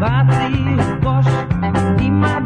Vacio, bosch e madrugada.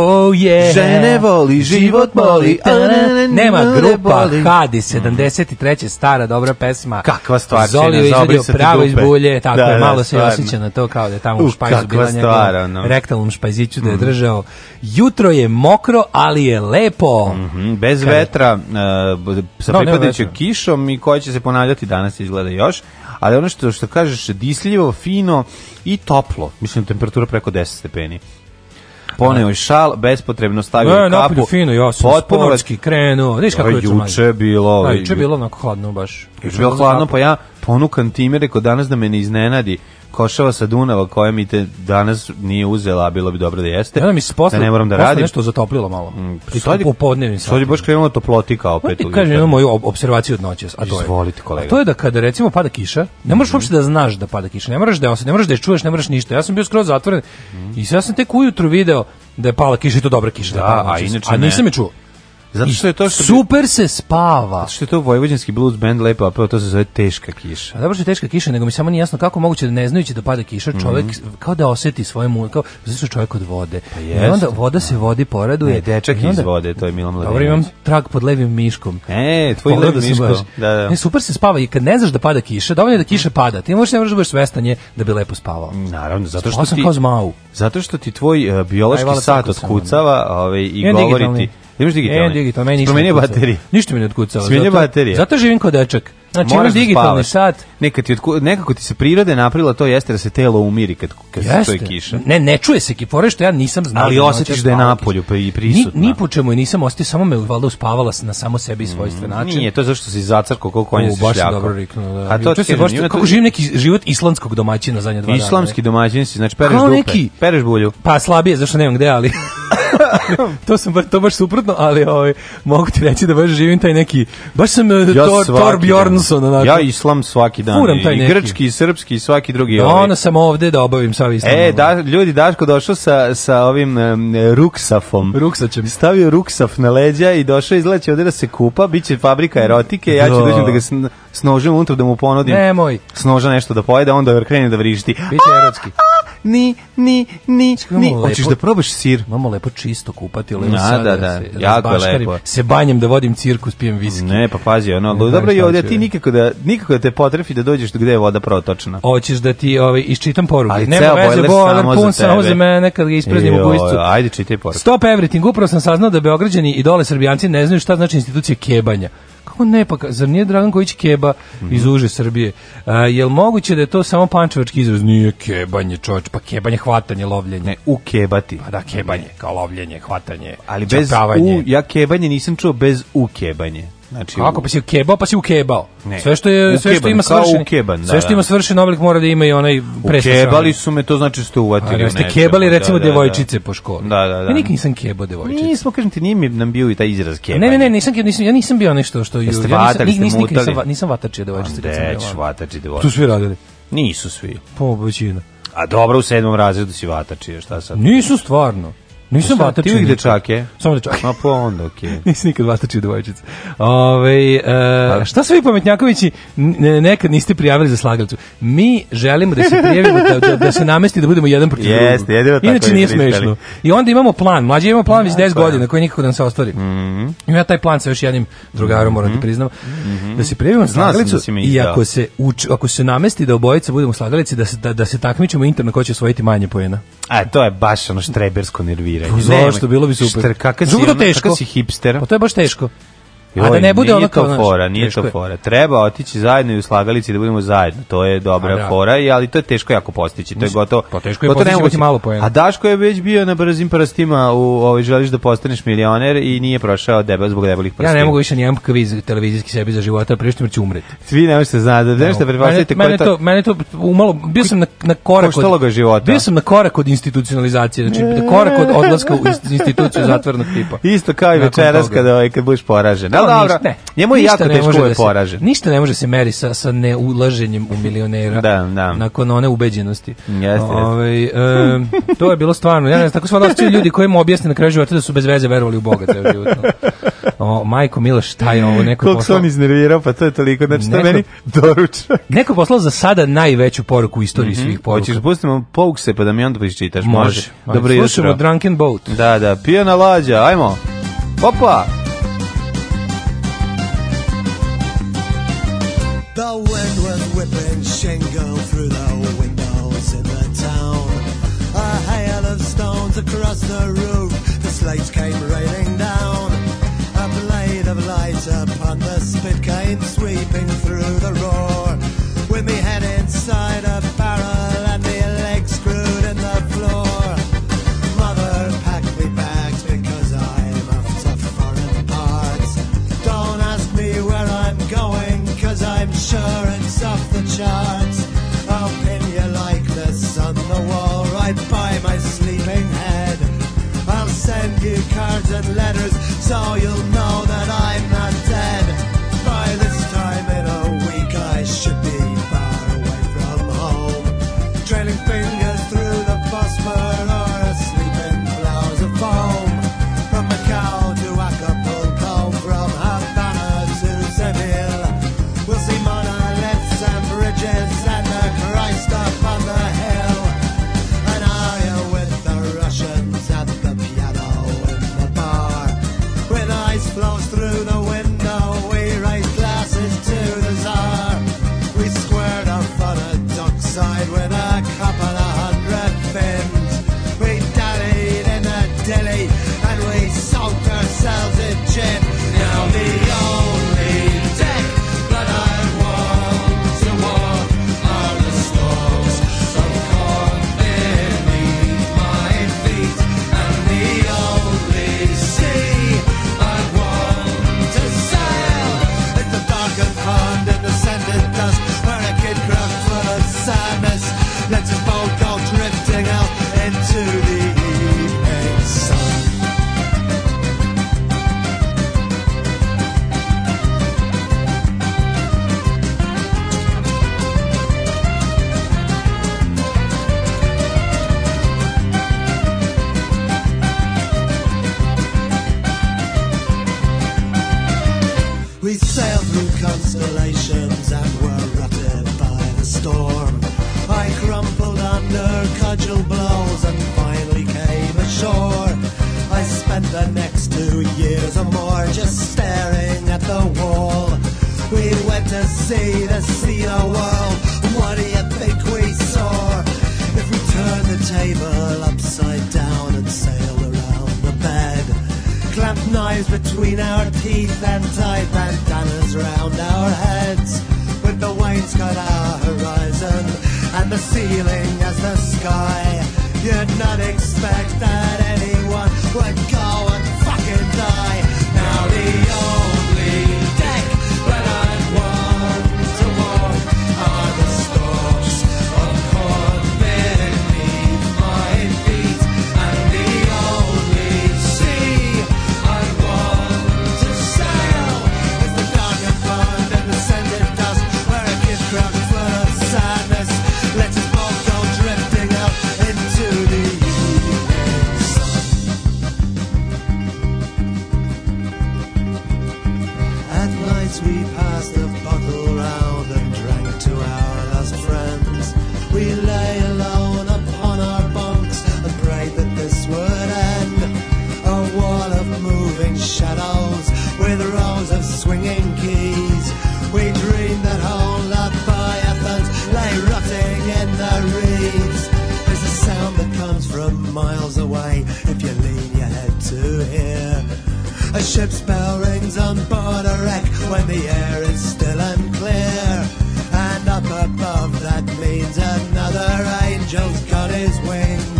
Oh yeah. Žene voli, život boli. Nema grupa Hadi 73. stara dobra pesma. Kakva stvar. Zoli je pravo iz bulje, tako da, je da, malo da, se osjeća na to kao da je tamo u špajzu bila njegov no. rektalnom špajziću da je mhm. držao. Jutro je mokro, ali je lepo. Mm -hmm. Bez Kaj? vetra, uh, sa no, pripadajućom kišom i koja će se ponavljati danas izgleda još ali ono što što kažeš disljivo, fino i toplo. Mislim temperatura preko 10 stepeni poneo je šal, bespotrebno stavio e, kapu. fino, ja sam potpomovački krenuo. Znaš kako je juče bilo? A, ovaj, juče bilo onako hladno baš. Juče bilo hladno, pa ja ponukan time, rekao danas da me ne iznenadi košava sa Dunava koja mi te danas nije uzela, bilo bi dobro da jeste. Ja mi se posle, da ne moram da radim. nešto zatoplilo malo. Mm, I to popodnevnim satima. Sad je baš krenulo toplotika opet. Ti kažem jednu moju observaciju od noćas, a to je. Izvolite kolega. A to je da kada recimo pada kiša, ne možeš mhm. uopšte da znaš da pada kiša, ne moraš da je ne moraš da je čuješ, ne moraš ništa. Ja sam bio skroz zatvoren mm i sad sam tek ujutru video da je pala kiša i to dobra kiša. Da, da a inače a nisam je čuo. Zato što je to što super bi... se spava. Zato što je to vojvođanski blues band lepo, a to se zove teška kiša. A dobro što je teška kiša, nego mi samo nije jasno kako moguće da ne znajući da pada kiša, mhm. čovjek mm -hmm. kao da oseti svoje mu, kao zato čovjek od vode. Pa I onda voda se vodi poreduje. Ne, dečak onda, iz vode, to je Milan Mladenović. Dobro, imam trag pod levim miškom. E, tvoj levi da miško. Baš, da, da. Ne, super se spava i kad ne znaš da pada kiša, dovoljno je da kiša mhm. pada. Ti možeš ne možeš da budeš svestan je da bi lepo spavao. Naravno, zato što, što ti kao zmau. Zato što ti tvoj uh, biološki Aj, sat otkucava, ovaj i govori ti Imaš digitalni? E, digitalni, meni ništa. Spromenio baterije. Ništa mi ne otkucalo. Spromenio baterije. Zato živim kod dečak. Znači Moraš imam da digitalni sat. Neka ti otku, nekako ti se prirode naprila to jeste da se telo umiri kad kad jeste. stoji kiša. Ne, ne čuje se kipore što ja nisam znao. Ali da osetiš da je napolju pa i prisutno. Ni, ni po čemu i nisam ostio, samo me valjda uspavala na samo sebi i svojstven mm, način. Nije, to je zašto si zacarko kako konje se šljaka. dobro riknuo, da. A to se baš kako živim neki život islamskog domaćina zadnje dva dana. Islamski domaćin si, znači pereš dupe, pereš bulju. Pa slabije, zašto nemam gde, ali to sam bar, to baš suprotno, ali ovaj mogu ti reći da baš živim taj neki baš sam e, ja Tor, Tor Bjornson onako. Ja islam svaki dan. Furam taj I neki. grčki, i srpski i svaki drugi. Da, ovaj. Ono sam ovde da obavim sav islam. E, da, ljudi Daško došao sa, sa ovim um, ruksafom. Ruksačem. Stavio ruksaf na leđa i došao izleće ovde da se kupa, biće fabrika erotike, ja ću doći da. da ga sn, snožim unutra da mu ponudim. Nemoj. Snoža nešto da pojede, onda krene da vrišti. Biće erotski ni, ni, ni, Čekaj, ni. Hoćeš da probaš sir? Mamo lepo čisto kupati u Levom Sada. Da, da, se, da jako lepo. Se banjem da vodim cirkus, pijem viski. Ne, pa pazi, ono, ne, dobro je ovdje, ti nikako da, nikako da te potrefi da dođeš gde je voda protočna. Hoćeš da ti ovaj, iščitam poruku. Ali Nema ceo veze, boiler samo pun samo za mene kad ga ispraznim u gujicu. Ajde, čitaj poruku. Stop everything, upravo sam saznao da Beograđani i dole Srbijanci ne znaju šta znači institucija kebanja. Kako ne, pa zar nije Dragan keba iz mhm. uže Srbije? A, jel moguće da je to samo pančevački izraz? Nije kebanje, čovječ, pa kebanje, hvatanje, lovljenje. Ne, ukebati. Pa da, kebanje, kao lovljenje, hvatanje, Ali bez u, ja kebanje nisam čuo bez ukebanje. Znači, Kako pa si ukebao, pa si ukebao. Ne. Sve što je ukeban, sve da, što ima svršen, ukeban, da, sve što ima svršen oblik mora da ima i onaj presvršen. Ukebali su me, to znači što uvatili. Ali ste kebali pa da, recimo da, da, devojčice po školi. Da, da, da. Ja nikad nisam kebao devojčice. Nismo kažem ti nije mi nam bio i taj izraz kebanje. Ne, ne, ne, nisam kebao, nisam ja nisam bio nešto što ju. Jeste ja nisam, nis, nisam, nisam, nisam vatačio devojčice, nisam bio. vatači devojčice. Tu svi radili. Nisu svi. Po većina. A dobro u sedmom razredu si vatačio, šta sad? Nisu stvarno. Nisam vatačio nikad. dečake? Samo dečake. Da Ma po pa onda, okej. Okay. Nisam nikad vatačio dvojčice. Ove, e, šta su vi pametnjakovići nekad niste prijavili za slagalicu? Mi želimo da se prijavimo, da, da, da se namesti da budemo jedan protiv drugog. Jeste, jedino tako. Inače nije smešno. I onda imamo plan. Mlađi imamo plan već 10 godina koji nikako da nam se ostvari. Mm -hmm. I ja taj plan sa još jednim drugarom, moram da mm -hmm. ti priznam, mm -hmm. da se prijavimo za da slagalicu i ako se, uč, ako se namesti da obojica budemo slagalici, da se, da, da se takmičemo interno ko će osvojiti manje pojena. A, e, to je baš ono štrebersko nervije nerviranje. Zašto, bilo bi super. Štrkaka si, Zbog teško. si hipster. Pa to je baš teško. Joj, a da ne bude ono kao... Nije to fora, nije to fora. Treba otići zajedno i u slagalici da budemo zajedno. To je dobra da. fora, ali to je teško jako postići. To je gotovo... Pa teško je gotovo postići malo pojena. A Daško je već bio na brzim prstima u ovaj, želiš da postaneš milioner i nije prošao debel zbog debelih prstima. Ja ne mogu više nijem kviz televizijski sebi za života, prije što ću umreti. Svi ne možete znati, da nešto prepostavite mene, mene, to, mene to umalo, bio sam na, na korak od... ga života. Bio sam na korak od institucionalizacije, znači na korak od odlaska u instituciju zatvornog tipa. Isto kao i večeras kada, ovaj, kad budeš poražen dobro. Ne, njemu je jako teško je da poražen. Ništa ne može se meri sa, sa neulaženjem u milionera da, da. nakon one ubeđenosti. Jeste, Ove, ovaj, e, to je bilo stvarno. Ja ne znam, tako sva dosta ljudi koji mu objasne na kraju života da su bez veze verovali u Boga ceo život. O, majko Milo, šta je ovo? Neko Koliko se on iznervirao, pa to je toliko, znači neko, to meni doručak. Neko poslao za sada najveću poruku u istoriji mm -hmm. svih poruka. Hoćeš, pustimo pouk se, pa da mi onda pričitaš. Može. može. Dobro Slušamo jutro. Drunken Boat. Da, da, pijena lađa, ajmo. Opa! and letters, so you'll know We sailed through constellations and were rutted by the storm. I crumpled under cudgel blows and finally came ashore. I spent the next two years or more just staring at the wall. We went to see the sea world. What do you think we saw? If we turn the table. lies between our teeth and tie bandanas round our heads. With the wainscot our horizon and the ceiling as the sky. You'd not expect that anyone would go and fucking die. Now the old nights we passed the bottle round and drank to our lost friends. We lay alone upon our bunks and prayed that this would end. A wall of moving shadows with rows of swinging keys. We dreamed that whole leviathans lay rotting in the reeds. There's a sound that comes from miles away if you lean your head to hear. A ship's bell rings on board a wreck when the air is still unclear. And up above that means another angel's got his wings.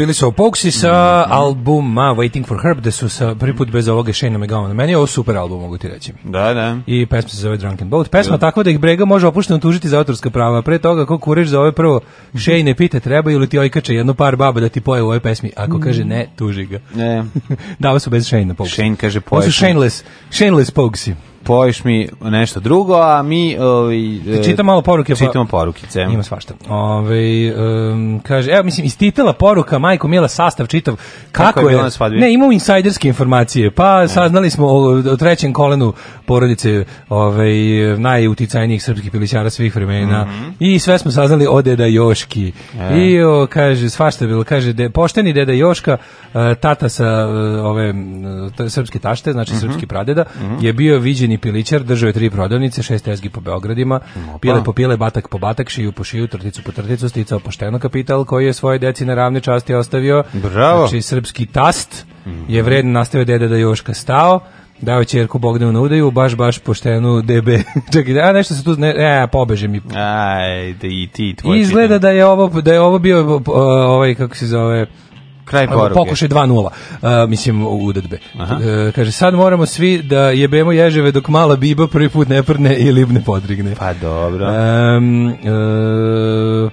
bili su Opoksi sa mm -hmm. albuma Waiting for Herb, da su sa prvi put bez ovoga Shane McGowan. Meni je ovo super album, mogu ti reći. Da, da. I pesma se zove Drunken Boat. Da. Pesma da. takva da ih brega može opušteno tužiti za autorska prava. Pre toga, kako kureš za ove prvo, mhm. Shane ne pita trebaju li ti ojkače jedno par baba da ti poje u ovoj pesmi. Ako mhm. kaže ne, tuži ga. Ne. Dava su bez Shane na Shane kaže poje. Su shameless, shameless Poksi spojiš mi nešto drugo, a mi ovaj e, čitam malo poruke, pa čitamo pa, porukice. Ima svašta. Ovaj um, kaže, evo mislim istitela poruka Majko Mila sastav čitav kako, kako je, je Ne, imamo insajderske informacije. Pa ne. saznali smo o, o, trećem kolenu porodice ovaj najuticajnijih srpskih pilićara svih vremena mm -hmm. i sve smo saznali o deda Joški. E. I o, kaže svašta bilo, kaže de, pošteni deda Joška, e, tata sa e, ove srpske tašte, znači mm -hmm. srpski pradeda, mm -hmm. je bio viđeni pilićar, držao tri prodavnice, šest tezgi po Beogradima, Opa. pile po pile, batak po batak, šiju po šiju, trticu po trticu, sticao pošteno kapital koji je svoje deci na ravne časti ostavio. Bravo. Znači, srpski tast je vredno nastavio deda da Joška stao, dao ćerku Bogdanu na udaju, baš, baš poštenu DB. Čekaj, a nešto se tu, ne, e, pobeže mi. Aj, da i ti, tvoj Izgleda da je ovo, da je ovo bio, uh, ovaj, kako se zove, Kraj poruke. Pokušaj 2 uh, mislim, udadbe. Uh, e, kaže, sad moramo svi da jebemo ježeve dok mala biba prvi put ne prne i lib ne podrigne. Pa dobro. Um, uh,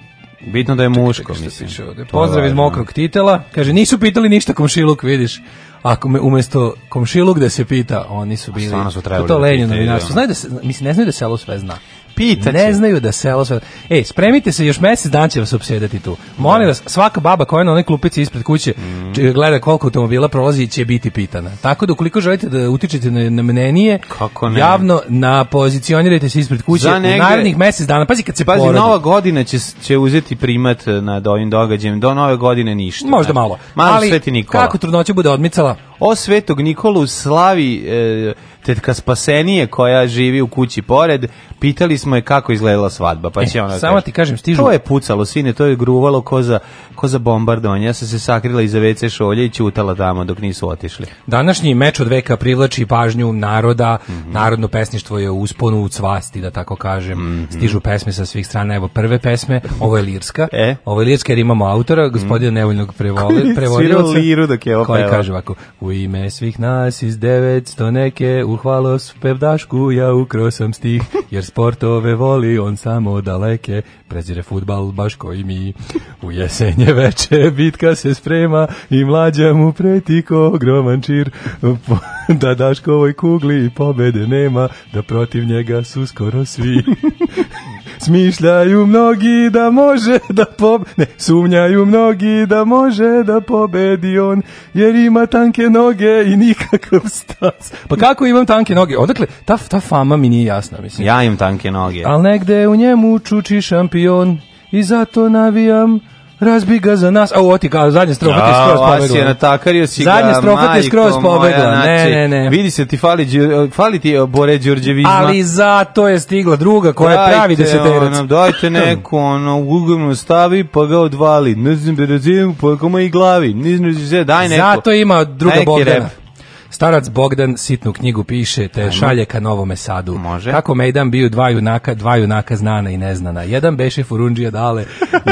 Bitno da je muško, mislim. Ovde. Pozdrav iz da. mokrog titela. Kaže, nisu pitali ništa komšiluk, vidiš. Ako me umesto komšiluk da se pita, oni su bili... Stvarno su trebali. To da lenje novinarstvo. Znaju da se, mislim, ne znaju da selo sve zna. Pita ne znaju da se osvara. Ej, spremite se, još mjesec dana će vas obsjedati tu. Molim da. vas, svaka baba koja je na onoj klupici ispred kuće mm. gleda koliko automobila prolazi će biti pitana. Tako da ukoliko želite da utičete na, na mnenije, Kako ne? javno na pozicionirajte se ispred kuće negde, u narednih mjesec dana. Pazi kad se Pazi, porodi. nova godina će, će uzeti primat eh, na ovim događajem. Do nove godine ništa. Možda ne. malo. Malo Ali, Sveti Nikola. Kako trudnoća bude odmicala? O Svetog Nikolu slavi e, tetka Spasenije koja živi u kući pored Pitali smo je kako izgledala svadba, pa e, će e, ona. Da samo kaže, ti kažem, stižu. To je pucalo, sine, to je gruvalo koza koza ko za bombardovanje. Ja sam se sakrila iza WC šolje i ćutala tamo dok nisu otišli. Današnji meč od veka privlači pažnju naroda. Mm -hmm. Narodno pesništvo je usponu u cvasti, da tako kažem. Mm -hmm. Stižu pesme sa svih strana. Evo prve pesme, ovo je lirska. E? Ovo je lirska jer imamo autora, gospodina mm -hmm. nevoljnog prevoli, prevodioca. liru dok je Koji kaže ovako, u ime svih nas iz 900 neke, u hvalos pevdašku, ja ukro sam stih, jer sportove voli, on samo daleke, prezire futbal baš koji mi. U jesenje veče bitka se sprema i mlađa mu preti ko ogroman čir. Da Daškovoj kugli pobede nema, da protiv njega su skoro svi. Smišljaju mnogi da može da pobedi, Ne, sumnjaju mnogi da može da pobedi on, jer ima tanke noge i nikakav stas. Pa kako imam tanke noge? Odakle, ta, ta fama mi nije jasna, mislim. Ja imam tanke noge. Al negde u njemu čuči šampion i zato navijam razbi ga za nas. A oti ti kao zadnja strofa ti skroz pobegla. A, je natakario si ga. Zadnja strofa ti skroz pobegla. Ne, znači, ne, ne. Vidi se ti fali, fali ti e, Bore Đurđevizma. Ali zato je stigla druga koja dajte, pravi deseterac. Ono, dajte neku, ono, ugljeno stavi pa ga odvali. Ne znam da razijem, pa koma i glavi. Ne znam da daj neko. Zato ima druga Bogdana. Starac Bogdan sitnu knjigu piše, te Ajmo. šalje ka Novome Sadu. Može. Kako Mejdan bio dva junaka, dva junaka znana i neznana. Jedan beše Furundžija dale,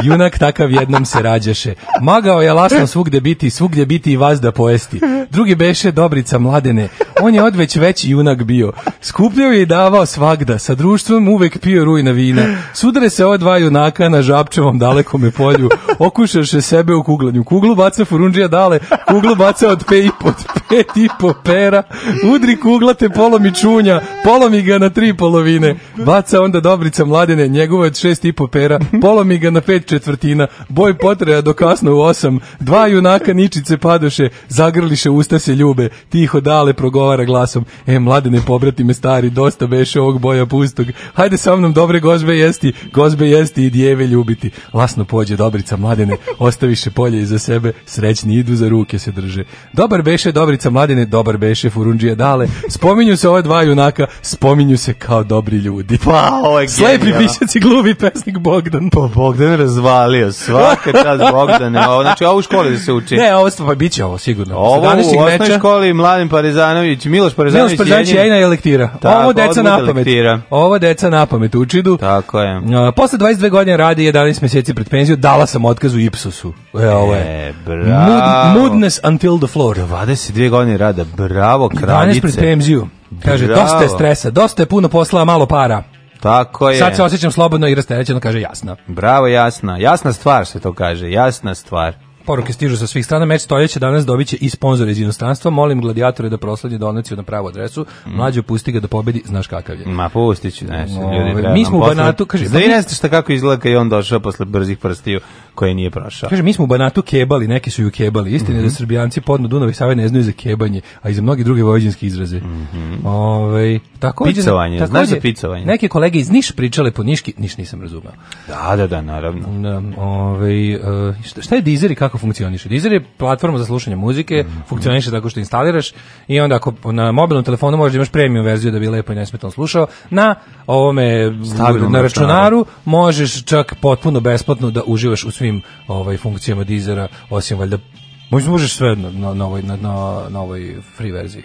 junak takav jednom se rađaše. Magao je lasno svugde biti, svugde biti i vas da pojesti. Drugi beše Dobrica Mladene, on je odveć veći junak bio. Skupljao je i davao svagda, sa društvom uvek pio rujna vina. Sudare se ova dva junaka na Žabčevom dalekome polju, okušaše sebe u kuglanju. Kuglu baca Furundžija dale, kuglu baca od pet i pod pet i po pera, udri kuglate polomi čunja, polomi ga na tri polovine, baca onda dobrica mladene, njegova je šest i po pera, polomi ga na pet četvrtina, boj potreja do kasno u osam, dva junaka ničice padoše, zagrliše usta se ljube, tiho dale progovara glasom, e mladene pobrati me stari, dosta beše ovog boja pustog, hajde sa mnom dobre gozbe jesti, gozbe jesti i djeve ljubiti, lasno pođe dobrica mladene, ostaviše polje iza sebe, srećni idu za ruke se drže, dobar beše dobrica mladene, dobar dobar beše Furundžija Dale. Spominju se ove dva junaka, spominju se kao dobri ljudi. Pa, ovo je Slepi pisac i gluvi pesnik Bogdan. Pa Bogdan razvalio, svaka čast Bogdane. Ovo, znači, ovo u školi da se uči. Ne, ovo pa biće ovo sigurno. Ovo u osnovnoj meča, školi Mladen Parizanović, Miloš Parizanović. Miloš Parezanović je jedna elektira. Tako, ovo deca na pamet. Ovo deca na pamet učidu. Tako je. posle 22 godine radi 11 meseci pred penziju, dala sam otkaz u Ipsosu. E, ovo je. E, bravo. Mood, moodness until the floor. 22 godine rada Bravo, kraljice. 12 pred penziju. Kaže, Bravo. dosta je stresa, dosta je puno posla, malo para. Tako je. Sad se osjećam slobodno i rasterećeno, kaže Jasna. Bravo, Jasna. Jasna stvar se to kaže, jasna stvar. Poruke stižu sa svih strana, meč stojeće danas dobiće i sponzor iz inostranstva. Molim gladijatore da prosledi donaciju na pravu adresu. Mm. Mlađo pusti ga da pobedi, znaš kakav je. Ma pustiću, ću, znaš, ljudi. Bravo. Mi smo u Banatu, kaže, da ne znate šta kako izgleda i on došao posle brzih prstiju koje nije prošao. Kaže, mi smo u Banatu kebali, neki su ju kebali. Istina mm -hmm. da mhm. Srbijanci podno Dunav i Save ne znaju za kebanje, a i za mnogi druge vojvođanske izraze. Mm -hmm. Ove, takođe, picovanje, takođe, znaš za picovanje. Neke kolege iz Niš pričale po Niški, Niš nisam razumeo. Da, da, da, naravno. Da, ove, e, šta je dizer i kako tako funkcioniše. Deezer je platforma za slušanje muzike, mm -hmm. funkcioniše tako što instaliraš i onda ako na mobilnom telefonu možeš da imaš premium verziju da bi lepo i nesmetano slušao, na ovome Stabilno na računaru računar. možeš čak potpuno besplatno da uživaš u svim ovaj funkcijama Deezera, osim valjda možeš možeš sve na na na ovoj na, na, na ovoj free verziji.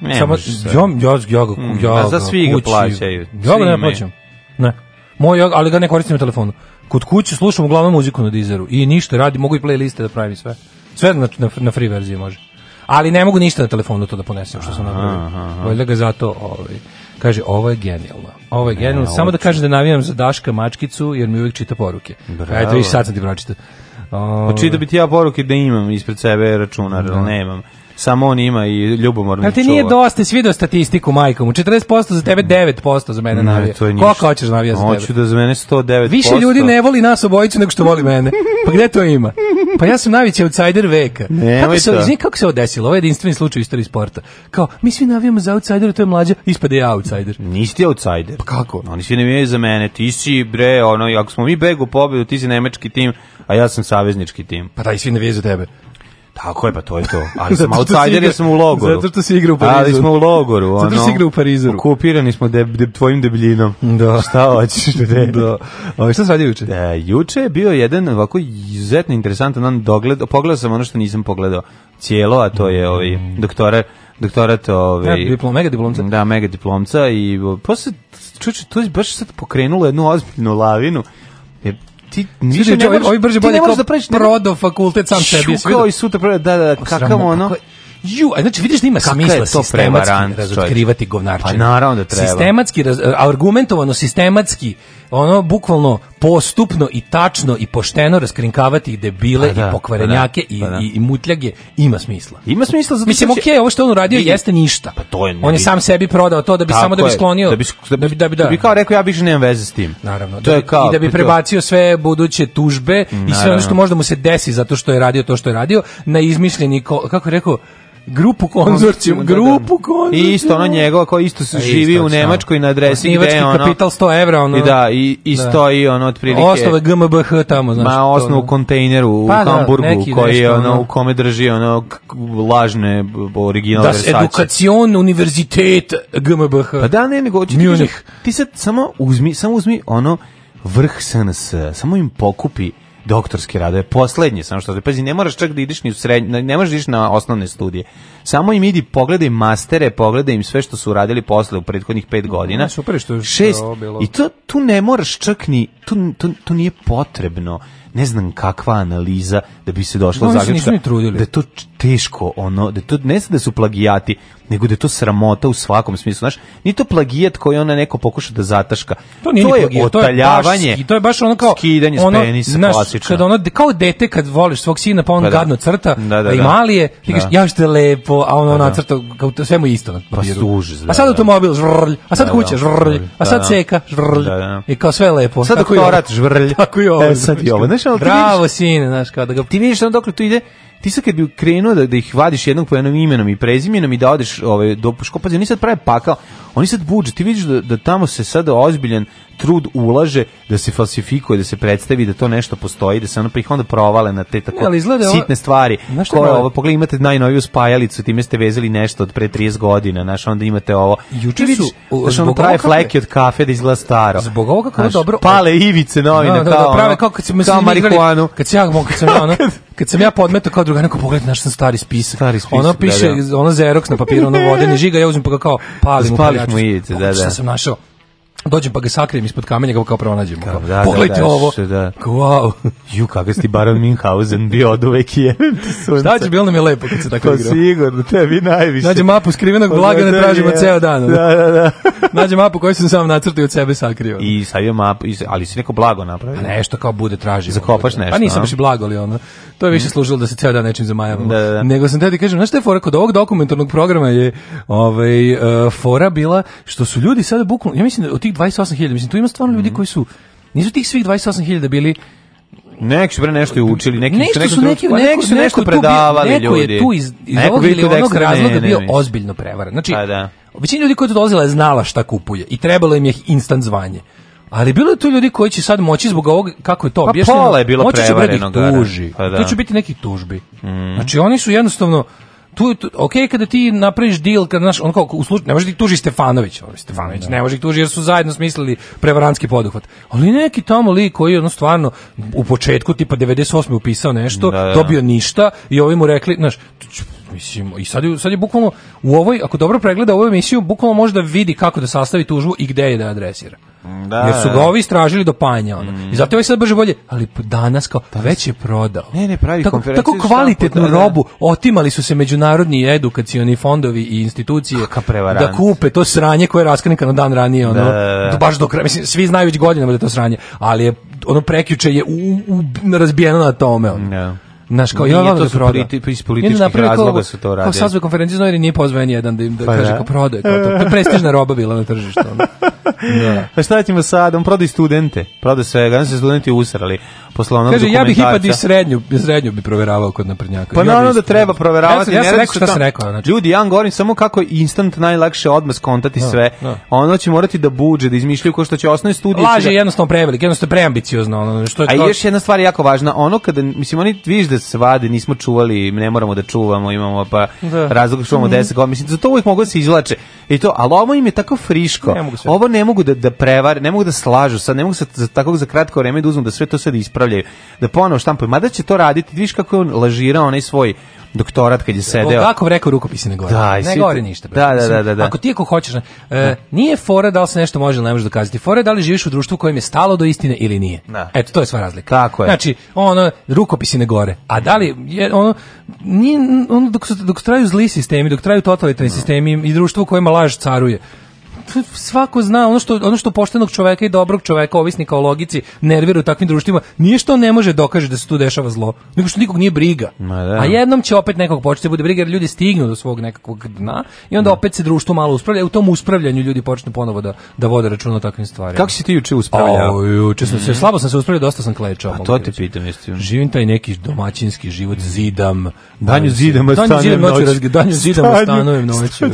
Ne, Samo ja ja mm, ja ja za svi ga plaćaju. Ja ga ne plaćam. Ne. Moj, ali ga ne koristim u telefonu kod kuće slušam uglavnom muziku na dizeru i ništa radi, mogu i playliste da pravim sve. Sve na, na, na free verziji može. Ali ne mogu ništa na telefonu to da ponesem što sam napravio. Valjda ga zato ovaj, kaže ovo je genijalno. Ovo je genijalno. Samo da kažem da navijam za Daška mačkicu jer mi uvijek čita poruke. Bravo. Ajde, i sad sam ti pročitao. Oči pa da bi ti ja poruke da imam ispred sebe računar, ali da. nemam. Samo on ima i ljubomorni čuvar. Ali ti čuvar. nije dosta, svi do statistiku, majkom. 40% za tebe, 9% za mene navija. Ne, to je Koliko hoćeš navija za tebe? Hoću da za mene 109%. Više ljudi ne voli nas obojicu nego što voli mene. Pa gde to ima? Pa ja sam najveći outsider veka. Nemoj kako se, to. kako se ovo desilo? Ovo je jedinstveni slučaj u istoriji sporta. Kao, mi svi navijamo za outsider, to je mlađa, ispade ja outsider. Nisi ti outsider. Pa kako? Oni svi navijaju za mene. Ti si, bre, ono, ako smo mi begu pobedu, ti si nemački tim, a ja sam saveznički tim. Pa daj, svi navijaju za tebe. Tako je, pa to je to. Ali smo outsider jer smo u logoru. Zato što se igra u Parizu. Ali smo u logoru. Ono, Zato što se igra u Parizu. Okupirani smo de, de, tvojim debljinom. Da. Šta hoćeš? da. O, šta se radi juče? E, juče je bio jedan ovako izuzetno interesantan on dogled. Pogledao sam ono što nisam pogledao cijelo, a to je ovi ovaj doktore, doktorat ovaj ja, e, diplom, mega diplomca. Da, mega diplomca i posle čuče to je baš sad pokrenulo jednu ozbiljnu lavinu ti više ne ovaj- možeš, ovi ovaj brže bolje kao da praviš, prodo fakultet sam sebi. Šukao i sutra, da, da, da kakav ono... Ju, a znači vidiš da ima smisla sistematski razotkrivati govnarčine. Pa naravno da treba. Sistematski, argumentovano, sistematski, ono, bukvalno postupno i tačno i pošteno raskrinkavati i debile pa da, pa da, i pokvarenjake da, da. I, i, mutljage ima smisla. Ima smisla zato Mislim, okej, okay, ovo što on uradio vidi. jeste ništa. Pa to je On je sam sebi prodao to da bi samo da bi sklonio da, da bi da bi da bi, da. da bi kao rekao ja više nemam veze s tim. Naravno. To je kao, I da bi prebacio sve buduće tužbe Naravno. i sve ono što možda mu se desi zato što je radio to što je radio na izmišljeni kako je rekao grupu konzorcijum, da, da. grupu konzorcijum. I isto ono njegova koji isto se živi isto, u da. Nemačkoj na adresi gde je ono... kapital 100 evra, ono... I da, i, i da. stoji ono otprilike... Ostave GmbH tamo, znaš. Ma osnovu ono. kontejneru u pa, Hamburgu, da, koji je ono, u kome drži ono lažne originalne Das Versace. Edukacion Univerzitet GmbH. Pa da, ne, nego ti, ti sad samo uzmi, samo uzmi ono vrh SNS, samo im pokupi doktorske radove, da poslednje, samo što pazi, ne moraš čak da ideš ni u srednje, ne možeš da ideš na osnovne studije. Samo im idi, pogledaj mastere, pogledaj im sve što su radili posle u prethodnih pet godina. No, super što je šest, bilo. I to tu ne moraš čak ni, tu, tu, tu nije potrebno ne znam kakva analiza da bi se došla no, zaključka da je to teško ono da to ne znam da su plagijati nego da je to sramota u svakom smislu, znaš, ni to plagijat koji ona neko pokuša da zataška. To, nije to je plagijat, otaljavanje. To je, baš, to je baš ono kao skidanje ono, s penisa naš, klasično. Kada ono, kao dete kad voliš svog sina pa on pa da. gadno crta, da, da, pa i da. mali je, ti da. kažeš ja što lepo, a pa ona da, crta kao to, sve mu isto na papiru. Pa služi, da, a sad da. automobil, žvrlj, a sad kuća, žvrlj, a sad seka, žvrlj. I kao sve lepo. Sad doktorat, žvrlj. Tako i ovo. E, sad i ovo. Znaš, Bravo, sine, znaš, kao da ga... Ti vidiš ono dok tu ide, ti sad kad bi krenuo da, da ih vadiš jednog po jednom imenom i prezimenom i da odeš ovaj, do Škopazi, oni sad prave pakao, Oni sad budžet, ti vidiš da, da tamo se sada ozbiljan trud ulaže da se falsifikuje, da se predstavi da to nešto postoji, da se ono pa onda provale na te tako ali sitne ovo, stvari. Koje ovo, pogledaj, imate najnoviju spajalicu, time ste vezali nešto od pre 30 godina, znaš, onda imate ovo. Juče su, znaš, ono pravi fleki od kafe da izgleda staro. Zbog ovoga kako znaš, dobro... Pale ivice novine, da, da, da kao, da, prave, kao, kad smo kao marihuanu. Kad, ja, kad se ja, ono, kad sam ja podmetao kao druga, neko pogleda naš sam stari spisak. Stari spisak, Ono da, piše, da, da. ono zeroks na papiru, ono vodeni žiga, ja uzmem pa ga kao palim smo Ivica, da, da. Što sam našao dođem pa ga sakrijem ispod kamenja ga kao pronađemo. Kao, da, da, Pogledajte da, ovo. Da. Kao, wow. Ju, kakav si ti Baron Minhausen bio od uvek i jebem ti sunce. Šta će, bilo nam je lepo kad se tako pa igrao. Pa sigurno, tebi najviše. Nađe mapu skrivenog blaga, pa da, ne tražimo ceo dan. Da, da, da. da. Nađe mapu koju sam sam nacrtao i od sebe sakrio. I savio mapu, ali si neko blago napravio. A pa nešto kao bude tražio. Zakopaš nešto. Pa nisam baš i blago, ali ono. To je više mm. služilo da se ceo dan nečim zamajavamo. Da, da, da. Nego sam tebi kažem, znaš šta je fora, kod ovog dokumentarnog programa je ovaj, uh, fora bila što su ljudi sada bukvalno, ja mislim da od tih 28.000, mislim, tu ima stvarno ljudi mhm. koji su, nisu tih svih 28.000 da bili Neki su bre nešto i učili, neki nešto su, su neki, pa neko, neki su nešto neko predavali bio, neko ljudi. Neko je tu iz, iz ovog ili onog razloga ne, bio ne, ozbiljno prevaran. Znači, A, pa da. većina ljudi koja je tu dolazila je znala šta kupuje i trebalo im je instant zvanje. Ali bilo je tu ljudi koji će sad moći zbog ovog, kako je to pa objašnjeno, pa pola je bilo moći će ih tuži. da. Tu će biti neki tužbi. Mm. Znači oni su jednostavno, tu okej ok kada ti napraviš deal kad znaš on kao u slučaju ne može ti tuži Stefanović ovaj Stefanović da. ne može ih tuži jer su zajedno smislili prevarantski poduhvat ali neki tamo lik koji ono stvarno u početku tipa 98 upisao nešto da, da, da. dobio ništa i ovi mu rekli znaš mislim i sad je, sad je bukvalno u ovoj ako dobro pregleda ovu emisiju bukvalno može da vidi kako da sastavi tužbu i gde je da adresira Da, jer su ga da, da. ovi istražili do panja. Ono. Mm. I zato je ovaj sad brže bolje, ali danas kao danas. Pa već je prodao. Ne, ne, pravi tako, tako kvalitetnu da, da, robu otimali su se međunarodni edukacioni fondovi i institucije da kupe to sranje koje je raskrinkano dan ranije. Ono, da, Baš do kraja. Mislim, svi znaju već godinama da to sranje, ali je ono preključe je u, u, razbijeno na tome. Ono. No. Naš kao ja to su priti, iz političkih razloga su to radili. Kao sazve konferencije, no nije pozvao jedan da im da pa kaže da. kao prodaje, kao to. To je prestižna roba bila na tržištu. Ono. Da. Pa šta ćemo sad? On prodaje studente. Prodaje sve. On se studenti usrali posle onog Kaže, ja bih ipak i srednju, srednju bi proveravao kod naprednjaka. Pa naravno da treba proveravati. Ja sam, ja sam rekao šta sam rekao. Znači. Ljudi, ja vam govorim samo kako instant najlakše odmah skontati no, da, sve. No. Da. Ono će morati da budže, da izmišljaju ko što će osnovne studije. Laže je da- jednostavno prevelik, jednostavno preambiciozno. Ono, što je A to... još jedna stvar jako važna, ono kada, mislim, oni vidiš da se vade, nismo čuvali, ne moramo da čuvamo, imamo pa da. razlog čuvamo mm 10 godina, mislim, zato uvek mogu da se izvlače. I to, ali ovo im je tako friško. Ne ovo ne mogu da, da prevare, ne mogu da slažu, sad ne mogu se za, takog za kratko vreme da uzmu da sve to sad ispravi napravljaju, da ponovo štampaju. Mada će to raditi, vidiš kako je on lažirao onaj svoj doktorat kad je sedeo. Kako rekao rukopisi ne govori. Da, ne govori ništa. Da, da, da, da, da. Ako ti ako hoćeš, ne, e, da. nije fora da li se nešto može ili ne može dokazati. Fora je da li živiš u društvu kojem je stalo do istine ili nije. Da. Eto, to je sva razlika. Tako je. Znači, ono, rukopisi ne gore. A da li, je, ono, nije, ono dok, dok traju zli sistemi, dok traju totalitarni da. sistemi i društvo kojem laž caruje, svako zna ono što ono što poštenog čoveka i dobrog čoveka ovisnika o logici nervira takvim društvima ništa ne može da dokaže da se tu dešava zlo nego što nikog nije briga da. a jednom će opet nekog početi da bude briga jer ljudi stignu do svog nekakvog dna i onda opet se društvo malo uspravlja u tom uspravljanju ljudi počnu ponovo da da vode računa o takvim stvarima kako si ti juče uspravljao juče sam se mhm. slabo sam se uspravljao dosta sam klečao a to te pitam jesi živim taj neki domaćinski život mhm. zidam danju zidam stanujem noću danju zidam stanujem noću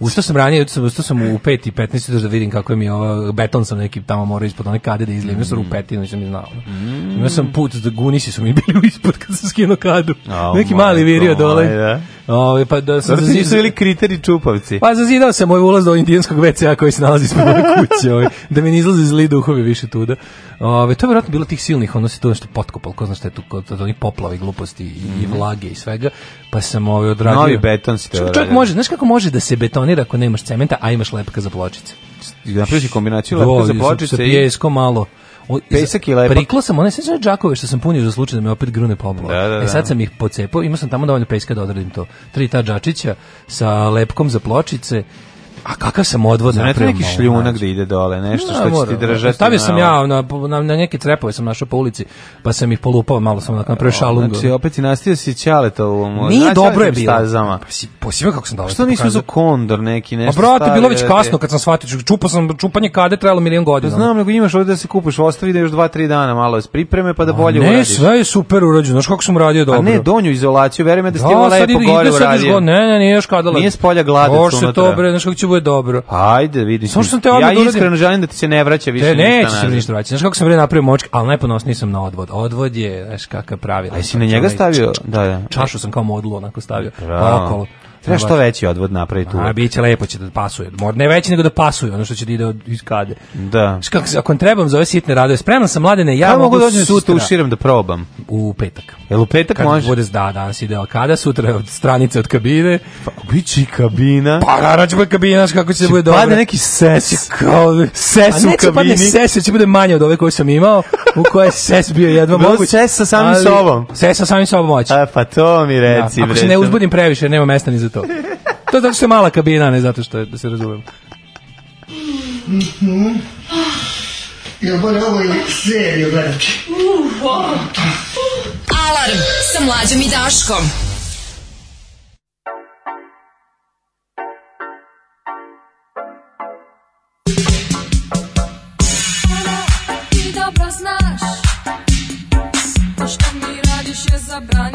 ustao sam ranije ustao sam u 5 i 15 da vidim kako je mi ovo beton sam neki tamo mora ispod one kade da izlijem, mm. sam petinu, nisam ni znao. Mm. Imao sam put da gunisi su mi bili ispod kad sam skinuo kadu. Oh, neki mali virio dole. Da. Ovaj pa da se zazidao... su kriteri čupavci. Pa zazidao se moj ovaj ulaz do indijskog WC-a koji se nalazi ispod moje kuće, ovaj, da mi ne izlaze zli duhovi više tuda. Ovaj to je verovatno bilo tih silnih, ono se to nešto potkopalo, ko zna šta je tu, kod onih poplava i gluposti i, i mhm. vlage i svega, pa sam ovaj odradio. Novi beton se to. Čovjek može, znaš kako može da se betonira ako nemaš cementa, a imaš lepka za pločice. Napraviš kombinaciju da, lepka za pločice i pijesko malo O, Pesak i lepak. Priklo sam one sve džakove što sam punio za slučaj da mi opet grune poplava. Da, da, da. E sad da. sam ih pocepao, imao sam tamo dovoljno peska da odradim to. Tri ta džačića sa lepkom za pločice A kakav sam odvod napravio? Znači, neki šljunak da ide dole, nešto no, što mora, će ti držati. Znači, stavio sam ja na, na, na neke trepove sam našao po ulici, pa sam ih polupao, malo sam napravio šalungu. Znači, opet i nastio si ćaleta u ovom... Nije znači, dobro je bilo. Stazama. Pa si, posima pa kako sam dao. Što nisam za kondor neki, nešto A brate, bilo već da kasno kad sam shvatio, čupao sam, čupanje kade trajalo milion godina. Pa znam, nego imaš ovdje da se kupiš, ostavi da još 2-3 dana malo iz pripreme, pa da bolje ne, uradiš. Ne, sve je super urađeno, znaš kako sam uradio dobro. A ne, donju izolaciju, verujem da ste da, lepo gore uradio. Ne, ne, nije još kadala. Nije spolja gladac. Ošte to, bre, znaš kako bude dobro. Ajde, vidi. Samo što sam te Ja iskreno želim da ti se ne vraća više. Ne, neće se ništa vraćati. Znaš kako sam bre napravio močka, al najponosniji sam na odvod. Odvod je, znaš kakav pravi. Aj jesi na njega stavio? Da, da. Čašu sam kao modulu onako stavio. Pa okolo. Treba što veći odvod napraviti tu. A biće lepo će da pasuje. Mor ne veći nego da pasuje, ono što će da ide od iz kade. Da. Kako ako trebam za ove sitne radove, spreman sam mladene, ja Kada mogu da doći sutra da u širam da probam. U petak. Jel u petak Kad može? Bude da, danas ide kada sutra od stranice od kabine. Pa biće kabina. Pa naravno će bude kabina, kako će, se da znači, bude dobro. Pada neki ses. Znači, kao ses u kabini. A ses, će bude manje od ove koje sam imao, u koje ses bio jedva moguć. Ses sa samim sobom. Ses sa samim sobom moći. A pa to mi reci. Da. Ako se ne uzbudim previše, nema mesta ni za to. To je zato što je mala kabina, ne zato što je, da se razumemo. Mm -hmm. Ja moram ovo i seriju gledati. Alarm sa mlađom i Daškom. Ti dobro znaš, to što mi radiš je zabranjeno.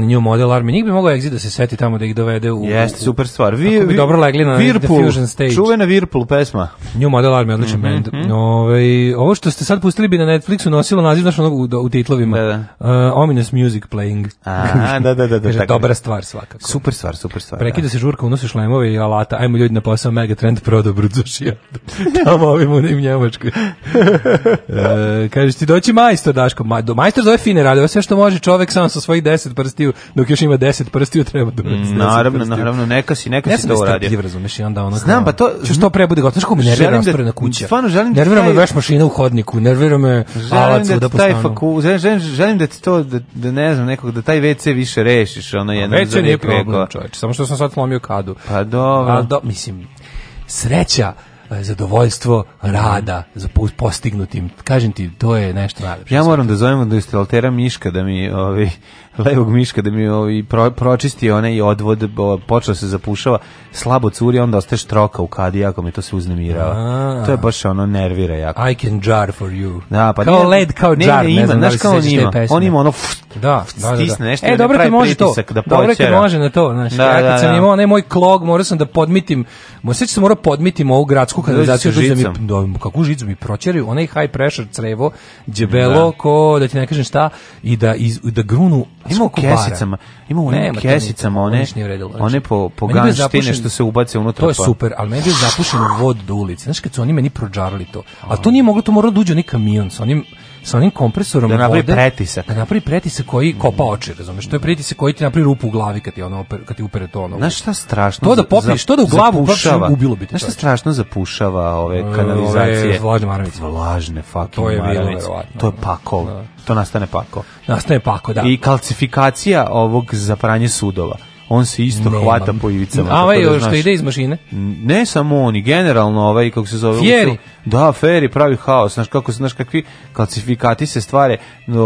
generalni new model army. Njih bi mogao Exit da se seti tamo da ih dovede u... Jeste, super stvar. Vi, vi, dobro legli na Virpul, Fusion Stage. Čuvena Virpul pesma. New Model Army, odličan mm -hmm. Ove, ovaj, ovo što ste sad pustili bi na Netflixu nosilo naziv, znaš, onog u, da, u titlovima. Da, da. Uh, Ominous Music Playing. A, da, da, da. da dobra stvar svakako. Super stvar, super stvar. Prekida da. se žurka, unosi lemove i alata, ajmo ljudi na posao, Megatrend prodo brudzušija. Tamo ovim u Njemačkoj. e, kažeš ti, doći majstor, Daško. Ma, do, majstor zove fine radi, ovo sve što može čovek sam sa svojih deset prstiju, dok još ima deset prstiju, treba da mm, Naravno, naravno, neka si, neka ja si to da uradio. Ne sam razumeš, i onda ono... Znam, pa to... Što, pre bude gotovo, nervira da- rastorena kuća. Stvarno želim da nervira me veš mašina u hodniku, nervira me alac da, da taj faku, želim, želim da ti to da, da ne znam nekog da taj WC više rešiš, ono jedno WC za nije problem, čoveče, samo što sam sad slomio kadu. Pa dobro. A, do, mislim sreća e, zadovoljstvo rada za postignutim. Kažem ti, to je nešto najlepše. Ja moram da zovem da altera Miška da mi ovi levog miška da mi ovi pro, pročisti onaj i odvod, počeo se zapušava, slabo curi, onda ostaje štroka u kadi, jako mi to se uznemirava. A, to je baš ono nervira jako. I can jar for you. Da, pa kao ne, led, kao jar, ne, ne, znam da znaš da kao on ima, on ima ono fšt, da, da, da, stisne nešto, e, dobro ti može to, da dobro ti može na to, znaš, da, ja da, kad da, sam da. imao onaj moj klog, morao sam da podmitim, mo se sam morao podmitim ovu gradsku kanalizaciju, da mi, da, kakvu žicu mi proćeraju, onaj high pressure crevo, džebelo, da. ko, da ti ne kažem šta, i da, iz, da grunu Ima u kesicama, ima u ne, kesicama one, one po, po ganštine što se ubace unutra. To je pa- super, ali meni je zapušen vod do ulice. Znaš kad su oni meni prođarali to. A to nije moglo, to moralo da uđe onaj kamion sa onim sa onim kompresorom da napravi vode, pretisak. Da napravi pretisak koji kopa oči, razumeš? To je pretisak koji ti napravi rupu u glavi kad ti ono kad ti upere to ono. Znaš šta strašno? To da popiš, to da u glavu upušava. Ubilo bi te. Znaš šta strašno zapušava ove e, kanalizacije? Ove, Maravice. Vlažne fucking To je bilo To je pakao. Da. To nastane pakao. Nastane pakao, da. I kalcifikacija ovog za pranje sudova on se isto Nemam. hvata po ivicama. A ovaj da, što ide iz mašine? Ne samo oni, generalno ovaj, kako se zove... Fieri. Da, Fieri pravi haos, znaš, kako, se, znaš kakvi kalcifikati se stvare,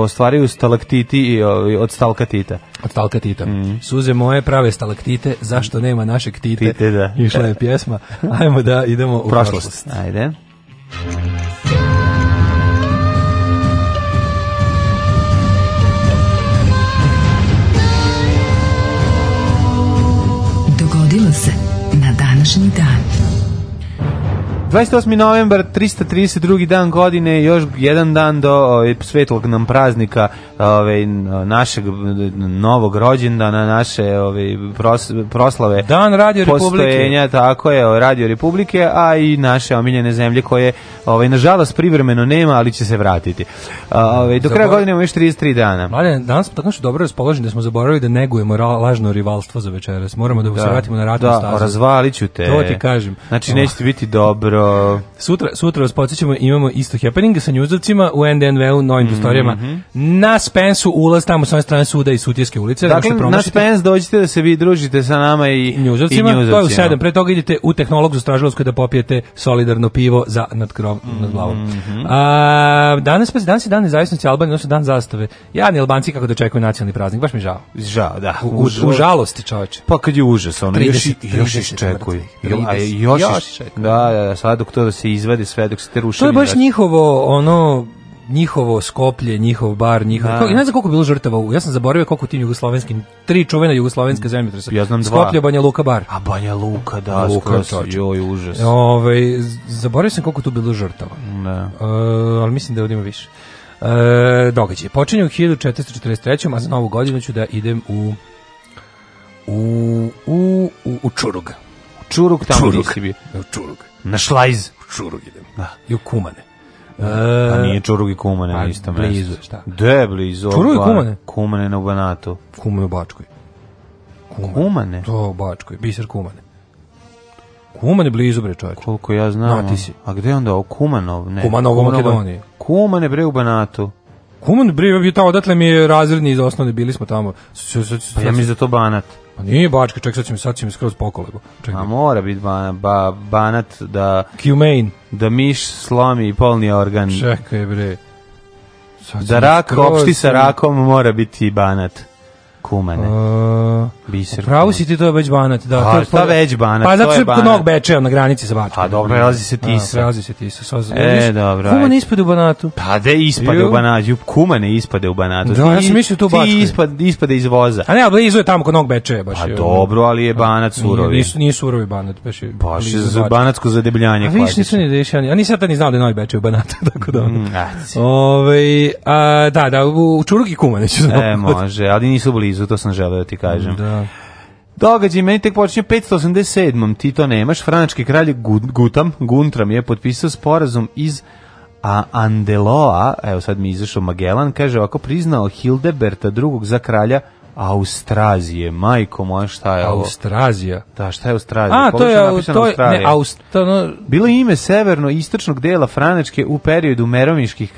stvaraju stalaktiti i, od stalkatita. Od stalkatita. Mm. Suze moje prave stalaktite, zašto nema našeg tite? Tite, da. Išla je pjesma. Ajmo da idemo u prošlost. prošlost. Ajde. virgindade. 28. novembar, 332. dan godine, još jedan dan do ove, ovaj, svetlog nam praznika ove, ovaj, našeg novog rođendana, naše ove, ovaj, pros, proslave dan Radio Republike. Tako je, Radio Republike, a i naše omiljene zemlje koje, ove, nažalost, privremeno nema, ali će se vratiti. Ove, do kraja godine imamo još 33 dana. Mladen, danas smo tako što dobro raspoloženi da smo zaboravili da negujemo ra, lažno rivalstvo za večeras. Moramo da, da se vratimo na ratnu da, stazu. Da, razvalit ću te. To ti kažem. Znači, oh. nećete biti dobro Dobro. Sutra, sutra vas podsjećamo, imamo isto happening sa njuzovcima u NDNV-u, novim mhm. prostorijama. Mm -hmm. Na Spensu ulaz tamo sa one strane suda i Sutjeske ulice. Da dakle, da na Spens dođite da se vi družite sa nama i njuzovcima. I njuzovcima. To je u sedam. Pre toga idete u tehnologu za da popijete solidarno pivo za nad krov, mm -hmm. nad glavom. Mhm. A, danas, pa danas je dan nezavisnosti Albanije, odnosno dan zastave. Ja ni Albanci kako dočekuju da nacionalni praznik, baš mi žao. Žao, da. U, u, u žalosti, čoveče. Pa kad je užas, ono, 30, još, još iščekuje. Još, još, još, još, još, još, još, još, još, još, glava dok to se izvadi sve, dok se te ruševi... To je baš izvadi. njihovo, ono, njihovo skoplje, njihov bar, njihov... Da. Ne znam koliko je bilo žrtava, ja sam zaboravio koliko tim jugoslovenskim, tri čuvene jugoslovenske zemljotresa. Ja znam dva. Skoplje, Banja Luka, bar. A Banja Luka, da, Luka, skroz, joj, užas. Ove, ovaj, zaboravio sam koliko tu bilo žrtava. Da. E, ali mislim da ovdje ima više. E, događaj. Počinje u 1443. A za novu godinu ću da idem u u, u, u, u Čurug. Čurug tamo čurug. nisi bio. U Čurug. Na šlajz. U čurug idem. Da. I u kumane. Da. E, pa nije Čurug i Kumane pa na isto mesto. Blizu, šta? De, blizu. Čurug i Kumane? Kumane na Banatu. Kumane u Bačkoj. Kumane? Kumane? To, u Bačkoj. Biser Kumane. Kuman je blizu bre čoveče. Koliko ja znam. No, ti si. A gde onda o Kumanov? Ne. Kumanov u Makedoniji. Kuman bre u Banatu. Kuman bre tamo, odatle mi je razredni iz osnovne, bili smo tamo. S, s, s, pa ja mi za da to Banat. A pa nije Bačka, ček sad će mi, sad će mi skroz pokolebo. Čekaj. A mora biti ba, ba, banat da... q Da miš slomi i polni organ. Čekaj bre. Sad da rak opšti sa rakom mora biti banat. Kumane. Uh, Biser. Pravo si ti to je već banat, da. A, pa to je šta već banat? Pa zato što je nog bečeo na granici sa Bačkom. A dobro, prelazi se da, ti, A, prelazi se Tisa. So, e, dobro. Kumane ispade u banatu. Pa da ispade Juh. u banatu. ne ispade u banatu. Da, ti, ja sam mislio tu Bačkoj. Ti ispad, ispade iz voza. A ne, blizu je tamo kod nog bečeja baš. Pa je, dobro, ali je banat surovi. Nisu nije surovi banat, baš je. Baš je za banatsko zadebljanje. kvar. viš nisu ni dešani. A nisam tad ni znao da nog bečeo u banatu, tako da. Mm, Ove, ovaj, a, da, da, u Čurugi kuma ne znao. E, može, ali nisu blizu blizu, to sam želeo da ti kažem. Da. Događaj meni tek počinje 587. Ti to nemaš. Franački kralj Gutam, Guntram je potpisao sporazum iz a Andeloa, evo sad mi izašao Magellan, kaže ovako, priznao Hildeberta drugog za kralja Austrazije, majko moja, šta je ovo? Austrazija? Da, šta je Austrazija? A, to je, to je, Australija. ne, Aust, no... Bilo je ime severno-istočnog dela Franečke u periodu meromiških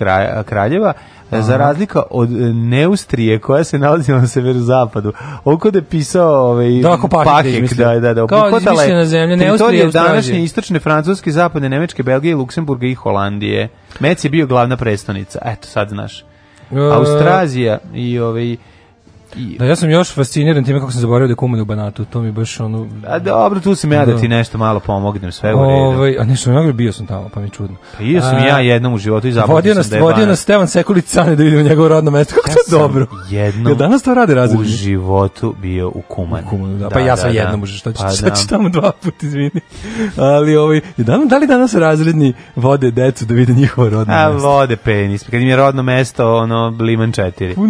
kraljeva, E, Aha. za razlika od e, Neustrije koja se nalazi na severozapadu. On kod je pisao ovaj da, Pahek, da, da, da. Kao izmišljena zemlja, Neustrija, današnje istočne Francuske, zapadne Nemačke, Belgije, Luksemburga i Holandije. Mec je bio glavna prestonica. Eto, sad znaš. E, Australija i ovaj I, da, ja sam još fasciniran time kako sam zaboravio da kumam u Banatu, to mi baš ono... A dobro, tu sam ja da, da ti nešto malo pomognem, sve u redu. Ovaj, a nešto mnogo bio sam tamo, pa mi je čudno. Pa bio sam ja jednom u životu i vodio nas, da je Vodio nas Stevan Sekulić Cane da vidim njegovo rodno mesto, kako ja to je dobro. Jednom ja danas to radi različno. U životu bio u Kumanu. U Kumanu da. da. Pa ja da, sam da, jednom, da. što ću, pa, ću da. tamo dva puta, izvini. Ali ovaj, da, da li danas razredni vode decu da vide njihovo rodno mesto? A vode penis, kad im je rodno mesto, ono, Liman 4. Pa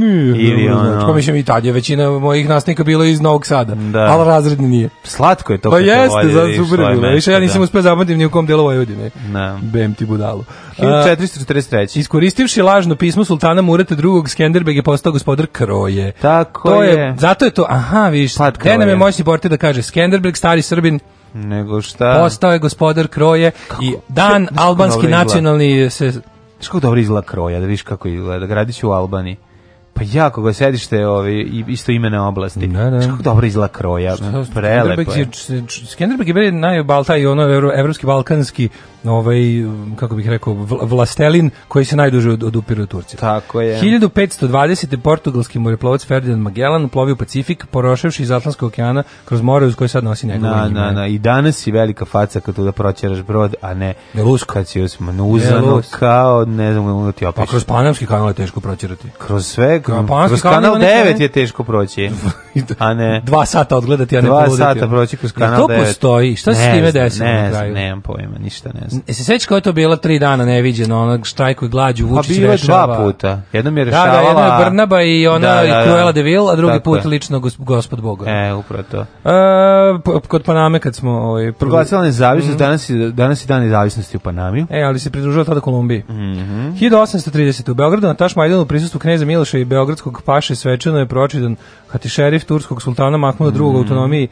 Ili znači, ono... Znači, tad je većina mojih nastavnika bila iz Novog Sada, da. ali razredni nije. Slatko je to. Pa jeste, za super je bilo. Više ja nisam da. uspeo zapamtiti ni u kom delu Vojvodine. Da. Bem ti budalo. 1443. Iskoristivši lažno pismo sultana Murata II. Skenderbeg je postao gospodar Kroje. Tako to je. je. Zato je to, aha, viš, gde nam je moćni borte da kaže Skenderbeg, stari Srbin, nego šta? Postao je gospodar Kroje kako? i dan kako albanski nacionalni se... Kako dobro izgleda Kroja, da viš kako izgleda, da gradić u Albaniji. Pa jako ga sedište ovi isto imene oblasti. Da, da. Kako dobro izla kroja. Prelepo. Skenderbeg je, je najbalta i ono evro, evropski balkanski ovaj kako bih rekao vlastelin koji se najduže od, odupiru Turci. Tako je. 1520. portugalski moreplovac Ferdinand Magellan plovio Pacifik poroševši iz Atlantskog okeana kroz more uz koje sad nosi njegovo na, ime. Na, na, i danas si velika faca kad tu da proćeraš brod, a ne Belusko. Kad si uzmano kao, ne znam, ti opiš. Pa kroz Panamski kanal je teško proćerati. Kroz sve rekao, pa mm. kroz kanal 9 je teško proći. A ne. 2 sata odgledati, a ne poluditi. 2 sata proći kroz kanal 9. To postoji. Šta se s time desilo na kraju? Ne, nemam pojma, ništa ne znam. E, se sećaš kako je to pa bilo 3 dana neviđeno, ona štrajku i glađu Vučić rešava. Pa bilo dva puta. Jednom je rešavala. Da, da, jedna je Brnaba i da, ona i da, da. Cruella de Vil, a drugi put lično gospod Boga. E, upravo to. E, kod Paname kad smo ovaj proglasila nezavisnost, mhm. danas je danas je dan nezavisnosti u Panami. E, ali se pridružila tada Kolumbiji. Mhm. -hmm. 1830 u Beogradu na Tašmajdanu prisustvu kneza Miloša i beogradskog paše svečano je pročitan hatišerif turskog sultana Mahmuda II. Mm. autonomiji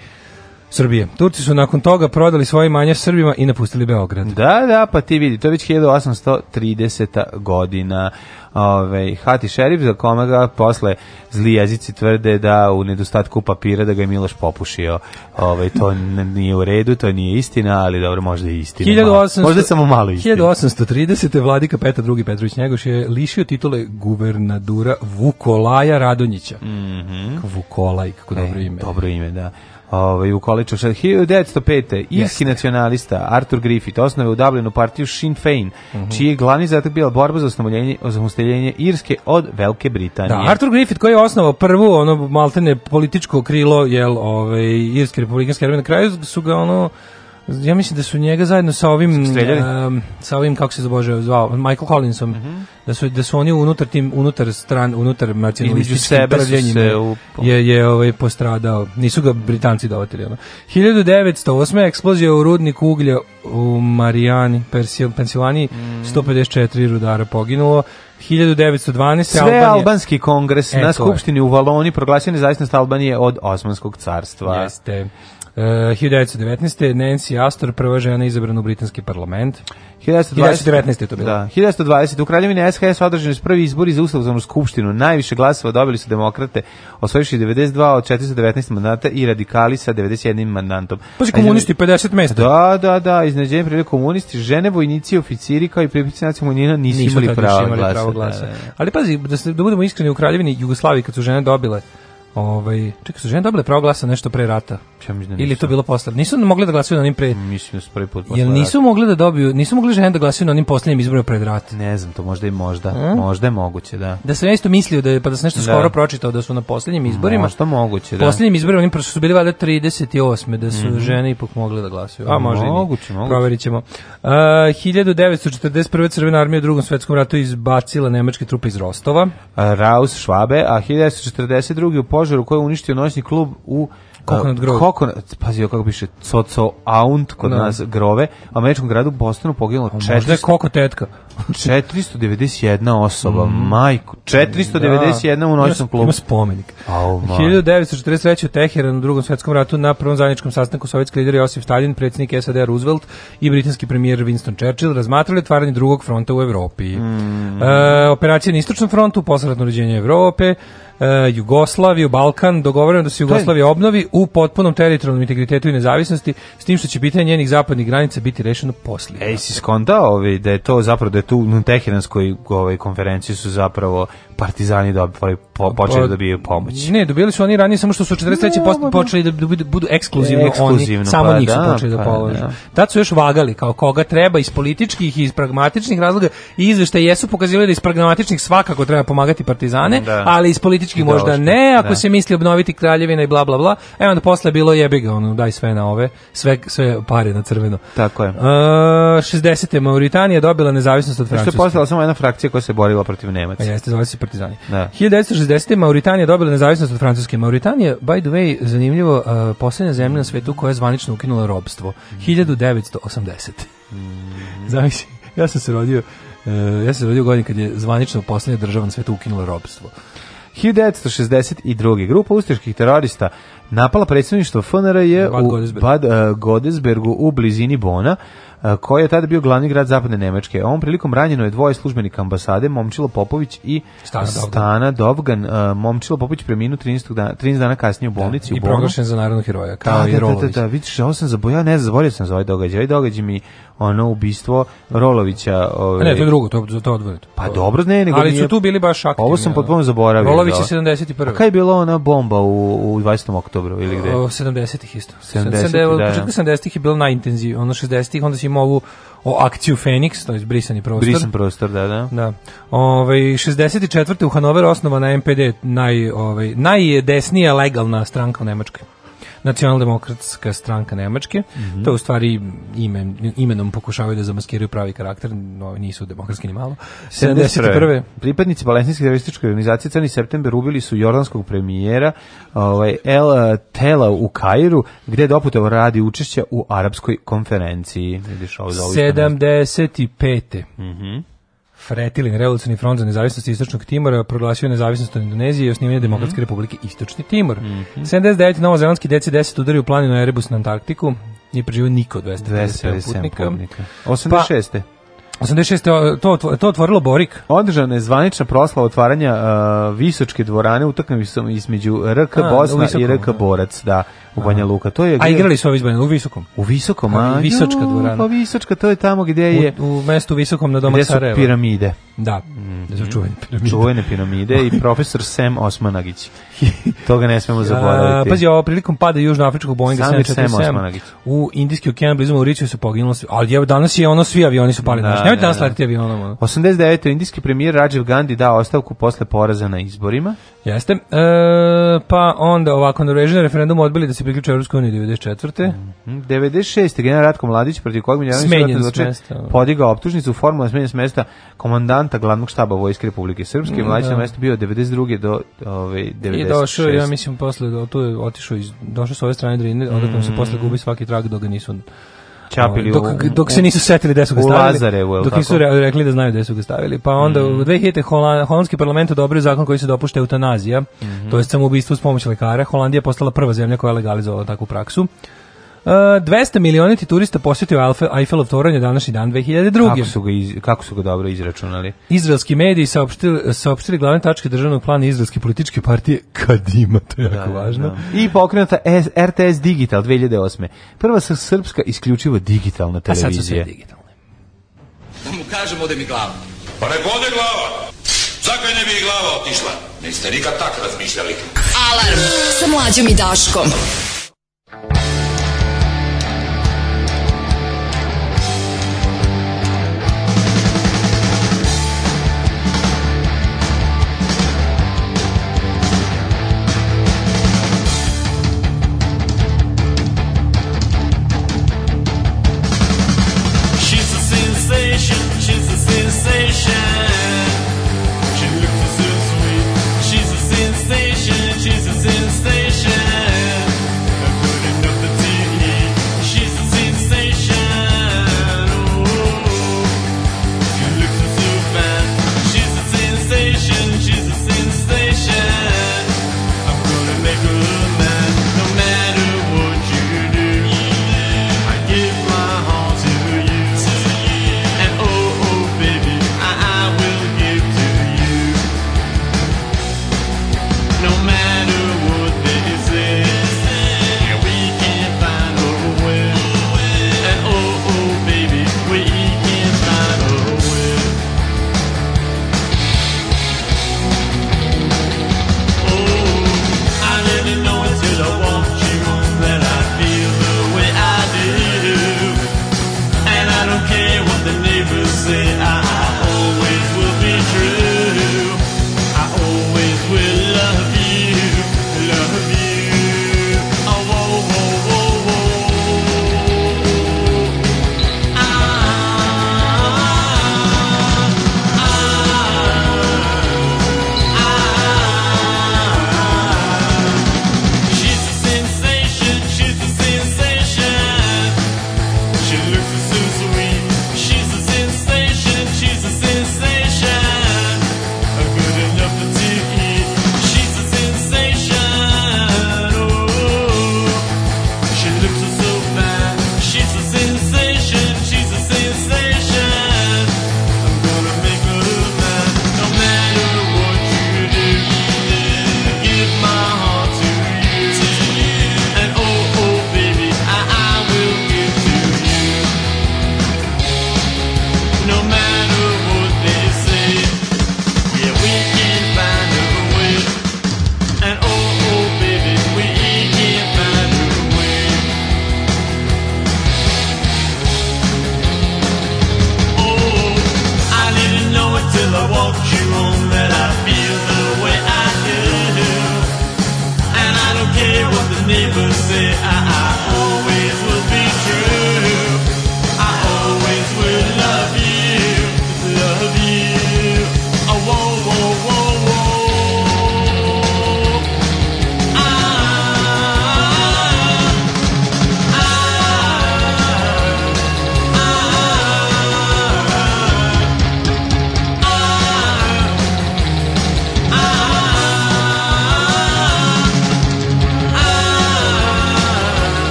Srbije. Turci su nakon toga prodali svoje manje Srbima i napustili Beograd. Da, da, pa ti vidi, to je već 1830. godina. Ove, Hati šerif za kome ga posle zli jezici tvrde da u nedostatku papira da ga je Miloš popušio. Ove, to nije u redu, to nije istina, ali dobro, možda je istina. 1800, možda je samo malo istina. 1830. vladika Petar II. Petrović Njegoš je lišio titule guvernadura Vukolaja Radonjića. Mm -hmm. Vukolaj, kako e, dobro ime. dobro ime, da ovaj, u količu 1905. Irski nacionalista Artur Griffith osnove u Dublinu partiju Sinn Féin, uh mhm. -huh. čiji je glavni zadatak bila borba za osnovljenje, osnovljenje Irske od Velike Britanije. Da, Artur Griffith koji je osnovao prvu ono maltene političko krilo jel, ovaj, Irske republikanske armije na kraju su ga ono ja mislim da su njega zajedno sa ovim um, sa ovim kako se zbože zvao Michael Collinsom mm -hmm. da su da su oni unutar tim unutar stran unutar nacionalističkim se je je ovaj postradao nisu ga Britanci dovatili ono 1908 eksplozija u rudniku uglja u Marijani Pensilvaniji mm -hmm. 154 rudara poginulo 1912. Sve albanski kongres e, na skupštini je. u Valoni proglasio nezavisnost Albanije od Osmanskog carstva. Jeste. E, uh, 1919. Nancy Astor, prva žena izabrana u britanski parlament. 1920, 1919. je to bilo. Da, 1920. U kraljevini SHS održani su prvi izbori za ustavnu skupštinu. Najviše glasova dobili su demokrate, osvojivši 92 od 419 mandata i radikali sa 91 mandantom. Pa si komunisti, 50 mesta. Da, da, da, iznenađenje prilike komunisti, žene, vojnici, oficiri kao i pripadnici nacionalnih nisu, nisu imali pravo glasa. Pravo da, da, da. Ali pazi, da, se, da budemo iskreni, u kraljevini Jugoslaviji kad su žene dobile Ovaj, čekaj, su žene dobile pravo glasa nešto pre rata? Ja mislim da nisu. Ili to bilo posle? Nisu mogli da glasaju na onim pre... Mislim da su prvi put posle Jel nisu rata. mogli da dobiju, nisu mogli žene da glasaju na onim poslednjim izborima pred rat? Ne znam, to možda i možda. Hmm? Možda je moguće, da. Da sam ja isto mislio da je, pa da sam nešto da. skoro pročitao da su na poslednjim izborima. Možda moguće, da. Poslednjim izborima, onim prošli su bili valjda 38. Da su mm -hmm. žene ipak mogle da glasaju. A možda moguće, moguće. Proverit Uh, 1941. Crvena armija u drugom svetskom ratu izbacila nemačke trupe iz Rostova. Raus Schwabe, a 1942 požaru koji je uništio noćni klub u Kokonat e, Grove. Kokonat, pazio kako piše, Coco Aunt kod no. Da. nas Grove, u američkom gradu Bostonu poginulo 400... Možda je Koko tetka. 491 osoba, mm. majku, 491 da. u noćnom klubu. Ima spomenik. Oh, 1943. u Teheranu u drugom svjetskom ratu na prvom zajedničkom sastanku sovjetski lider Josif Stalin, predsjednik SAD Roosevelt i britanski premijer Winston Churchill razmatrali otvaranje drugog fronta u Evropi. Mm. E, operacija na istočnom frontu, posredno uređenje Evrope, Uh, Jugoslaviju, Balkan, dogovoreno da se Jugoslavija obnovi u potpunom teritorijalnom integritetu i nezavisnosti, s tim što će pitanje njenih zapadnih granica biti rešeno poslije. Ej, si skontao ovaj, da je to zapravo da tu na Teheranskoj ovaj, konferenciji su zapravo partizani dobi, da ovaj, po, počeli da dobiju pomoć. Ne, dobili su oni ranije samo što su 43. No, da. počeli da, budu ekskluzivno, ekskluzivno oni, samo pa, njih su da, počeli da pa položu. da. Tad su još vagali kao koga treba iz političkih i iz pragmatičnih razloga i izveštaje jesu pokazivali da iz pragmatičnih svakako treba pomagati partizane, da. ali iz političkih da, možda ne, ako da. se misli obnoviti kraljevina i bla bla bla. E onda posle je bilo jebi ga, ono daj sve na ove, sve sve pare na crveno. Tako je. Uh, e, 60. Mauritanija dobila nezavisnost od Francuske. Što je postala samo jedna frakcija koja se borila protiv Nemaca. A pa jeste, zove se partizani. Da. 1960. Mauritanija dobila nezavisnost od Francuske. Mauritanija, by the way, zanimljivo, uh, posljednja zemlja na svetu koja je zvanično ukinula robstvo. Mm. 1980. Mm. Zavisi, ja sam se rodio, uh, ja sam se rodio godin kad je zvanično poslednja država na svetu ukinula robstvo. 1962. grupa ustaških terorista napala predsjedništvo FNRJ u Bad uh, Godesbergu u blizini Bona koji je tada bio glavni grad zapadne Nemačke. Ovom prilikom ranjeno je dvoje službenika ambasade, Momčilo Popović i Stana, Dovgan. Momčilo Popović preminuo 13 dana, 13 dana kasnije u da, bolnici. Da, I proglašen za narodnog heroja, kao da, i Rolović. Da, da, da, da, vidiš, ovo sam zaboravio, ne zaboravio sam za ovaj događaj. Ovaj događaj mi ono ubistvo Rolovića. ovaj. Ne, to je drugo, to, za to odvojeno. Pa dobro, ne, nego Ali su tu bili baš aktivni. Ovo sam potpuno zaboravio. Rolović da. je 71. A kaj je bila ona bomba u, u 20. oktobru ili gde? O, 70-ih isto. 70-ih, 70, da. 70-ih je bilo najintenzivnije, ono 60-ih, onda si imao ovu o akciju Feniks, to je brisani prostor. Brisan prostor, da, da. Da. Ove, ovaj, 64. u Hanover osnovana MPD, naj, ovaj najdesnija legalna stranka u Nemačkoj nacionaldemokratska stranka Nemačke. Mm -hmm. To je u stvari ime, imenom pokušavaju da zamaskiraju pravi karakter, no nisu demokratski ni malo. 71. Pripadnici palestinske terorističke organizacije Crni september ubili su jordanskog premijera ovaj, El Tela u Kairu, gde je doputovo radi učešća u arapskoj konferenciji. Vidiš, ovo 75. Mhm. Mm Fretilin, revolucionarni front za nezavisnost istočnog Timora, proglasio nezavisnost od Indonezije i osnivanje mm -hmm. Demokratske republike Istočni Timor. Mm -hmm. 79. novozelandski DC-10 u planinu Erebus na Antarktiku, nije preživio niko od 257 putnika. putnika. 86. Pa, 86. to, to otvorilo Borik. Održana je zvanična proslava otvaranja uh, Visočke dvorane, utakmica između RK A, Bosna i RK da. Borac, da u Banja Luka. To je, a igrali su ovi iz Banja u Visokom. U Visokom, a? Visočka dvorana. Pa Visočka, to je tamo gdje je... U, u mestu Visokom na Doma Sarajeva. Gdje su piramide. Da, mm -hmm. čuvene piramide. Čuvene piramide i profesor Sam Osmanagić. Toga ne smemo zaboraviti. Pazi, ovo prilikom pada Južnoafričkog Boeinga 747 u Indijski okean blizu Mauricio su poginulo svi. Ali evo danas je ono svi avioni su pali. Da, naš. da, danas da. letiti avionom. 89. indijski premijer Rajiv Gandhi dao ostavku posle poraza na izborima. Jeste. E, pa onda ovako, Norvežan referendum odbili da se se priključio Evropskoj uniji 94. Mm 96. general Ratko Mladić protiv kojeg Miljanović smenjen s mesta. Da. Podigao optužnicu formalno smenjen s mesta komandanta glavnog štaba Vojske Republike Srpske. Mm, Mladić da. na mesto bio 92. do ove 96. I došao ja mislim posle do da, tu je otišao iz došao sa ove strane Drine, mm. odakle se mhm. posle gubi svaki trag dok ga nisu čapili dok, u, dok se nisu setili gde su ga stavili. U Lazarevu, dok nisu re, rekli da znaju gde su ga stavili. Pa onda mm. u 2000 Holand, holandski parlament odobrio zakon koji se dopušta eutanazija, mm -hmm. to je samoubistvo s pomoću lekara. Holandija postala prva zemlja koja je legalizovala takvu praksu. 200 e, miliona turista posjetio Eiffelov toranj današnji dan 2002. Kako su ga, iz, kako su ga dobro izračunali? Izraelski mediji saopštili, saopštili glavne tačke državnog plana Izraelske političke partije Kadima, to je da, jako da, važno. Da. da. I pokrenuta S, RTS Digital 2008. Prva sa srpska isključivo digitalna televizija. A sad su sve digitalne. Da mu kažem ode mi glava. Pa ne ode glava. Zakaj ne bi glava otišla? Niste nikad tak razmišljali. Alarm sa mlađom i Daškom. relationship's a sin.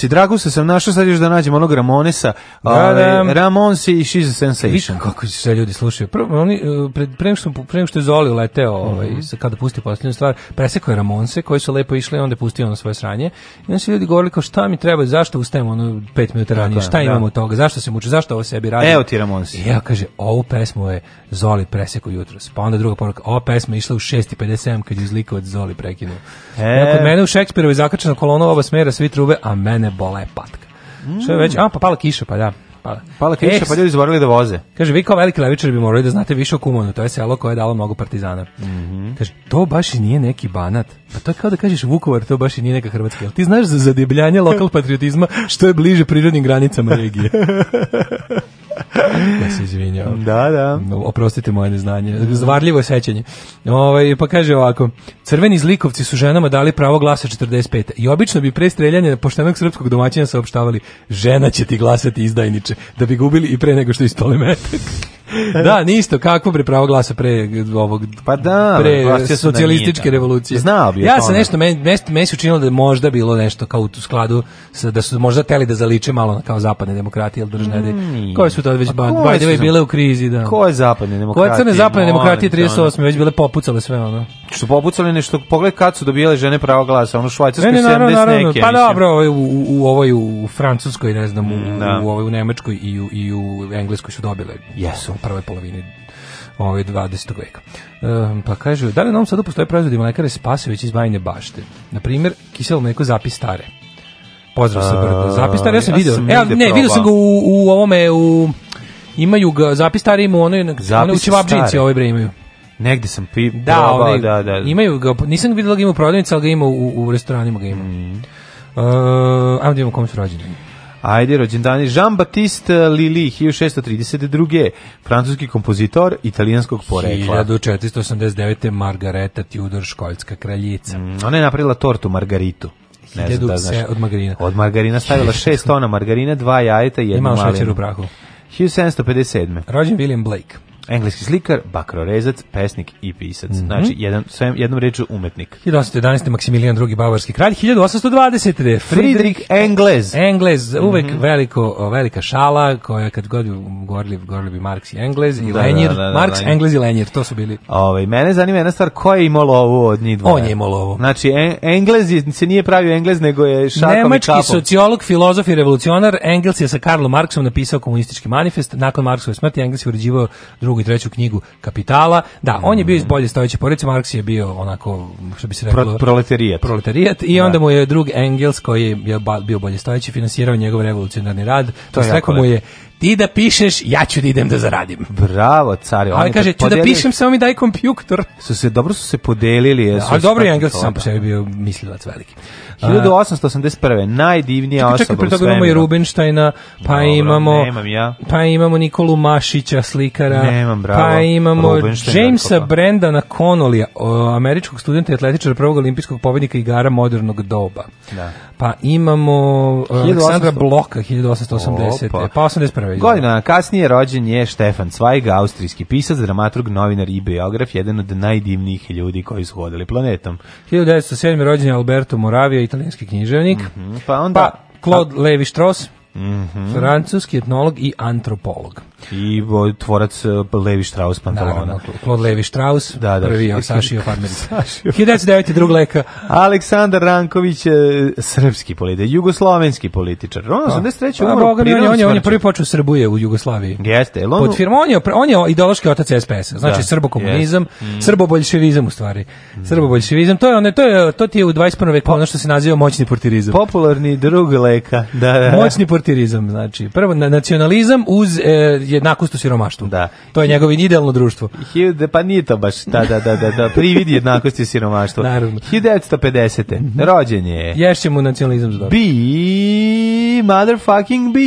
Ramonsi, se sam našao, sad još da nađem onog Ramonesa, da, ovaj, da. Ramonsi i She's a Sensation. Viš kako se ljudi slušaju. Prvo, oni, e, pre, pre, što, pre što je Zoli leteo, mhm. ovaj, mm -hmm. kada pusti posljednju stvar, presekao je Ramonse, koji su lepo išli, onda je pustio ono svoje sranje. I onda su ljudi govorili kao šta mi treba, zašto ustajemo ono pet minuta ranije, šta da. imamo toga, zašto se muče, zašto ovo sebi radi. Evo ti Ramonsi. I ja kaže, ovu pesmu je Zoli preseko jutros. Pa onda druga poruka, ova pesma išla u 6.57 kad je izlikao od da Zoli prekinuo. E. kod mene u Šekspirovi zakačena kolona ova smera, svi trube, a mene mene bole patka. Mm. Što je već, a pa pala kiša, pa da. Pala, pala kiša, Eks. Eh, pa ljudi zaborali da voze. Kaže, vi kao veliki levičar bi morali da znate više o Kumanu, to je selo koje je dalo mnogo partizana. Mm -hmm. Kaže, to baš i nije neki banat. Pa to je kao da kažeš Vukovar, to baš i nije neka Hrvatska. Ti znaš za zadebljanje lokal patriotizma što je bliže prirodnim granicama regije. ja se izvinjao. Da, da. Oprostite moje neznanje. Zvarljivo je sećanje. Ovaj, pa kaže ovako, crveni zlikovci su ženama dali pravo glasa 45. I obično bi pre streljanja poštenog srpskog domaćina saopštavali žena će ti glasati izdajniče, da bi gubili i pre nego što istole metak. da, nisto, kako pre pravo glasa pre ovog pa da, pre pa socijalističke revolucije. Znao bi ja sam nešto meni meni se učinilo da je možda bilo nešto kao u skladu sa, da su možda teli da zaliče malo na kao zapadne demokratije, al držne mm, koje su Pa su tada već band, by the bile u krizi, da. Ko je zapadne demokratije? Koje crne zapadne demokratije 38. već bile popucale sve, ono. Što popucale nešto, pogled kad su dobijale žene pravo glasa, ono švajcarske ne, ne, naravno, 70 naravno. neke. Pa dobro, ovaj u, u, ovoj u Francuskoj, ne znam, u, mm, da. u, ovoj u Nemačkoj i u, i u Engleskoj su dobile. Jesu. U prvoj polovini ovaj 20. veka. Um, pa kažu, da li na ovom sadu postoje proizvodi mlekare Spasović iz Bajne bašte? Naprimjer, kiselo mleko zapis stare. Pozdrav sa brda. Zapistar, ja sam ja video. Sam Evo, ne, video sam ga u, u ovome, u... Imaju ga, zapistar ima ono, ono u čevapđinci ovaj bre imaju. Negde sam pi, da, probao, ovaj, da, da, da. Imaju ga, nisam videla da ga ima u prodavnici, ali ga ima u, u restoranima ga ima. Mm. Uh, ajmo da imamo kom su rođeni. Ajde, rođendani Jean-Baptiste Lili, 1632. Francuski kompozitor italijanskog porekla. 1489. Margareta Tudor, školjska kraljica. Mm, ona je napravila tortu Margaritu ne znam da, da znaš. od margarina. Od margarina stavila 6 tona margarina, dva jajeta i jednu malinu. Imao šećer u prahu. 1757. Rođen William Blake. Engleski slikar, bakrorezac, pesnik i pisac. Mm -hmm. Znači, jedan, sve, jednom reču umetnik. 1811. Maksimilijan II. Bavarski kralj. 1820. Friedrich Engles. Engles, uvek mm -hmm. veliko, velika šala koja kad god bi govorili, govorili bi Marks i Engles i da, Lenjir. Da, da, da, Marks, Engles i Lenjir, to su bili. Ove, ovaj, mene zanima jedna stvar, ko je imao ovo od njih dvoje? On je imao ovo. Znači, en, Engles se nije pravio Engles, nego je šakom Nemački i kapom. sociolog, filozof i revolucionar Engels je sa Karlom Marksom napisao komunistički manifest. Nakon Marksove smrti Engels je uređivao drugu drugu i treću knjigu Kapitala. Da, on je bio iz mm. bolje stojeće porodice, Marks je bio onako, što bi se reklo... Pro, proletarijat. Proletarijat i da. onda mu je drug Engels, koji je bio bolje stojeći, finansirao njegov revolucionarni rad. To je rekao mu je, ti da pišeš, ja ću da idem da zaradim. Bravo, cari. Ali on ovaj kaže, ću podeli... da pišem, samo mi daj kompjuktor. Su se, dobro su se podelili. Da, jesu, da, ali dobro je Engels sam po sebi bio mislilac veliki. 1881. Najdivnija čekaj, čekaj, osoba u svemiru. Čekaj, pre toga imamo i Rubinštajna, pa Dobro, imamo... ja. Pa imamo Nikolu Mašića, slikara. Nemam, bravo. Pa imamo Jamesa Brendana Connolly, američkog studenta i atletičara prvog olimpijskog pobednika igara modernog doba. Da. Pa imamo e, Aleksandra Bloka, 1880. Opa. Pa 81. Godina kasnije rođen je Štefan Cvajg, austrijski pisac, dramaturg, novinar i biograf, jedan od najdivnijih ljudi koji su hodali planetom. 1907. rođen je Alberto Moravija, italijanski književnik. Mm -hmm. Pa onda... Pa Claude pa, Levi Strauss. Mm -hmm. Francuski etnolog i antropolog. I tvorac eh, Levi Strauss pantalona. Naravno, Levi Strauss, da, da, prvi je Sašio Farmer. Sašio. 1909. drug leka. Aleksandar Ranković, eh, srpski političar, jugoslovenski političar. On, 83. Pa, pa, umro u prirodnom on, je, on je prvi počeo Srbuje u Jugoslaviji. Jeste. On... Pod on je, on je ideološki otac SPS-a, znači da, srbokomunizam, yes. Mm. srboboljševizam u stvari. Mm. Srboboljševizam, to je, one, to je, to ti je u 21. veku ono što se naziva moćni portirizam. Popularni drug leka. Da, da. da. Moćni portirizam portirizam, znači prvo nacionalizam uz e, jednakost u siromaštvu. Da. To je njegovo idealno društvo. Hilde, pa nije to baš, da, da, da, da, da prividi jednakosti u siromaštvu. Naravno. 1950. Mm -hmm. Rođen Ješće mu nacionalizam zdor. B, motherfucking B.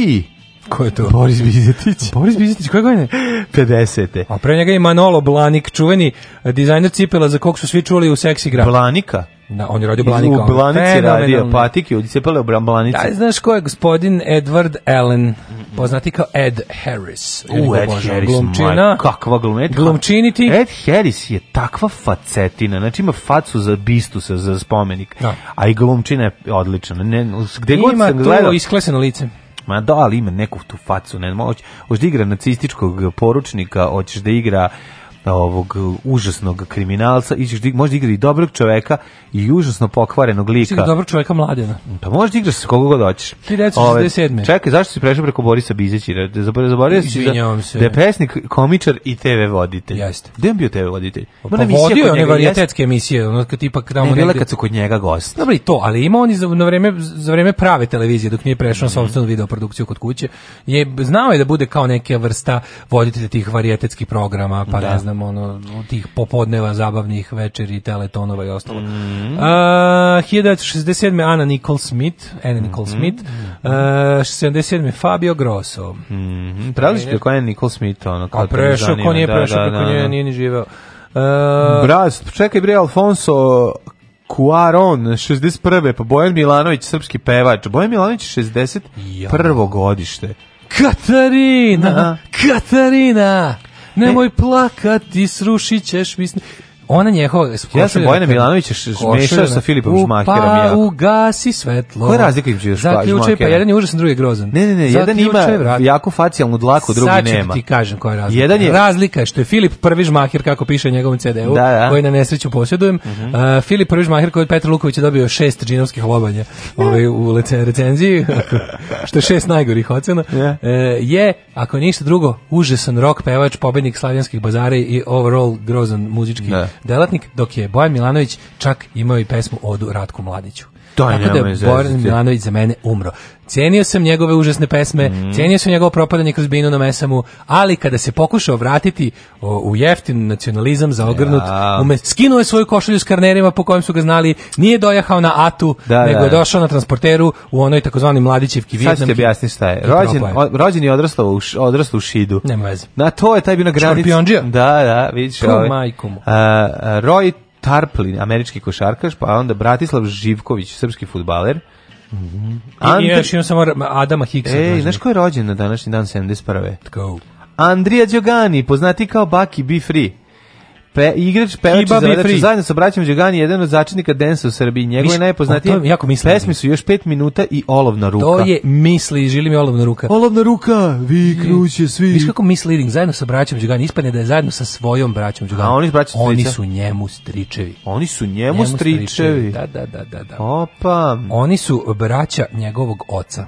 Ko je to? Boris Bizetić. Boris Bizetić, koje godine? 50. A pre njega je Manolo Blanik, čuveni dizajner cipela za kog su svi čuli u seksi grafu. Blanika? Da, on je radio Blanika. U Blanici radio patike, ovdje se pale u Blanici. Da, znaš ko je gospodin Edward Allen, poznati kao Ed Harris. U, Ed božem. Harris, glumčina, maj, kakva glumčina. Glumčini ti. Ed Harris je takva facetina, znači ima facu za bistusa, za spomenik, da. a i glumčina je odlična. Ne, gde god sam gledao... Ima to iskleseno lice. Ma da, ali ima neku tu facu, ne moći. Hoćeš da igra nacističkog poručnika, hoćeš da igra ovog uh, užasnog kriminalca, ićeš da može igrati dobrog čoveka i užasno pokvarenog lika. Čekaj, da dobrog čoveka mladena. Pa možda igraš sa koga god hoćeš. Ti 67. Čekaj, zašto si prešao preko Borisa Bizića? Zaboravio si da, se. da je pesnik, komičar i TV voditelj. Jeste. Gde je bio TV voditelj? Pa vodio je one varijetetske emisije, ono kad ipak tamo ne, bila kad su kod njega gost. Dobro i to, ali ima on i za, na vreme, za vreme prave televizije, dok nije prešao mm -hmm. sopstvenu videoprodukciju kod kuće, je, znao je da bude kao neka vrsta voditelja tih varijetetskih programa, pa da. ne znam, nam ono tih popodneva zabavnih večeri teletonova i ostalo. Mm -hmm. A, 1967. Ana Nicole Smith, Anna Nicole mhm. Smith, mm -hmm. A, 77. Fabio Grosso. Mm -hmm. je ko je Nicole Smith, ono, kao prešao, ko nije da, prešao, da, da, da, ko nije, nije ni živeo. Uh, Brast, čekaj bre Alfonso Cuaron, 61. Pa Bojan Milanović, srpski pevač. Bojan Milanović, 61. Ja. godište. Katarina! Aha. Katarina! Nemoj e. plakati, srušit ćeš mi snu. Ona njehova Ja sam Bojana dakle, Milanovića mešao dakle, sa Filipom Žmakerom. Pa ugasi svetlo. Koja je im između Žmakera? Zaključaj, pa jedan je užasan, drugi je grozan. Ne, ne, ne, jedan ima jako facijalnu dlaku, drugi nema. Sad ću ti kažem koja je razlika. Jedan je... Razlika je što je Filip prvi Žmaker, kako piše njegovom CD-u, da, da. koji na nesreću posjedujem. Uh mhm. -huh. uh, Filip prvi Žmaker koji od Petra Lukovića dobio šest džinovskih lobanja ovaj, u recenziji, što je šest najgorih ocena, yeah. uh, je, ako ništa drugo, užasan rock pevač, pobednik slavijanskih bazara i overall grozan muzički da delatnik, dok je Bojan Milanović čak imao i pesmu Odu Ratku Mladiću. To je da Boris Milanović za mene umro. Cenio sam njegove užasne pesme, mm. cijenio sam njegovo propadanje kroz binu na mesamu, ali kada se pokušao vratiti o, u jeftin nacionalizam za ogrnut, ja. ume, skinuo je svoju košulju s karnerima po kojem su ga znali, nije dojahao na atu, da, da. nego da. je došao na transporteru u onoj takozvani Mladićevki Vijetnamki. Sad ću ti objasni šta je. Rođen, o, rođen je odrastao u, odrastao u Šidu. Nema veze. Na to je taj bio na granici. Da, da, vidiš. Ovaj. majkomu. A, a, Roy Tarplin, američki košarkaš, pa onda Bratislav Živković, srpski futbaler. Mm -hmm. Ante... I, I još samo Adama Higgsa. Ej, znaš ko je rođen na današnji dan 71. Go. Andrija Đogani, poznati kao Baki Be Free pe, igrač, pevač i zajedno sa braćom Đogani, jedan od začinika Densa u Srbiji. njegov Njegove najpoznatije jako misli, pesme su još 5 minuta i olovna ruka. To je misli, žili mi olovna ruka. Olovna ruka, vi kruće svi. Viš kako misli zajedno sa braćom Đogani, ispadne da je zajedno sa svojom braćom Đogani. A oni, braćom oni su njemu stričevi. Oni su njemu, njemu stričevi. stričevi. Da, da, da, da, da. Opa. Oni su braća njegovog oca.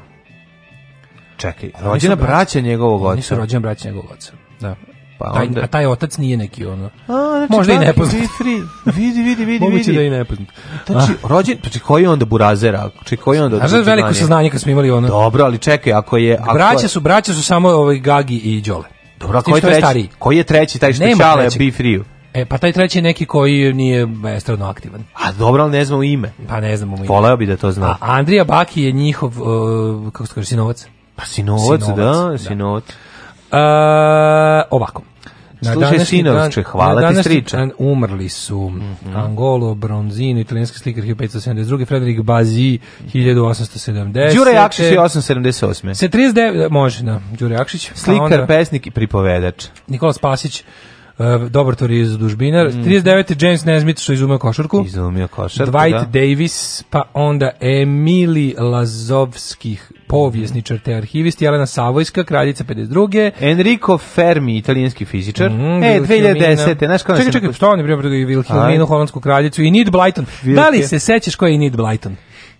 Čekaj, rođena braća njegovog oca. Oni su rođena braća njegovog oca. Da. Pa taj, onda... A taj otac nije neki ono. A, znači, Možda i nepoznat. Vidi, vidi, vidi, vidi. Moguće da i nepoznat. Znači, rođen, znači koji je onda burazera? Znači koji je onda... Znači, veliko saznanje kad smo imali ono. Dobro, ali čekaj, ako je... Ako... Braća su, braća su samo ovaj Gagi i Đole. Dobro, a koji, treći, je stari? koji je treći, taj što čale b Free? E, pa taj treći je neki koji nije estradno aktivan. A dobro, ali ne znamo ime. Pa ne znamo ime. Voleo bi da to zna. A Andrija Baki je njihov, uh, kako se kaže, sinovac? Pa sinovac, da, sinovac da, da, sinovac. E, ovako. Na Slušaj sinovče, hvala na ti striča. umrli su mm -hmm. Angolo Bronzino, italijanski slikar 1572, Frederik Bazi 1870. Đure Jakšić 1878. Se 39, može, da, Đure Jakšić. Pa slikar, onda, pesnik i pripovedač. Nikola Spasić uh, dobar turiz dužbinar. Mm. 39. James Nesmith što izumeo košarku. Izumeo košarku, Dwight da. Davis, pa onda Emili Lazovskih povjesničar te arhivist, Jelena Savojska, kraljica 52. Enrico Fermi, italijanski fizičar. Mm, e, 2010. Znaš kao čekaj, čekaj, što on je bio i Wilhelminu, holandsku kraljicu, i Nid Blyton. Da li se sećaš ko je Nid Blyton?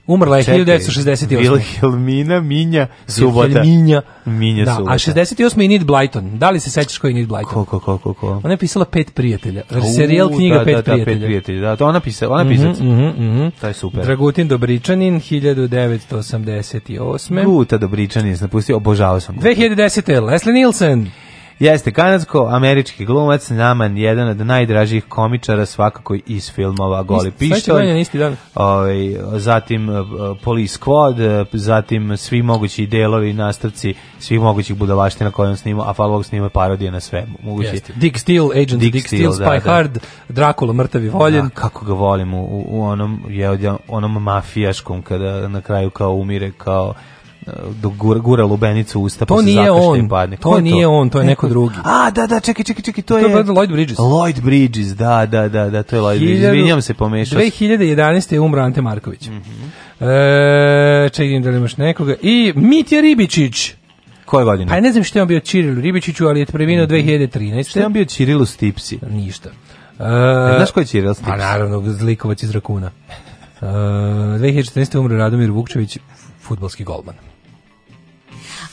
Umrla je 1968. Wilhelmina Minja Subota. Minja. Minja da, Subota. A 68. je Enid Blyton. Da li se sećaš koji je Enid Blyton? Ko, ko, ko, ko, Ona je pisala Pet prijatelja. Znači, serijal knjiga da, da Pet da, prijatelja. Da, Pet prijatelja. Da, to ona pisala, ona mhm, pisac. Mm -hmm, mm -hmm. To je super. Dragutin Dobričanin, 1988. Guta Dobričanin, napustio, obožavao sam. 2010. Leslie Nielsen. Jeste kanadsko-američki glumac, naman jedan od najdražih komičara svakako iz filmova Goli Isti, pištolj. isti dan. Ovaj zatim eh, Police Squad, eh, zatim svi mogući delovi, nastavci svih mogućih budalaština koje on snima, a Favog snima parodije na sve mogući. Dick Steele, Agent Dick, Dick Steele, da, Spy da, Hard, Dracula mrtav voljen. Da, kako ga volim u, u onom je onom mafijaškom kada na kraju kao umire kao do gura, gura lubenicu usta to pa nije on padne. to, to nije on to je neko, drugi a da da čekaj čekaj čekaj to, to je to je Lloyd Bridges Lloyd Bridges da da da da to je Lloyd Bridges izvinjavam se pomešao 2011 je umro Ante Marković mm -hmm. e, čekaj da li imaš nekoga i Mitja Ribičić koje godine? Pa ne znam što je on bio Čirilu Ribičiću, ali je preminuo mm -hmm. 2013. Što je on bio Čirilu Stipsi? Da, ništa. E, ne znaš ko je Čiril Stipsi? Pa naravno, zlikovac iz Rakuna. E, 2014. umro Radomir Vukčević, futbalski golman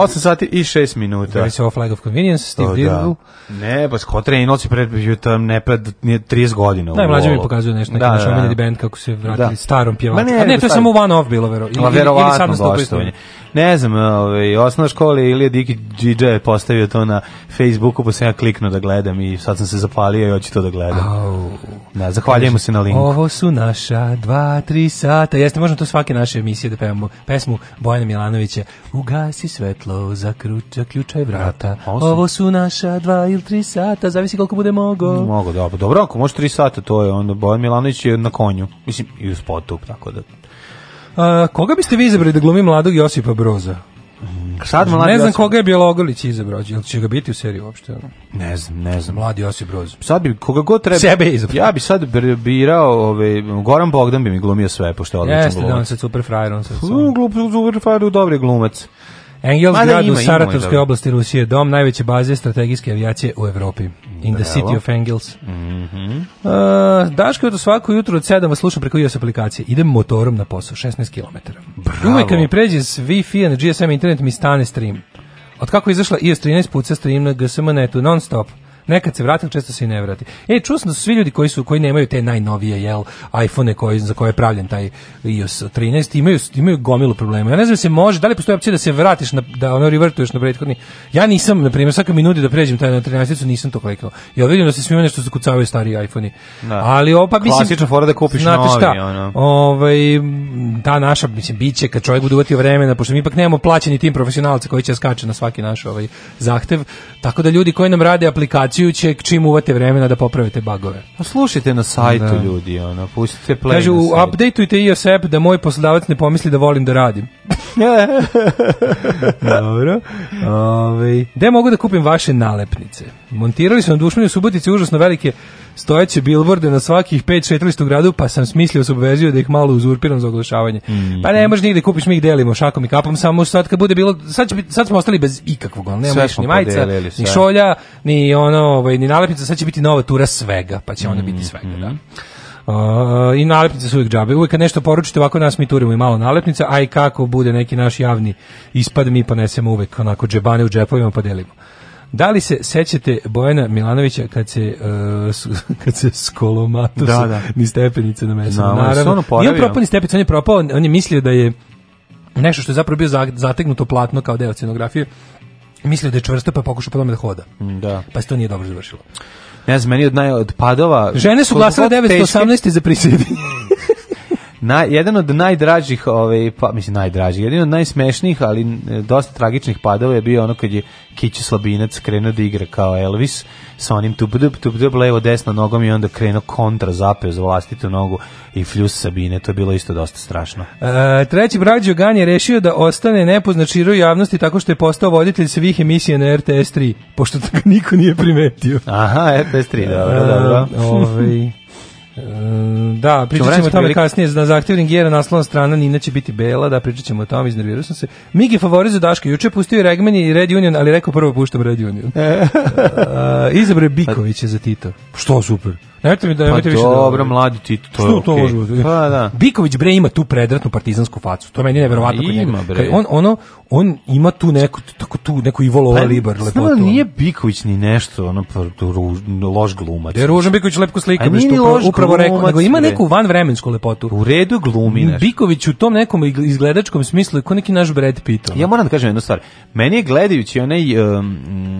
8 sati i 6 minuta. Bili se ovo Flag of Convenience, Steve oh, da. Dirtle. Ne, pa Scott Reynolds je pred tam ne pred 30 godina. Najmlađi da, mi pokazuje nešto, da, neki da, naš da, da. band kako se vratili da. starom pjevaču. Ne, ne, pa to je samo one off bilo, verovatno. Ili, ili, ili sad nastupaju ne znam, ovaj, osnovna škola ili Diki DJ postavio to na Facebooku, pa sam ja kliknuo da gledam i sad sam se zapalio i hoću to da gledam. Au. Da, zahvaljujemo se na linku. Ovo su naša 2 3 sata. Jeste, možemo to svake naše emisije da pevamo pesmu Bojana Milanovića. Ugasi svetlo, zakruča, ključaj vrata. Ovo su naša 2 ili 3 sata, zavisi koliko bude mogo. Mogu, dobro. Dobro, ako može 3 sata, to je onda Bojan Milanović je na konju. Mislim, i u spotu, tako da A, koga biste vi izabrali da glumi mladog Josipa Broza? Sad mladi ne znam Josip... koga je Bjelogolić izabrao, jel će ga biti u seriji uopšte? Ne znam, ne znam. Mladi Josip Broz. Sad bi koga god treba. Sebe izabrao. Ja bi sad birao, ovaj Goran Bogdan bi mi glumio sve pošto je odličan glumac. Jeste, da on se super frajer, on se. Su glup super frajer, dobri glumac. Engelsgrad u Saratovskoj oblasti Rusije, dom najveće baze strategijske avijacije u Evropi. In Bravo. the city of Engels. Mm -hmm. uh, Daško, svako jutro od 7 vas slušam preko iOS aplikacije. Idem motorom na posao, 16 km. Bravo. Uvijek kad mi pređe s Wi-Fi na GSM internet mi stane stream. Od kako je izašla iOS 13 puca stream na GSM netu non stop nekad se vrati, često se i ne vrati. E, čuo sam da su svi ljudi koji su koji nemaju te najnovije jel iPhone koji za koje je pravljen taj iOS 13 imaju imaju gomilu problema. Ja ne znam da se može, da li postoji opcija da se vratiš na da ono revertuješ na prethodni. Ja nisam na primjer svaka minuta da pređem taj na 13 nisam to kliknuo. Ja vidim da se svima nešto zakucavaju stari iPhone. Da. Ali opa mislim klasično fora da kupiš novi, šta? Ono. Ovaj ta naša mislim biće kad čovjek bude uvatio vremena pošto mi ipak nemamo plaćeni tim profesionalca koji će skače na svaki naš ovaj zahtev. Tako da ljudi koji nam rade aplikaciju emisiju će čim uvate vremena da popravite bagove. A slušajte na sajtu da. ljudi, ono, pustite play. Kaže, updateujte iOS app da moj poslodavac ne pomisli da volim da radim. Dobro. Ove. Gde mogu da kupim vaše nalepnice? Montirali su nam dušmani u užasno velike stojeće bilborde na svakih 5-4 u gradu, pa sam smislio se obvezio da ih malo uzurpiram za oglašavanje. Pa ne mhm. možeš nigde da kupiš, mi ih delimo šakom i kapom, samo sad kad bude bilo, sad, će, sad smo ostali bez ikakvog, ali nema ni majica, ni šolja, ni, ono, ovaj, ni nalepnica, sad će biti nova tura svega, pa će onda biti mhm, svega, da. Uh, i nalepnice su uvijek džabe. Uvijek kad nešto poručite, ovako nas mi turimo i malo nalepnica, a i kako bude neki naš javni ispad, mi ponesemo uvijek onako džebane u džepovima pa delimo. Da li se sećate Bojana Milanovića kad se uh, kad se skolomato da, da. ni stepenice na meso? Da, Naravno. On je propao ni stepenice, on je propao, on je mislio da je nešto što je zapravo bio zategnuto platno kao deo scenografije, mislio da je čvrsto pa pokušao po tome da hoda. Mm, da. Pa se to nije dobro završilo. Ne znam, meni od, naj, od padova... Žene su glasale 918. za prisjedinje. Na, jedan od najdražih, ovaj, pa, mislim najdražih, jedan od najsmešnijih, ali e, dosta tragičnih padova je bio ono kad je Kić Slabinac krenuo da igra kao Elvis sa onim tup tup tup tup levo desno nogom i onda krenuo kontra zapeo za vlastitu nogu i fljus Sabine, to je bilo isto dosta strašno. E, treći brat Đogan je rešio da ostane nepoznat široj javnosti tako što je postao voditelj svih emisija na RTS 3, pošto tako niko nije primetio. Aha, RTS 3, dobro, dobro. E, ovaj, E, da, pričat ćemo o tome kasnije. Na zahtjev Ringijera naslovna strana Nina će biti bela, da pričat ćemo o tome, iznervirao sam se. Migi favorizu Daška, juče pustio Regmeni i Red Union, ali rekao prvo puštam Red Union. E. E, Izabre Bikoviće za Tito. Što super. Nemojte mi da nemojte pa više dobro, da... dobro, mladi Tito, to je okej. Okay. Pa da. Biković bre ima tu predratnu partizansku facu. To meni je neverovatno kod njega. Ima bre. On ono on ima tu neku tako tu neku Ivo pa, Libar lepotu. nije Biković ni nešto, ono pa, ruž, loš glumac. Da Ružan Biković lepko slika, pa što upravo, upravo rekao, nego ima neku vanvremensku lepotu. U redu glumi nešto. Biković u tom nekom izgledačkom smislu je kao neki naš Brad Pitt. Ja moram da kažem jednu stvar. Meni je gledajući onaj um,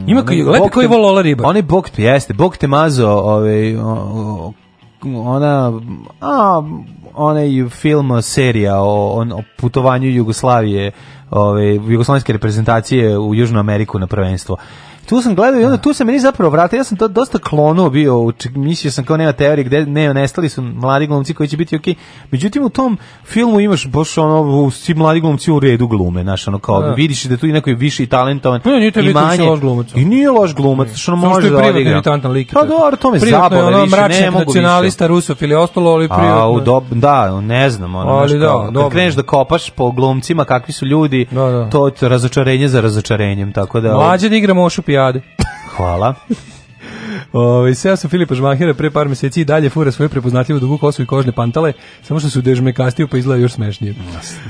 ima koji lepo koji Ivo Lola Ribar. Onaj bog jeste, bog te mazo, ovaj ona a onaj film serija o, o putovanju Jugoslavije, ove jugoslovenske reprezentacije u Južnu Ameriku na prvenstvo. Tu sam gledao i onda da. tu se meni zapravo vratio. Ja sam to dosta klonuo bio, mislio sam kao nema teorije gde ne, nestali su mladi glumci koji će biti okej. Okay. Međutim, u tom filmu imaš baš ono, svi mladi glumci u redu glume, znaš, ono kao, da. vidiš da tu i neko je više i talentovan. Ne, nije to biti da loš I nije loš glumac, što ono može da odigra. Pa dobro, to me zabole ono, više, ne mogu nacionalista, rusofil ili ostalo, ali privatno. A, u dob, da, ne znam, ono, ali da, kao, kad kreneš da kopaš po glumcima, kakvi su ljudi, da, da. to razočarenje za razočarenjem, tako da... Mlađe da igra mošu pijan olimpijade. Hvala. Ovaj seo sam Filipa Žmahira pre par meseci i dalje fura svoje prepoznatljivo dugu kosu i kožne pantale, samo što su dežme kastio pa izgleda još smešnije.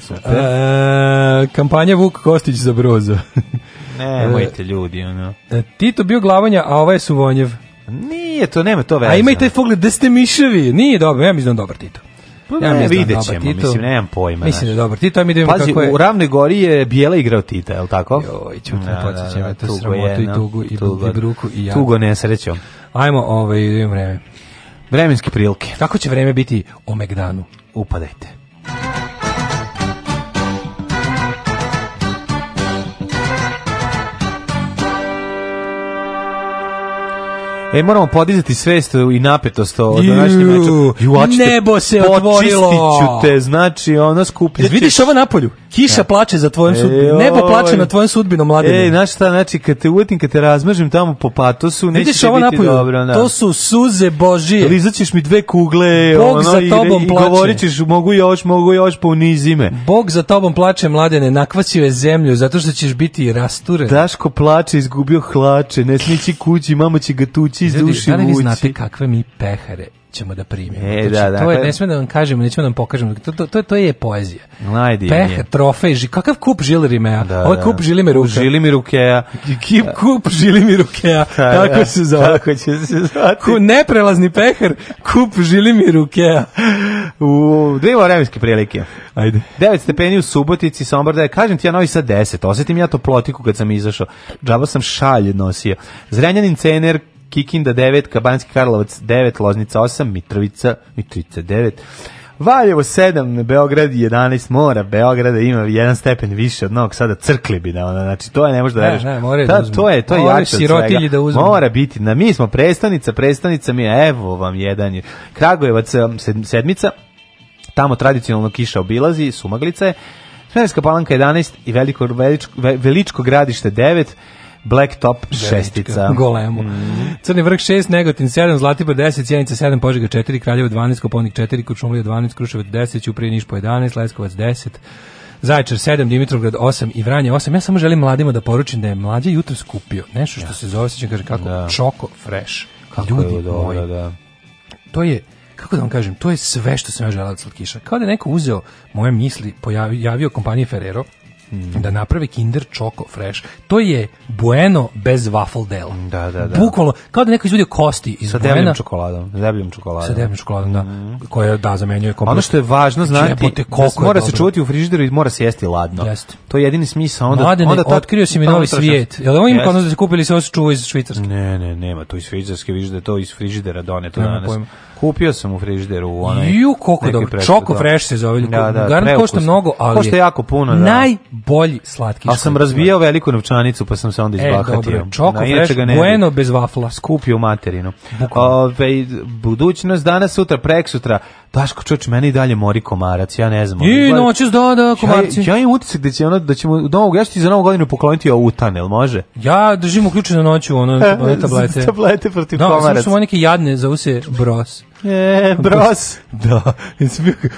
Super. E, kampanja Vuk Kostić za Brozo. ne, mojte ljudi, ono. E, Tito bio glavanja, a ovaj su vonjev. Nije to, nema to veze. A imajte pogled, da ste miševi. Nije dobro, ja mislim da dobar Tito. Pa ja ne, ne vidjet ćemo, mislim, nemam pojma. Mislim da je dobar. Tito, mi da Pazi, kako je. Pazi, u Ravnoj gori je Bijela igrao Tita, je li tako? Joj, ću te da, podsjećam, da, to da, sramotu i tugu i bruku i ja. Tugo nesrećom. Ajmo, ovaj, idem vreme. Vremenske prilike. Kako će vreme biti o Megdanu? Upadajte. E, moramo podizati svest i napetost o današnjem meču. Nebo se otvorilo. Počistiću te, znači, ono skuplje. Vidiš ovo napolju? Kiša da. plače za tvojom sudbinom. Nebo plače na tvojom sudbinom, mladine. Ej, znaš šta, znači, kad te uvetim, kad te razmažem tamo po patosu, neće Vidiš, ovo biti dobro. Da. To su suze Božije. Lizaćeš mi dve kugle Bog ono, za tobom i, plače. i govorit ćeš, mogu još, mogu još, pa unizi Bog za tobom plače, mladene, nakvasio je zemlju, zato što ćeš biti rasture. Daško plače, izgubio hlače, ne smići kući, mama će ga tući iz duši vući. Da li vi znate kakve mi pehare ćemo da primimo. E, znači, da, da, to je, dakle- ne smem da vam kažem, nećemo da vam pokažem. To, to, to, to je poezija. Najdivnije. Peh, trofej, ži, kakav kup Žilirimeja? Da, Ovo ovaj je da. kup Žilimiruka. Žilimirukea. Kip kup Žilimirukea. Da, tako da. se zove. Tako će se zvati. Ku, neprelazni pehar, kup Žilimirukea. U dve da vremenske prilike. Ajde. 9 stepeni u Subotici, Sombor, da je, kažem ti ja novi sad 10. Osetim ja to plotiku kad sam izašao. Džaba sam šalje nosio. Zrenjanin cener Kikinda 9, Kabanski Karlovac 9, Loznica 8, Mitrovica, Mitrovica 9, Valjevo 7, Beograd 11, mora Beograda ima jedan stepen više od Novog Sada, crkli bi da ona, znači to je ne može da veriš. Ne, ne, mora da uzme. To je, to je jače sirotilji da Mora biti, na mi smo prestanica, prestanica mi je, evo vam jedan je. Kragujevac um, sedmica, tamo tradicionalno kiša obilazi, sumaglica je, Smenerska palanka 11 i veliko, veličko, veličko gradište 9, Blacktop šestica. Golemo. Mm. Crni vrh 6, Negotin 7, Zlatibor 10, Cijenica 7, Požega 4, Kraljevo 12, Koponik 4, Kučumlija 12, Kruševac 10, Ćuprije Niš po 11, Leskovac 10, Zaječar 7, Dimitrovgrad 8 i Vranje 8. Ja samo želim mladima da poručim da je mlađe jutro skupio nešto što ja. se zove, sećam kaže kako, da. Choco Fresh. Kako Ljudi je dobro, moji, da. To je, kako da vam kažem, to je sve što sam ja želao od slatkiša. Kao da je neko uzeo moje misli, pojavio, javio kompanije Ferrero, da naprave Kinder Choco Fresh. To je bueno bez waffle dela. Da, da, da. Bukvalno, kao da neko izvudio kosti iz Sa debljom čokoladom. Debljom čokoladom. Sa debljom čokoladom, da. Mm. Koja, da, zamenjuje kompletno. Ono što je važno znati, da mora se čuvati u frižideru i mora se jesti ladno. Jest. To je jedini smisao. Onda, Mladene, onda tad, otkrio si mi novi svijet. Jel ovo ima kod nas da se kupili se ovo čuva iz Švicarske? Ne, ne, nema. To iz Švicarske, vidiš da je to iz frižidera doneto danas. Kupio sam u frižideru onaj. Ju kako dobro. Choco Fresh se zove. Da, da, Garant košta mnogo, ali košta jako puno, da. Najbolji slatki. A sam razbijao veliku novčanicu, pa sam se onda e, izbahatio. E, dobro. Choco Fresh, bueno bez vafla. Skupio materinu. Ove, budućnost danas, sutra, prek sutra. Daško, čoč, meni i dalje mori komarac, ja ne znam. I noćas, da, da, komarci. Ja, ja imam utisak da, će ono, da ćemo u novog, ja ću ti za novu godinu pokloniti ovu jel može? Ja držim uključeno noću ono, one tablete. tablete protiv da, komarac. Da, samo su neke jadne, zove se bros. E, bros. da,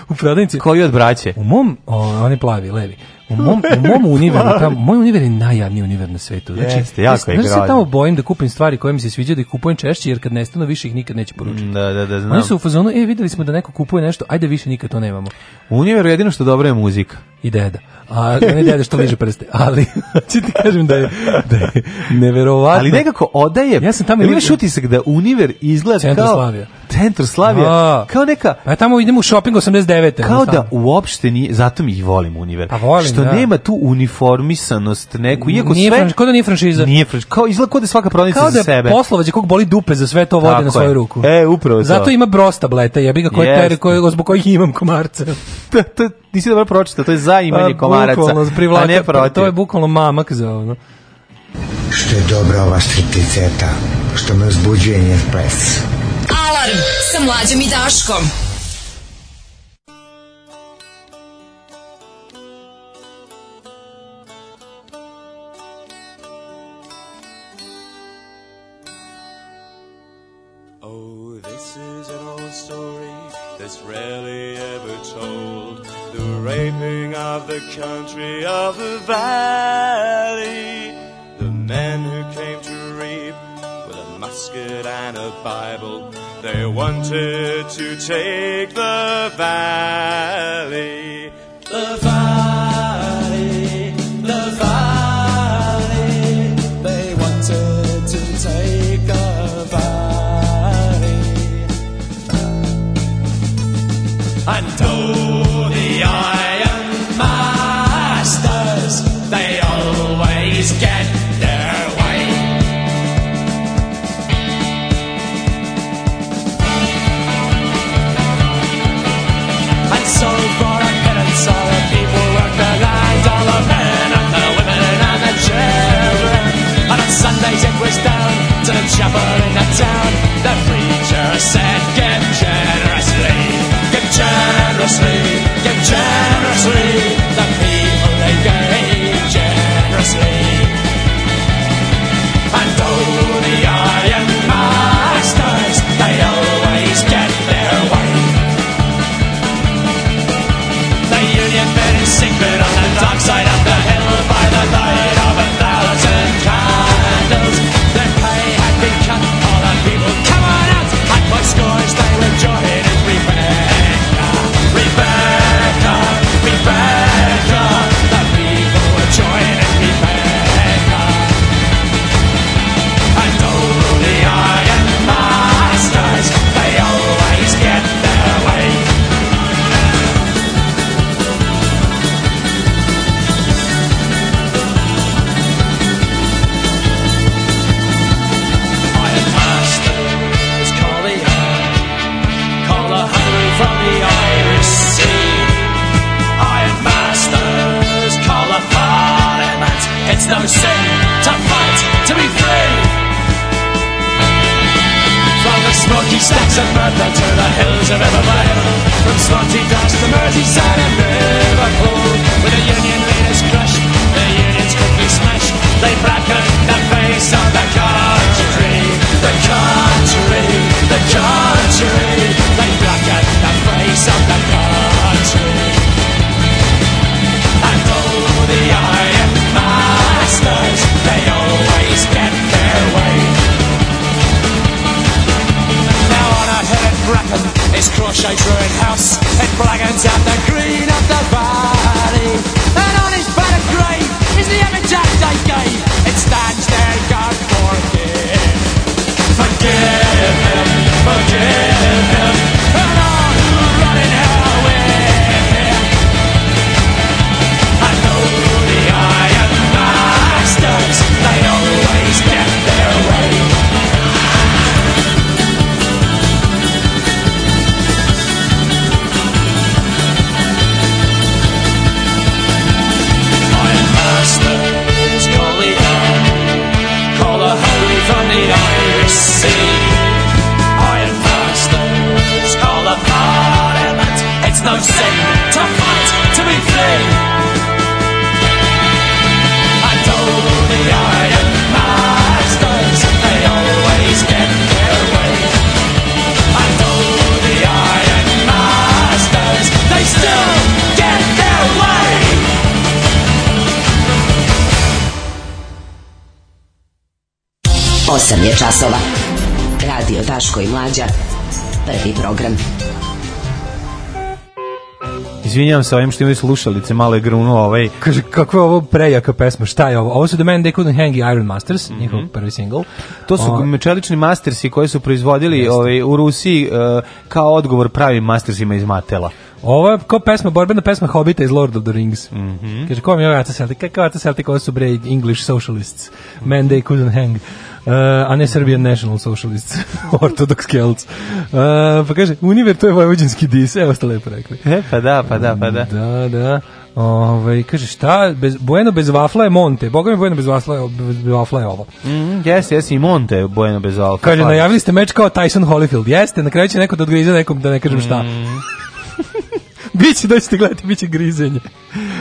u prodavnici. Koji od braće? U mom, o, on je plavi, levi. U mom, u mom univeru, tam, moj univer je najjadniji univer na svetu. Znači, Jeste, jako je da se tamo bojim da kupim stvari koje mi se sviđaju, da ih kupujem češće, jer kad nestano više ih nikad neće poručiti. Da, da, da, znam. Oni su u fazonu, e, videli smo da neko kupuje nešto, ajde više nikad to nemamo. U univeru jedino što dobro je muzika. I deda. A ne deda što liže prste. Ali, ću ti kažem da je, da je neverovatno. Ali nekako odaje, ja sam tamo ili imaš utisak da univer izgleda kao... Slavija centar Slavija, a, da. kao neka... A e, tamo idemo u shopping 89. Kao da uopšte nije, zato mi ih volim univer. Pa volim, Što da. nema tu uniformisanost neku, iako nije sve... Franš, kao da nije franšiza. Nije franš, kao izgleda kao da svaka prodavnica za da sebe. Kao da poslovađa kog boli dupe za sve to vode Tako na svoju je. ruku. E, upravo to. Zato ima brosta tableta, jebi ga koje tere, koje, zbog kojih imam komarca. to, to, nisi dobro pročitao, to je za imanje pa, komaraca, bukvalno, privlaka, a ne protiv. To je bukvalno mamak za ono. Što je dobra ova štripticeta, što me uzbuđuje njen ples. Oh, this is an old story that's rarely ever told. The raping of the country of the valley. The man who basket and a Bible. They wanted to take the valley. The valley, the valley. They wanted to take the valley. And oh, the iron masters, they always get. izvinjavam se ovim što imaju slušalice, malo je grunuo ovaj. Kaže, kako je ovo prejaka pesma, šta je ovo? Ovo su The Man They Couldn't Hang Iron Masters, mm -hmm. njihov prvi single. To su o, čelični mastersi koji su proizvodili ovaj, u Rusiji uh, kao odgovor pravim mastersima iz Matela. Ovo je kao pesma, borbena pesma Hobita iz Lord of the Rings. Mm -hmm. Kaže, kom je ovo ovaj Ata Celtic? Kako Ata Celtic? Ovo su bre English socialists. Man They Couldn't Hang. Eh, a ne Serbian National Socialist Orthodox ortodoks Uh, eh, pa kaže, Univer, to je vojvođanski dis, evo ste lepo rekli. E, pa da, pa da, pa da. Da, da. Ove, ovaj, kaže, šta? Bez, bueno bez vafla je Monte. Boga mi Bueno bez vafla, bez vafla je ovo. Mm, jes, jes i Monte je Bueno bez vafla. Kaže, najavili ste meč kao Tyson Holyfield. Jeste, na kraju će neko da odgrize nekom, da ne kažem šta. Mm. biće, da ćete gledati, biće grizenje.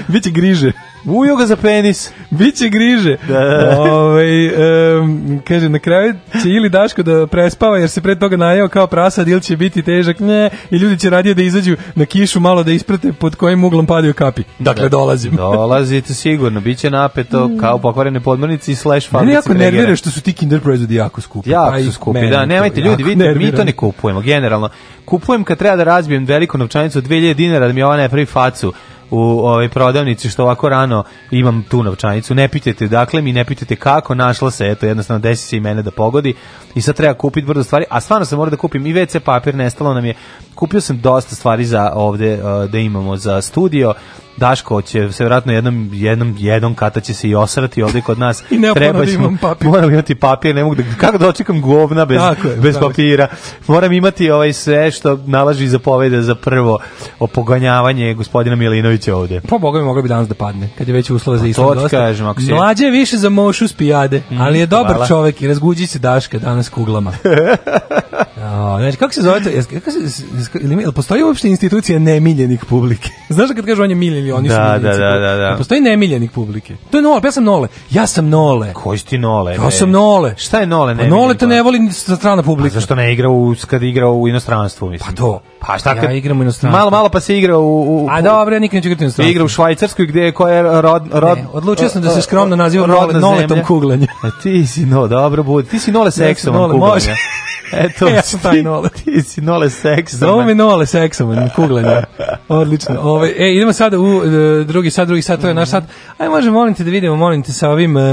biće griže. Ujo ga za penis. Biće griže. Da, da. da. Ove, ovaj, um, kaže, na kraju će ili Daško da prespava jer se pre toga najeo kao prasad ili će biti težak, ne, i ljudi će radije da izađu na kišu malo da isprate pod kojim uglom padaju kapi. Dakle, da. dolazim. Dolazite sigurno, Biće će napeto mm. kao pokvarene podmornice i slash fabrice. Mene jako nervira što su ti kinder proizvodi jako skupi. Jako pa su skupi, da, nemajte ljudi, vidite, nervira. mi to ne kupujemo, generalno. Kupujem kad treba da razbijem veliku novčanicu od 2000 dinara da mi ona ne pravi facu u ovaj prodavnici što ovako rano imam tu novčanicu. Ne pitajte dakle mi, ne pitajte kako, našla se, eto jednostavno desi se i mene da pogodi i sad treba kupiti brdo stvari, a stvarno se mora da kupim i WC papir, nestalo nam je. Kupio sam dosta stvari za ovde eh, da imamo za studio Daško će se vjerojatno jednom, jednom, jednom kata će se i osrati ovdje kod nas. I ne Treba ćemo, da imam papir. Moram imati papir, ne mogu da, kako da očekam govna bez, je, bez da. papira. Moram imati ovaj sve što nalaži za povede za prvo opoganjavanje gospodina Milinovića ovdje. Po pa, boga mi moglo bi danas da padne, kad je već uslova za pa, islam dosta. Kažem, ako si... Mlađe je više za mošu spijade, mhm, ali je dobar hvala. čovek i razguđi se Daška danas kuglama. o, znači, kako se zove to? Jes, kako se, jel, postoji uopšte institucija nemiljenih publike? Znaš kad kažu on je miljen oni da, su da, miljenici. Da, da, da, da, da. Ne postoji nemiljenik publike. To je Nole, pa ja sam Nole. Ja sam Nole. Koji si ti Nole? Ja sam Nole. Šta je Nole pa nemiljenik? Pa nole te ne voli sa strana publika. Pa zašto ne igra u, kad igra u inostranstvu, mislim? Pa to. Pa šta kad... Ja igram u inostranstvu. Malo, malo pa se igra u... u A dobro, ja nikad neću igrati u inostranstvu. Igra u Švajcarskoj gde je koja je rod... rod ne, odlučio sam da se skromno nazivam Nole, Noletom kuglanja. A ti si no, dobro, budi. Ti si Nole seksom ja nole, kuglanja. Eto, ja sam taj Nole. Ti si Nole seksom. Zovu me Nole seksom, kuglanje. Odlično. Ove, e, idemo sada u e, drugi sad, drugi sat, to je naš sat. Ajde, može, molim te da vidimo, molim te sa ovim... Uh,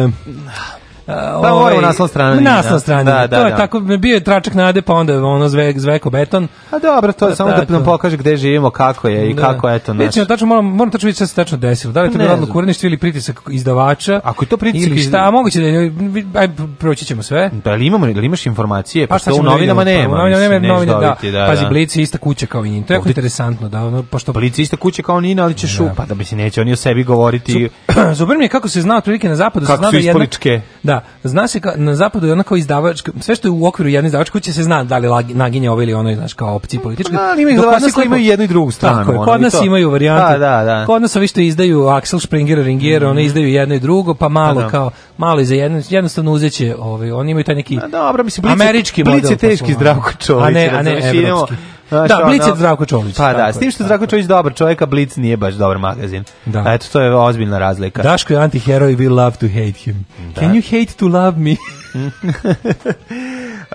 pa, pa ovaj, u strane. strani. Naslovnoj strani. Da, da, da, to da. je tako bio je tračak nade pa onda ono zvek zveko beton. A dobro, to je pa samo da, da nam pokaže gde živimo, kako je i da. kako eto naš. Većina tačno moram moram tačno vidjeti šta se tačno desilo. Da li je to bilo odluku uredništva ili pritisak izdavača? Ako je to pritisak ili šta, iz... moguće da je aj proći ćemo sve. Da li imamo, da li imaš informacije? Pa, pa što da u novinama nema. U novinama nema, novine, da. da Pazi, Blic ista kuća kao i njim. To je interesantno da ono pošto Blic ista kuća kao Nina, ali ćeš šupa. da bi se neće oni o sebi govoriti. Super mi kako se zna otprilike na zapadu, se zna da jedna. Da, da, zna se ka, na zapadu je ona kao izdavačka, sve što je u okviru jedne izdavačke kuće se zna da li lagi, naginje ovo ili ono, znaš, kao opcije političke. Da, ali ima izdavačka imaju jednu i drugu stranu. Tako je, kod nas to... imaju varijante. Da, da, da. Kod nas ovi što izdaju Axel Springer, Ringer, mm. one izdaju jedno i drugo, pa malo pa da, kao, malo za jedno, jednostavno uzeće, ovaj, oni imaju taj neki da, dobro, mislim, blic, američki blic model. Blic je pa teški zdravko čovječ, a ne, a ne, evropski da, Blic je Zdravko Čolić. Pa da, s tim što je Zdravko Čolić dobar čovjek, a Blic nije baš dobar magazin. Da. eto, to je ozbiljna razlika. Daško je i we love to hate him. Da. Can you hate to love me?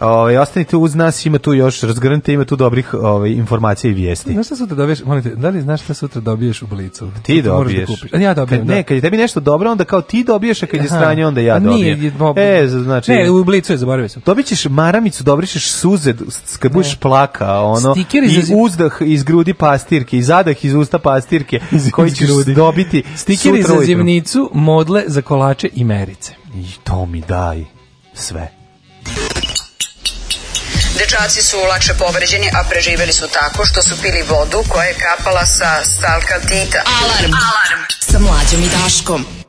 Ovaj ostanite uz nas, ima tu još razgrnite, ima tu dobrih ovaj informacija i vijesti. Znaš šta sutra dobiješ? Molite, da li znaš šta sutra dobiješ u blicu? Ti da dobiješ. Da ja dobijem. Kad, da. Ne, kad je tebi nešto dobro, onda kao ti dobiješ, a kad je stranje onda ja dobijem. Nije, bo, e, znači. Ne, u blicu je zaboravio sam. Dobićeš maramicu, dobrišeš suze kad plaka, ono Stikeri i uzdah iz grudi pastirke, i zadah iz usta pastirke iz, koji ćeš grudi. dobiti. Stikeri za zimnicu, modle za kolače i merice. I to mi daj sve. Dečaci su lakše povređeni, a preživeli su tako što su pili vodu koja je kapala sa stalka tita. Alarm, alarm, sa mlađom i Daškom.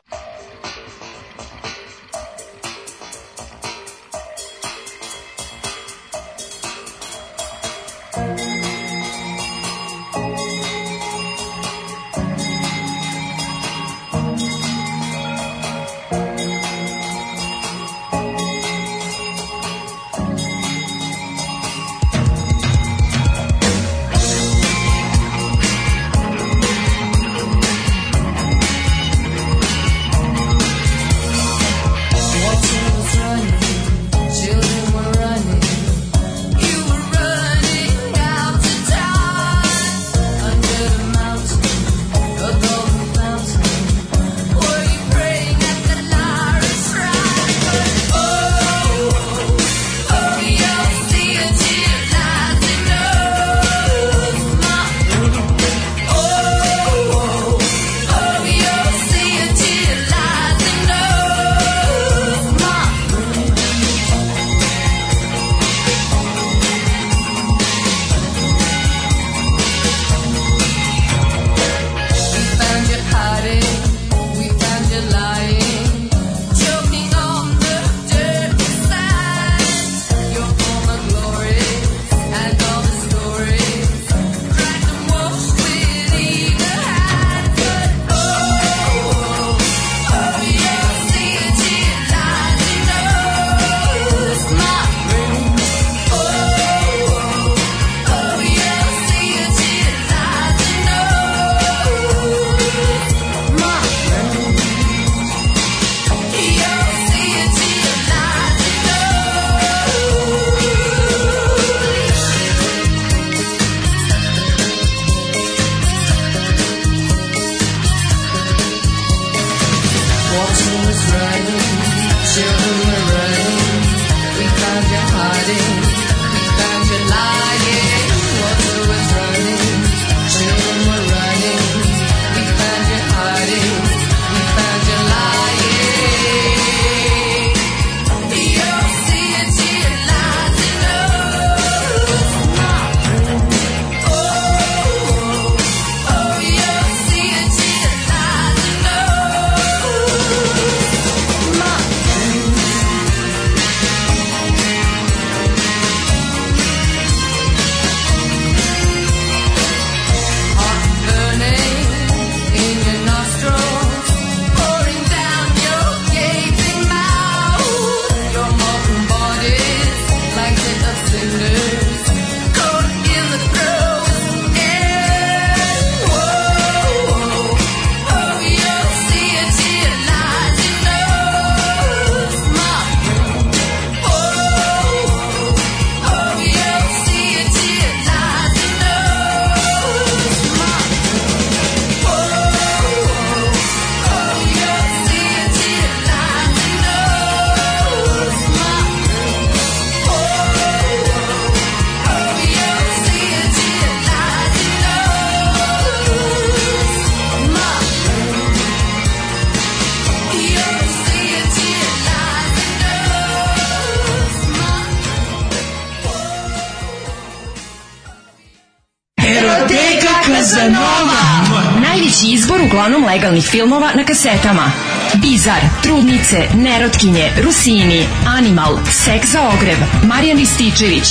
uglavnom legalnih filmova na kasetama. Bizar, Trudnice, Nerotkinje, Rusini, Animal, Sek za ogreb, Marijan Ističević,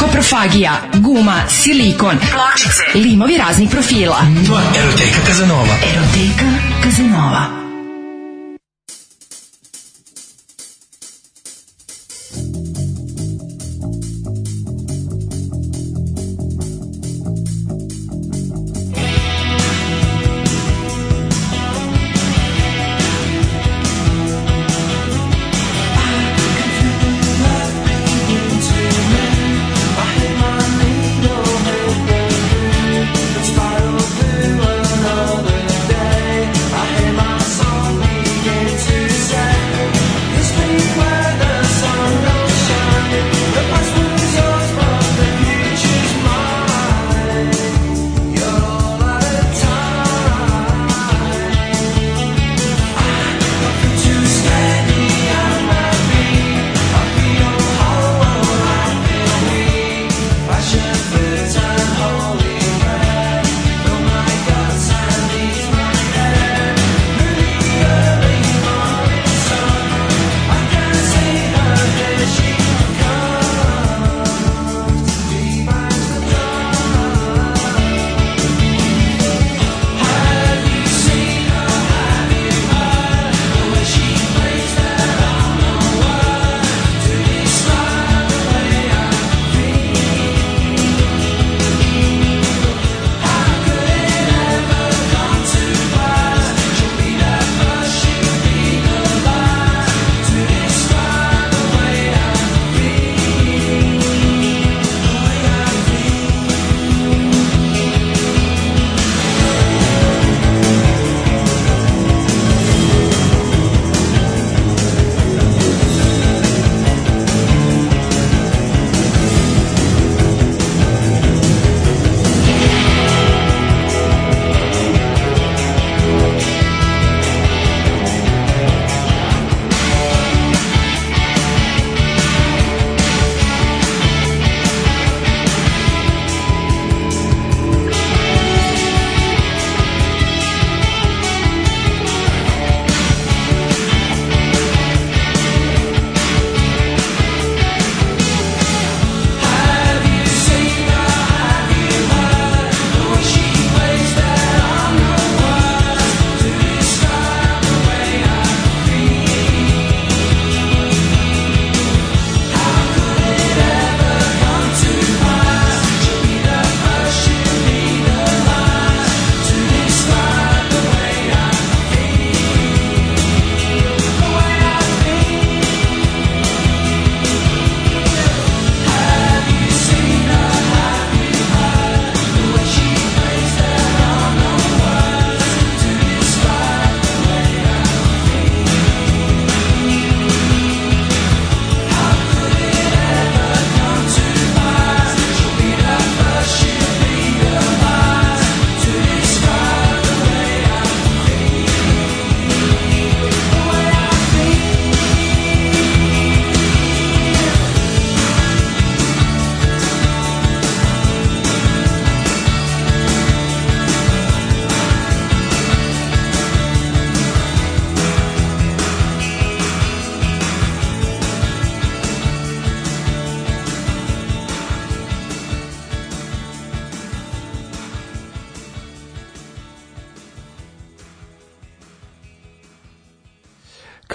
Koprofagija, Guma, Silikon, Pločice, limovi raznih profila. Nova eroteka Kazanova. Eroteka Kazanova.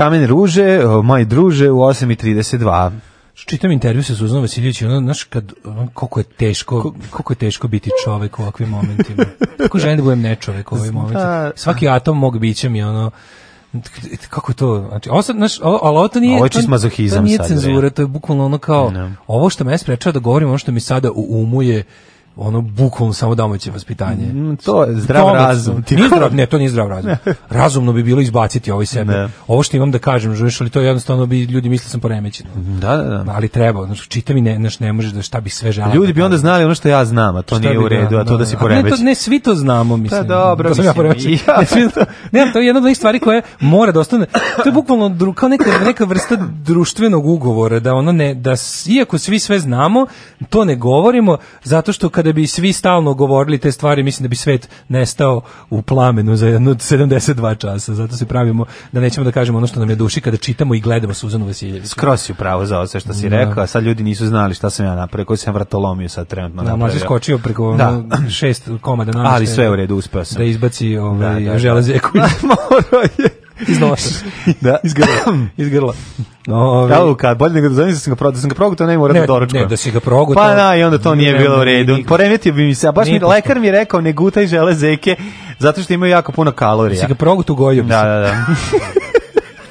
kamen ruže, moj druže, u 8.32 čitam intervju sa Suzanom Vasiljević i ono, znaš, kad, ono, koliko je teško, koliko je teško biti čovek u ovakvim momentima. Kako želim da budem ne čovek u ovim momentima. Svaki atom mog biće mi, ono, kako to, znači, ovo, sad, znaš, ovo, ali ovo to nije, ovo to, to nije cenzura, to je bukvalno ono kao, no. ovo što me sprečava da govorim, ono što mi sada u umu je, ono bukom samo domaće vaspitanje. Mm, to je zdrav Tomačno. razum. Ti nije zdrav, da- ne, to nije zdrav razum. Razumno bi bilo izbaciti ovaj sebe. Ne. Ovo što imam da kažem, žuješ, ali to jednostavno bi ljudi mislili sam poremećeno. Da, da, da. Ali treba, znači čitam i ne, znači, ne možeš da šta bi sve žalio. Ljudi bi da onda znali ono što ja znam, a to šta nije u da, redu, da, a to da, da si poremećen. Ne, to, ne svi to znamo, pa mislim. Da, dobro, da sam ja Ja. Ne, to, je jedna od stvari koja mora da ostane. To je bukvalno dru, kao neka, neka vrsta društvenog ugovora da ono ne da iako svi sve znamo, to ne govorimo zato što kad kada bi svi stalno govorili te stvari, mislim da bi svet nestao u plamenu za jedno 72 časa. Zato se pravimo da nećemo da kažemo ono što nam je duši kada čitamo i gledamo Suzanu Vasiljević. Skroz si upravo za ovo sve što si da. rekao, a sad ljudi nisu znali šta sam ja napravio, koji sam vratolomio sad trenutno da, napravio. skočio preko da. šest komada namještaja. Ali sve u redu, uspeo sam. Da izbaci ovaj, da, da, da. železeku. Morao je iz nosa. da. Iz grla. iz grla. No, Ja, kad bolje nego da zamislim da sam ga progutao, da sam ga progutao, ne mora da doručka. Ne, da si ga progutao. Pa da, i onda to nije bilo u redu. Poremetio bi mi se, a baš mi lekar mi je rekao ne gutaj železeke, zato što imaju jako puno kalorija. Da si ga progutao gojio. Da, da, da.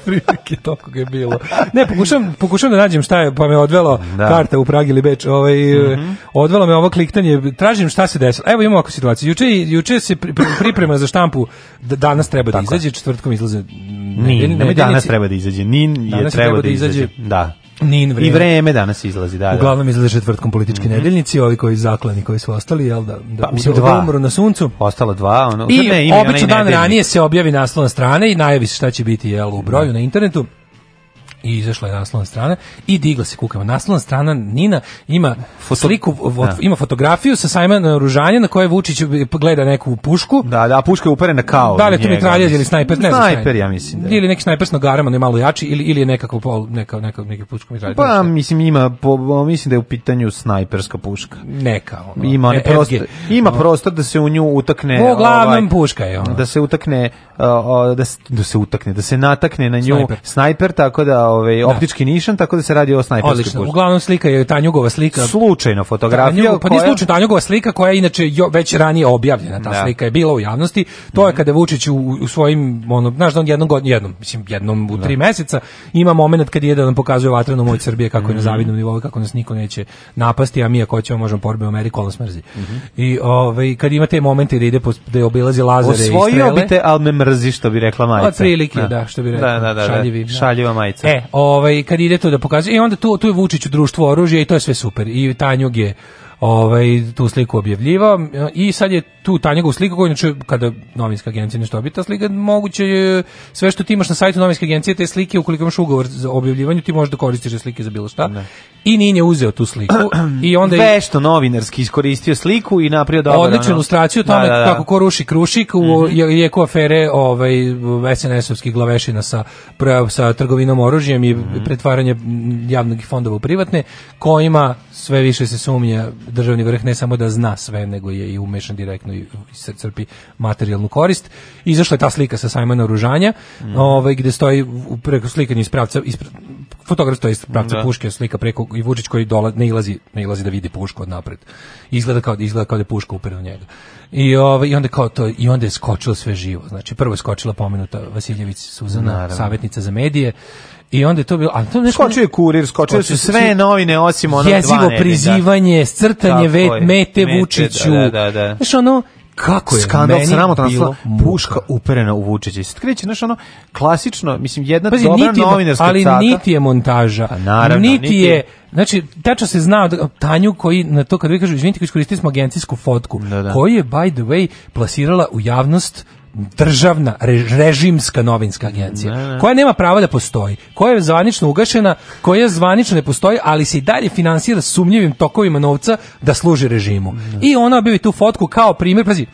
prilike toliko je bilo. Ne, pokušam, pokušam da nađem šta je, pa me odvelo da. karta u Pragi ili Beč. Ovaj, mm -hmm. Odvelo me ovo kliktanje, tražim šta se desilo. Evo imamo ovakvu situaciju. Juče, juče se priprema za štampu, danas treba da Tako. izađe, četvrtkom izlaze. Nije, ne, danas treba da izađe, nin je treba da, da izađe. Da Nin vreme. I vreme danas izlazi, da, da. Uglavnom izlaze četvrtkom politički mm -hmm. nedeljnici, ovi koji zaklani, koji su ostali, jel da, da, pa, mislim, da umru na suncu. Ostalo dva, ono. I, ne, obično dan nedeljnic. ranije se objavi naslovna strane i najavi se šta će biti jel, u broju mm na internetu i izašla je naslovna strana i digla se kukama. Naslovna strana Nina ima Foto... sliku, vod, da. ima fotografiju sa sajma naoružanja na kojoj Vučić e, gleda neku pušku. Da, da, puška je uperena kao. Da li je to mitraljez ili snajper, ne znam. Snajper, ja mislim. Da. Ili neki snajper s nogarama, ne malo jači, ili, ili je nekako pol, neka, neka, neka puška mitraljez. Pa, mislim, ima, po, mislim da je u pitanju snajperska puška. Neka. Ono, ima, ne, prostor, ima ono, prostor da se u nju utakne. Uglavnom ovaj, puška je. Ono. Da se utakne, uh, da, se, da se utakne, da se natakne na nju snajper, snajper tako da ovaj da. optički nišan, tako da se radi o snajperskoj puški. Uglavnom slika je Tanjugova slika. Slučajno fotografija. Tanju, pa koja... nije slučajno Tanjugova slika koja je inače jo, već ranije objavljena, ta da. slika je bila u javnosti. To je mhm. kada Vučić u, u svojim ono, znaš da on jednom godinu, jednom, mislim jednom u tri da. meseca ima momenat kad je da nam pokazuje vatrenu moć Srbije kako je na mhm. zavidnom nivou, kako nas niko neće napasti, a mi ako ćemo možemo porbe u Ameriku, nas smrzi. Mm -hmm. I ovaj kad ima te momente da ide po, da obilazi Lazare Osvojio i strele. Osvojio bi te, al me mrzi što bi rekla majica. Otprilike, da. da, što bi rekla. Da, da, da, da. šaljivi, da. Šaljiva majica. E, ovaj, kad ide to da pokazuje, i onda tu, tu je Vučić u društvu oružja i to je sve super. I Tanjug je ovaj, tu sliku objavljivao i sad je tu ta njegov slika koju inače kada novinska agencija nešto obita slika moguće je sve što ti imaš na sajtu novinske agencije, te slike ukoliko imaš ugovor za objavljivanje, ti možeš da koristiš te slike za bilo šta. Ne. I nije uzeo tu sliku i onda je vešto novinarski iskoristio sliku i napravio dobro. Odličnu ilustraciju da, tome da, da, da. kako ko ruši Krušik u mm -hmm. je ko afere ovaj SNS-ovskih glavešina sa prav, sa trgovinom oružjem i mm -hmm. pretvaranje javnog fondova u privatne, kojima sve više se sumnja državni vrh ne samo da zna sve, nego je i umešan direktno i, i crpi materijalnu korist. Izašla je ta slika sa sajma naoružanja, mm. ovaj, gde stoji preko slika iz pravca, ispred, fotograf stoji iz pravca da. puške, slika preko i Vučić koji dola, ne, ilazi, ne ilazi da vidi pušku od napred. Izgleda kao, izgleda kao da je puška upreda njega. I, ovaj, I onda kao to, i onda je skočilo sve živo. Znači, prvo je skočila pomenuta Vasiljević Suzana, savjetnica za medije, I onda je to bilo, a to neko skočio je kurir, skočio su sve novine osim 12. jezivo dva da. prizivanje, crtanje vet, mete, mete Vučiću. Da, da, da. Znaš, ono kako je skandal sramotno bilo puška uperena u Vučića. Se kreće znaš ono klasično, mislim jedna Pazi, dobra niti je, novinarska ali cata. niti je montaža. Pa naravno, niti, niti je Znači, tačno se zna da Tanju koji na to kad vi kažu izvinite, iskoristili smo agencijsku fotku, da, da. koju je by the way plasirala u javnost državna režimska novinska agencija ne. koja nema prava da postoji, koja je zvanično ugašena, koja zvanično ne postoji, ali se i dalje finansira sumnjivim tokovima novca da služi režimu. Ne. I ona bi tu fotku kao primjer, pazi,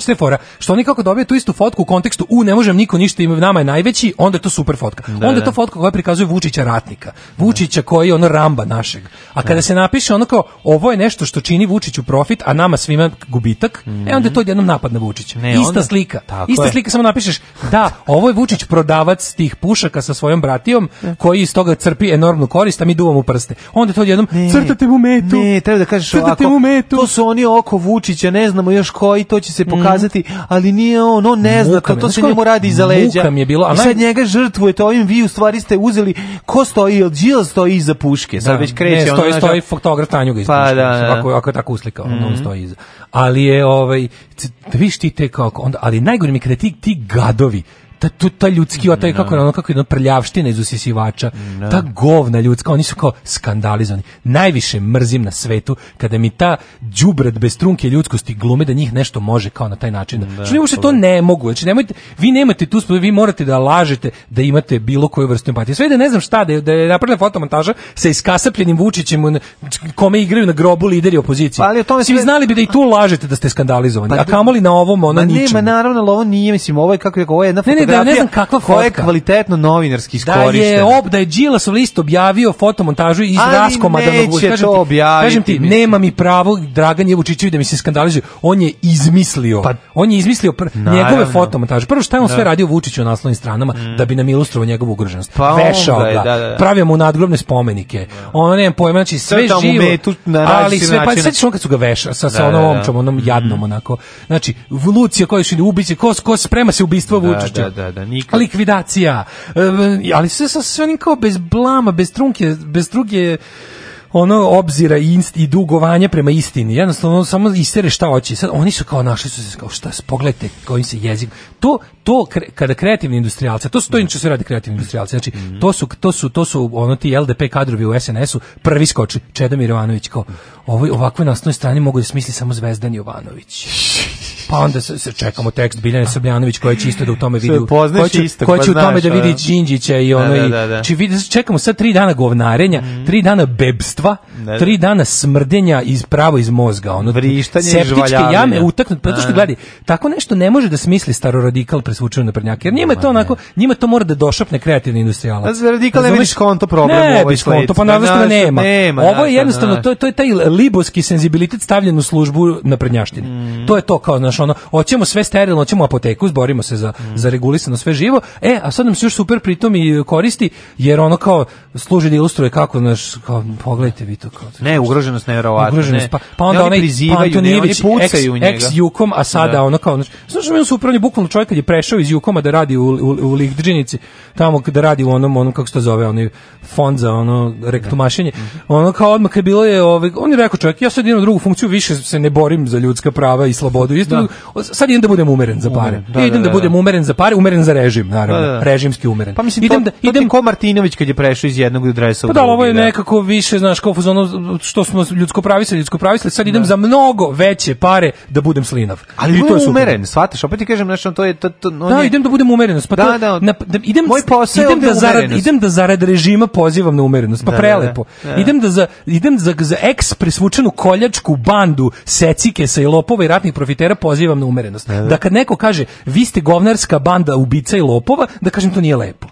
Sve fora. Što oni kako dobiju tu istu fotku u kontekstu u ne možem niko ništa ima nama je najveći, onda je to super fotka. Da, onda je to da. fotka koja prikazuje Vučića ratnika. Da. Vučića koji je ono ramba našeg. A kada da. se napiše ono kao ovo je nešto što čini Vučiću profit, a nama svima gubitak, mm e mhm. onda je to jednom napad na Vučića. Ne, ista onda, slika. Ista je. slika samo napišeš da, ovo je Vučić prodavac tih pušaka sa svojom bratijom koji iz toga crpi enormnu korist, a mi duvamo prste. Onda je to jednom ne, crtate mu metu. Ne, treba da kažeš ovako, To su oni oko Vučića, ne znamo još koji, to će se pokazati mhm pokazati, ali nije on, on ne zna, to, to se njemu radi iza leđa. mi je bilo, a sad njega žrtvujete, ovim vi u stvari ste uzeli, ko stoji, od Đil stoji iza puške, sad da. već kreće. Ne, stoji, stoji fotograf Tanjuga iza pa puške, da, da. ako, ako tako uslikao, on mhm. stoji iza. Ali je, ovaj, vi ti te kako, onda, ali najgori mi kritik ti gadovi, ta, tu, ta ljudski, da. taj, kako, ono, kako jedna prljavština iz usisivača, da. ta govna ljudska, oni su kao skandalizovani. Najviše mrzim na svetu kada mi ta đubret bez trunke ljudskosti glume da njih nešto može kao na taj način. znači što ne uopšte to pa ne mogu. Znači nemojte, vi nemate tu spodobu, vi morate da lažete da imate bilo koju vrstu empatije. Sve da ne znam šta, da je, da je napravljena fotomontaža sa iskasapljenim Vučićem kome igraju na grobu lideri opozicije. Pa, ali o tome Svi sve... znali bi da i tu lažete da ste skandalizovani. Pa, a kamoli na ovom, ona pa, ničem. Ne, naravno, ali ovo nije, mislim, ovo je kako je, ovo je jedna ne, ne, da ne znam kakva fotka. Koje kvalitetno novinarski iskorištena. Da je ob, da je Đilasov list objavio fotomontažu iz raskoma da mogu. Kažem, to objaviti, kažem ti, mislim. nema mi pravo Dragan Jevučićević da mi se skandalizuje. On je izmislio. Pa, on je izmislio pr naravno. njegove fotomontaže. Prvo šta je on da. sve radio Vučiću na naslovnim stranama mm. da bi nam ilustrovao njegovu ugroženost. Pa Vešao ga, da, da, da. pravio mu nadgrobne spomenike. Da. Ono nema pojma, znači sve živo. Metu, ali sve, pa sećaš on kad su ga veša sa, sa da, onom da, omčom, onom mm. jadnom onako. Znači, Lucija koji su ubiće, ko, ko sprema se ubistvo Vučića da, da, nikad. Likvidacija. E, ali sve sa sve onim kao bez blama, bez trunke, bez druge ono obzira i, inst, i dugovanja prema istini. Jednostavno samo istere šta hoće. Sad oni su kao našli su se kao šta, pogledajte kojim se jezik. To to kre, kada kreativni industrijalci, to su to inače se radi kreativni industrijalci. Znači mhm. to su to su to su ono ti LDP kadrovi u SNS-u prvi skoči Čedomir Jovanović kao ovoj ovakvoj nasnoj strani mogu da smisli samo Zvezdan Jovanović. Pa onda se, se čekamo tekst Biljane Srbljanović koja će isto da u tome vidi koja će, isto, koja pa će u tome znaš, da vidi Đinđića i da, ono da, da, da. i či znači, vidi čekamo sad tri dana govnarenja, mm. tri dana bebst ubistva, ne, tri dana smrdenja iz pravo iz mozga, ono vrištanje i septičke jame utaknut, zato što da. gledaj, tako nešto ne može da smisli staro radikal presvučeno na prednjake. Jer njima je to onako, njima to mora da došapne kreativni industrijalac. Da radikal ne vidiš konto problem ne, u ovoj konto, pa, pa naravno nema. nema. Ovo je jednostavno to, to je taj liboski senzibilitet stavljen u službu na prednjaštini. Mm. To je to kao znaš ono, hoćemo sve sterilno, hoćemo apoteku, borimo se za mm. za regulisano sve živo. E, a sad nam se još super pritom i koristi jer ono kao služi da ilustruje kako naš kao pogled Pogledajte vi to kao. Da- ne, ugroženost nevjerovatna. Ugroženost, pa, pa onda ne, oni pa prizivaju, ne, oni pucaju ex, njega. Ex Jukom, a sada da. ono kao, znači, znaš, on su upravljeni bukvalno čovjek kad je prešao iz Jukoma da radi u, u, u Lihdžinici, tamo da radi u onom, onom kako se to zove, onaj fond za ono rektumašenje. Da. Ono kao odmah kad bilo je, ovaj, on je rekao čovjek, ja sad idem na drugu funkciju, više se ne borim za ljudska prava i slobodu. Isto, da. sad idem da budem umeren za pare. Da, idem da, da, da, budem umeren za pare, umeren za režim, naravno, režimski umeren. Pa mislim, idem to, da, idem, ko Martinović kad je prešao iz jednog dresa u drugi. Pa da, ovo je nekako više, znaš, znaš kao ono što smo ljudsko pravisali, ljudsko pravisali, sad idem da. za mnogo veće pare da budem slinav. Ali I to je umeren, shvataš, opet ti kažem, znači to je to, to on Da, je... idem da budem umerenost. pa da, da, na, da, idem moj posao idem da zarad idem da zarad režima pozivam na umerenost, pa da, da, da. prelepo. Da, da. Idem da za idem za za eks presvučenu koljačku bandu secike sa i lopova i ratnih profitera pozivam na umerenost. Da, da, kad neko kaže vi ste govnarska banda ubica i lopova, da kažem to nije lepo.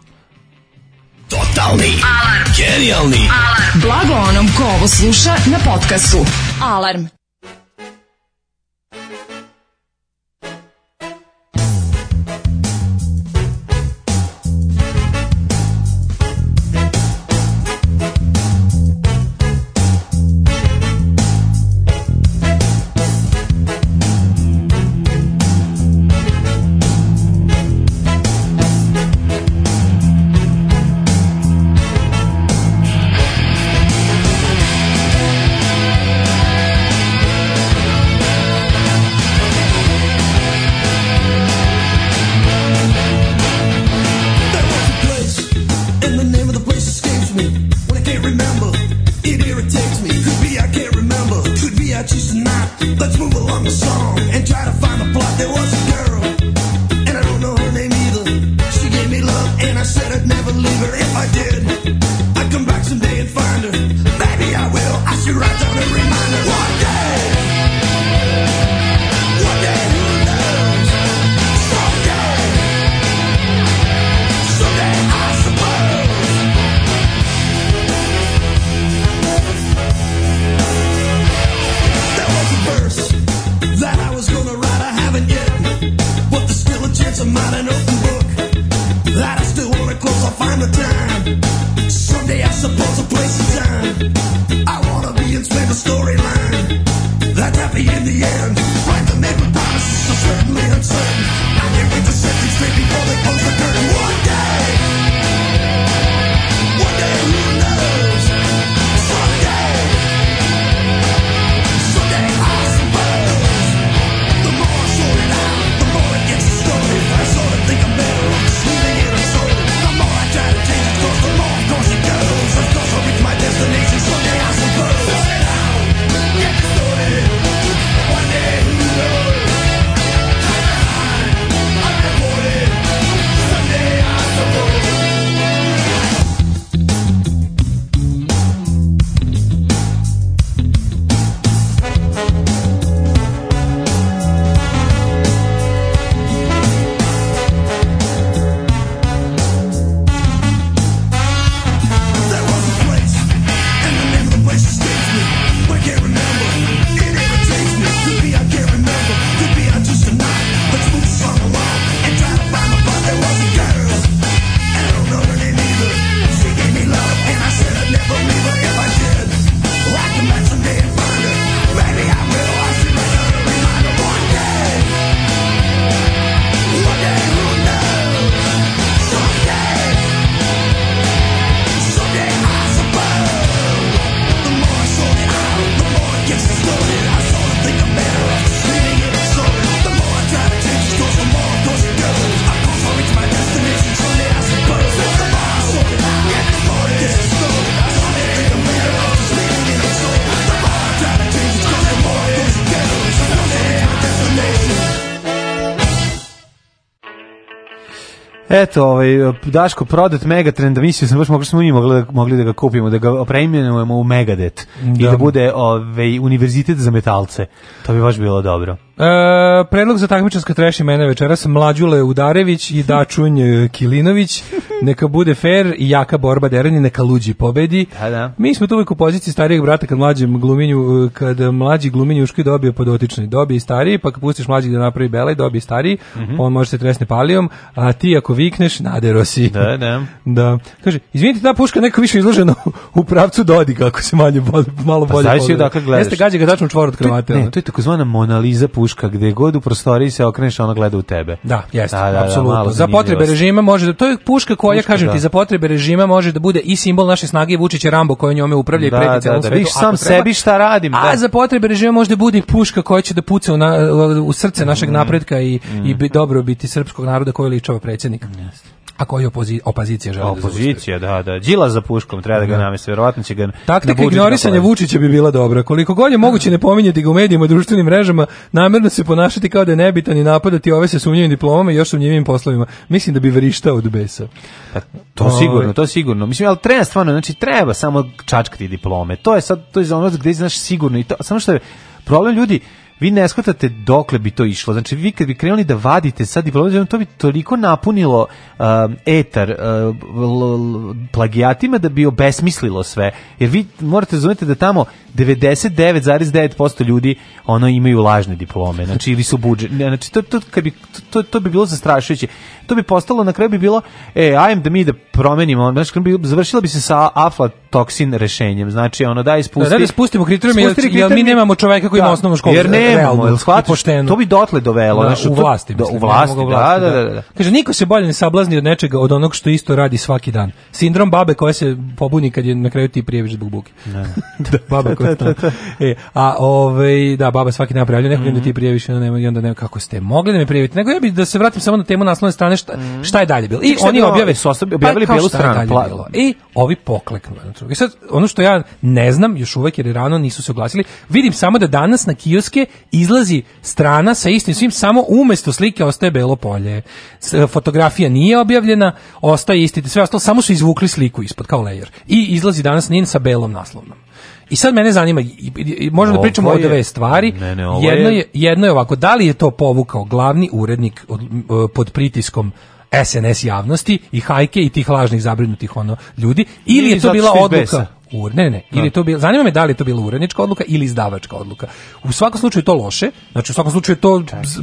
Totalni. Alarm. Genijalni. Alarm. Blago onom ko ovo sluša na podcastu. Alarm. Eto, ovaj, Daško, prodat Megatrend, mislio sam baš mogli smo mi mogli, mogli da ga kupimo, da ga preimenujemo u Megadet da. i da bude ovaj, univerzitet za metalce. To bi baš bilo dobro. E, predlog za takmičarska treši mene večeras Mlađule Udarević i Dačunj Kilinović neka bude fair i jaka borba deranje, neka luđi pobedi. Da, da. Mi smo tu uvijek u poziciji starijeg brata kad mlađem gluminju, e, kad mlađi gluminjuški dobije podotični, dobije i stariji, pa kad pustiš mlađi da napravi bela i dobije stariji, mm -hmm. on može se tresne palijom, a ti ako vikneš, nadero si. Da, da. da. Kaže, izvinite, ta puška neka više izložena u pravcu dodi kako se manje malo pa bolje. Pa znači dakle gledaš. Jeste gađa ga tačno čvor od kravate. Ne, to je takozvana Mona Lisa puška gde god u prostoriji se okreneš, ona gleda u tebe. Da, jeste, da, da, da, apsolutno. Za potrebe režima može da to je puška koja, puška, kažem da. ti, za potrebe režima može da bude i simbol naše snage i Vučića Rambo koji njome upravlja da, i preti da, celom da, da, da, sam treba, sebi šta radim. Da. A za potrebe režima može da bude i puška koja će da puca u, na, u srce našeg mm. napretka i, mm. i bi, mhm. dobro biti srpskog naroda koji ličava predsjednika. Jeste. A koji opozi, opozicija želi da Opozicija, da, da. Đila za puškom, treba da ga da. namesti, verovatno će ga da Taktika ignorisanja Vučića bi bila dobra. Koliko god je moguće ne pominjati ga u medijima i društvenim mrežama, namerno se ponašati kao da je nebitan i napadati ove se sumnjivim diplomama i još sumnjivim poslovima. Mislim da bi vrištao od besa. Pa, to o, sigurno, to sigurno. Mislim, al treba stvarno, znači treba samo čačkati diplome. To je sad, to je za ono gde znaš sigurno i to, samo što je problem ljudi, vi ne shvatate dokle bi to išlo. Znači, vi kad bi krenuli da vadite sad diplomatizacijom, to bi toliko napunilo um, etar um, plagijatima da bi obesmislilo sve. Jer vi morate razumjeti da tamo 99,9% ljudi ono imaju lažne diplome. Znači, ili su budžet. Znači, to, to, bi, to, to bi bilo zastrašujuće. To bi postalo, na kraju bi bilo, e, ajem da mi da promenimo, znači, bi, završila bi se sa aflatoksin rešenjem. Znači, ono, daj, spusti. Da, da, da spustimo kriterijum, jer, jer, mi nemamo čoveka koji da, ima osnovnu školu. Jer ne nemamo, jel shvataš? To bi dotle dovelo, na, u vlasti, mislim, u vlasti, da da, da, da, da, Kaže niko se bolje ne sablazni od nečega od onog što isto radi svaki dan. Sindrom babe koja se pobuni kad je na kraju ti prijeviš zbog buke. da, baba koja da, E, a ovaj da baba svaki dan prijavljuje nekog mm -hmm. da ti prijeviš, onda nema i onda mhm. nema kako ste mogli da me prijavite. Nego ja bih da se vratim samo na temu naslovne strane šta, mhm. šta je dalje bilo. I oni objave su objavili pa, belu stranu. I ovi pokleknu. I sad ono što ja ne znam još uvek jer je rano nisu se oglasili. Vidim samo da danas na kioske izlazi strana sa istim svim, samo umesto slike ostaje belo polje. E, fotografija nije objavljena, ostaje isti, sve ostalo, samo su izvukli sliku ispod kao layer. I izlazi danas njen sa belom naslovnom. I sad mene zanima, možemo da pričamo o dve stvari. Ne, ne, jedno, je, jedno je ovako, da li je to povukao glavni urednik od, e, pod pritiskom SNS javnosti i hajke i tih lažnih zabrinutih ono ljudi ili je to bila odluka ur, ne, ne, ili da. to bilo, zanima me da li je to bila urednička odluka ili izdavačka odluka. U svakom slučaju je to loše, znači u svakom slučaju je to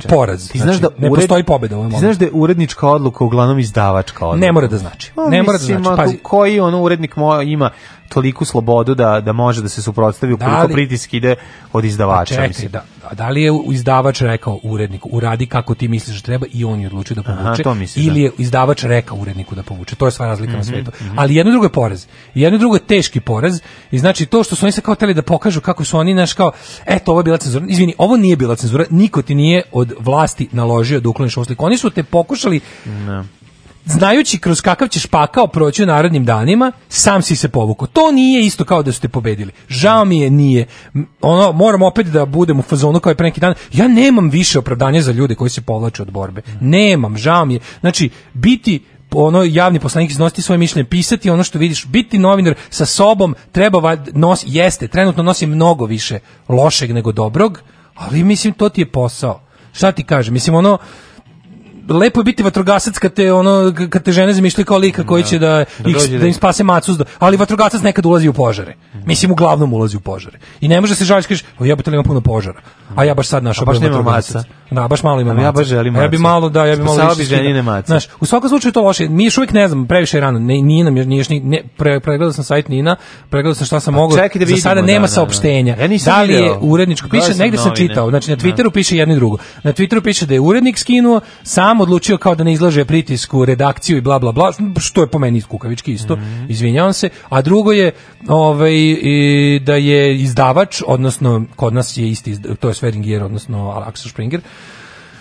poraz. Ti znaš znači, da ne ured... postoji pobeda u ovom Ti znaš da je urednička odluka uglavnom izdavačka odluka. Ne mora da znači. Ma, pa ne mora da znači. Pazi. Koji ono urednik moj ima toliku slobodu da da može da se suprotstavi da ukoliko da li, pritisk ide od pa izdavača. Čekaj, mislim. da, da li je izdavač rekao uredniku uradi kako ti misliš da treba i on je odlučio da povuče Aha, to ili da. je izdavač rekao uredniku da povuče. To je sva razlika mm -hmm, na mhm, svetu. Mm -hmm. Ali jedno drugo je porez. Jedno drugo je teški porez porez i znači to što su oni se kao hteli da pokažu kako su oni naš kao eto ovo je bila cenzura izvini ovo nije bila cenzura niko ti nije od vlasti naložio da ukloniš ovu sliku oni su te pokušali ne znajući kroz kakav ćeš pakao proći u narodnim danima, sam si se povukao. To nije isto kao da ste pobedili. Žao mi je, nije. Ono, moram opet da budem u fazonu kao je pre neki dan. Ja nemam više opravdanja za ljude koji se povlače od borbe. Nemam, žao mi je. Znači, biti ono javni poslanik iznositi svoje mišljenje, pisati ono što vidiš, biti novinar sa sobom treba nos jeste, trenutno nosi mnogo više lošeg nego dobrog, ali mislim to ti je posao. Šta ti kažem? Mislim ono lepo je biti vatrogasac kad te ono kad te žene zamišljaju kao lika koji da. će da, da ih, da, da im spase macu, ali vatrogasac nekad ulazi u požare. Mislim uglavnom ulazi u požare. I ne može se žaliti kažeš, o jebote, ima puno požara. A ja baš sad našo baš nema maca. Da, baš malo ima maca. Ja baš želim maca. Ja bi malo da, ja bi Spasala malo bi ženine maca. Znaš, u svakom slučaju to loše. Mi još uvijek ne znam, previše rano. Ne, nije nam nije, ne, pre, pregledao sam sajt Nina, pregledao sam šta sam pa mogao. Da Za sada da, nema saopštenja. Ja da li je uredničko piše, negde sam čitao. Znači na Twitteru piše jedno i drugo. Na Twitteru piše da je urednik skinuo, sam sam odlučio kao da ne izlaže pritisku, redakciju i bla bla bla, što je po meni kukavički isto, mm -hmm. izvinjavam se, a drugo je ovaj, i, da je izdavač, odnosno kod nas je isti, to je Sveringer, odnosno Alaksa Springer,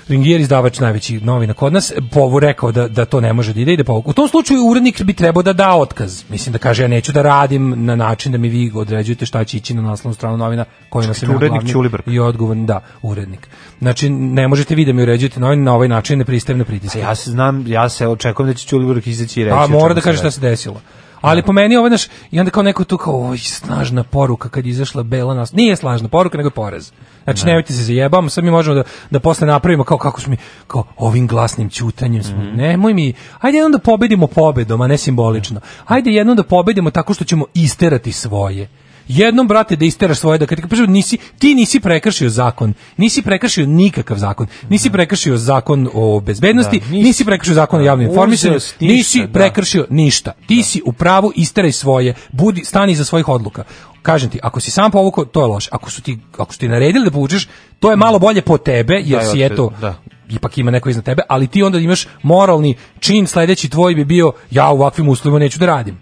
Ringier izdavač najveći novina kod nas, povu rekao da, da to ne može da ide, i da povuk. U tom slučaju urednik bi trebao da da otkaz. Mislim da kaže ja neću da radim na način da mi vi određujete šta će ići na naslovnu stranu novina nas je urednik Čulibrk. i odgovoran da urednik. Znači ne možete vi da mi uređujete novine na ovaj način ne pristajem na pritisak. Ja se znam, ja se očekujem da će Čulibrk izaći i reći. Pa mora da kaže šta se desilo. Ali po meni ovo, znaš, i onda kao neko tu kao, oj, snažna poruka kad je izašla bela nas. Nije snažna poruka, nego je porez. Znači, ne. nemojte se zajebamo, sad mi možemo da, da posle napravimo kao kako smo mi, kao ovim glasnim ćutanjem smo. Mm -hmm. Nemoj mi, ajde jednom da pobedimo pobedom, a ne simbolično. Ajde jednom da pobedimo tako što ćemo isterati svoje. Jednom brate da isteraš svoje da kad kažeš nisi ti nisi prekršio zakon, nisi prekršio nikakav zakon. Nisi da. prekršio zakon o bezbednosti, da, nisi, nisi prekršio zakon o javnom informisanju, da. nisi prekršio ništa. Ti da. si u pravu, isteraj svoje, budi stani za svojih odluka. Kažem ti, ako si sam povukao, to je loše. Ako su ti ako su ti naredili da povučeš, to je malo bolje po tebe, jer da, si eto da ipak ima neko iznad tebe, ali ti onda imaš moralni čin sledeći tvoj bi bio ja u ovakvim uslovima neću da radim.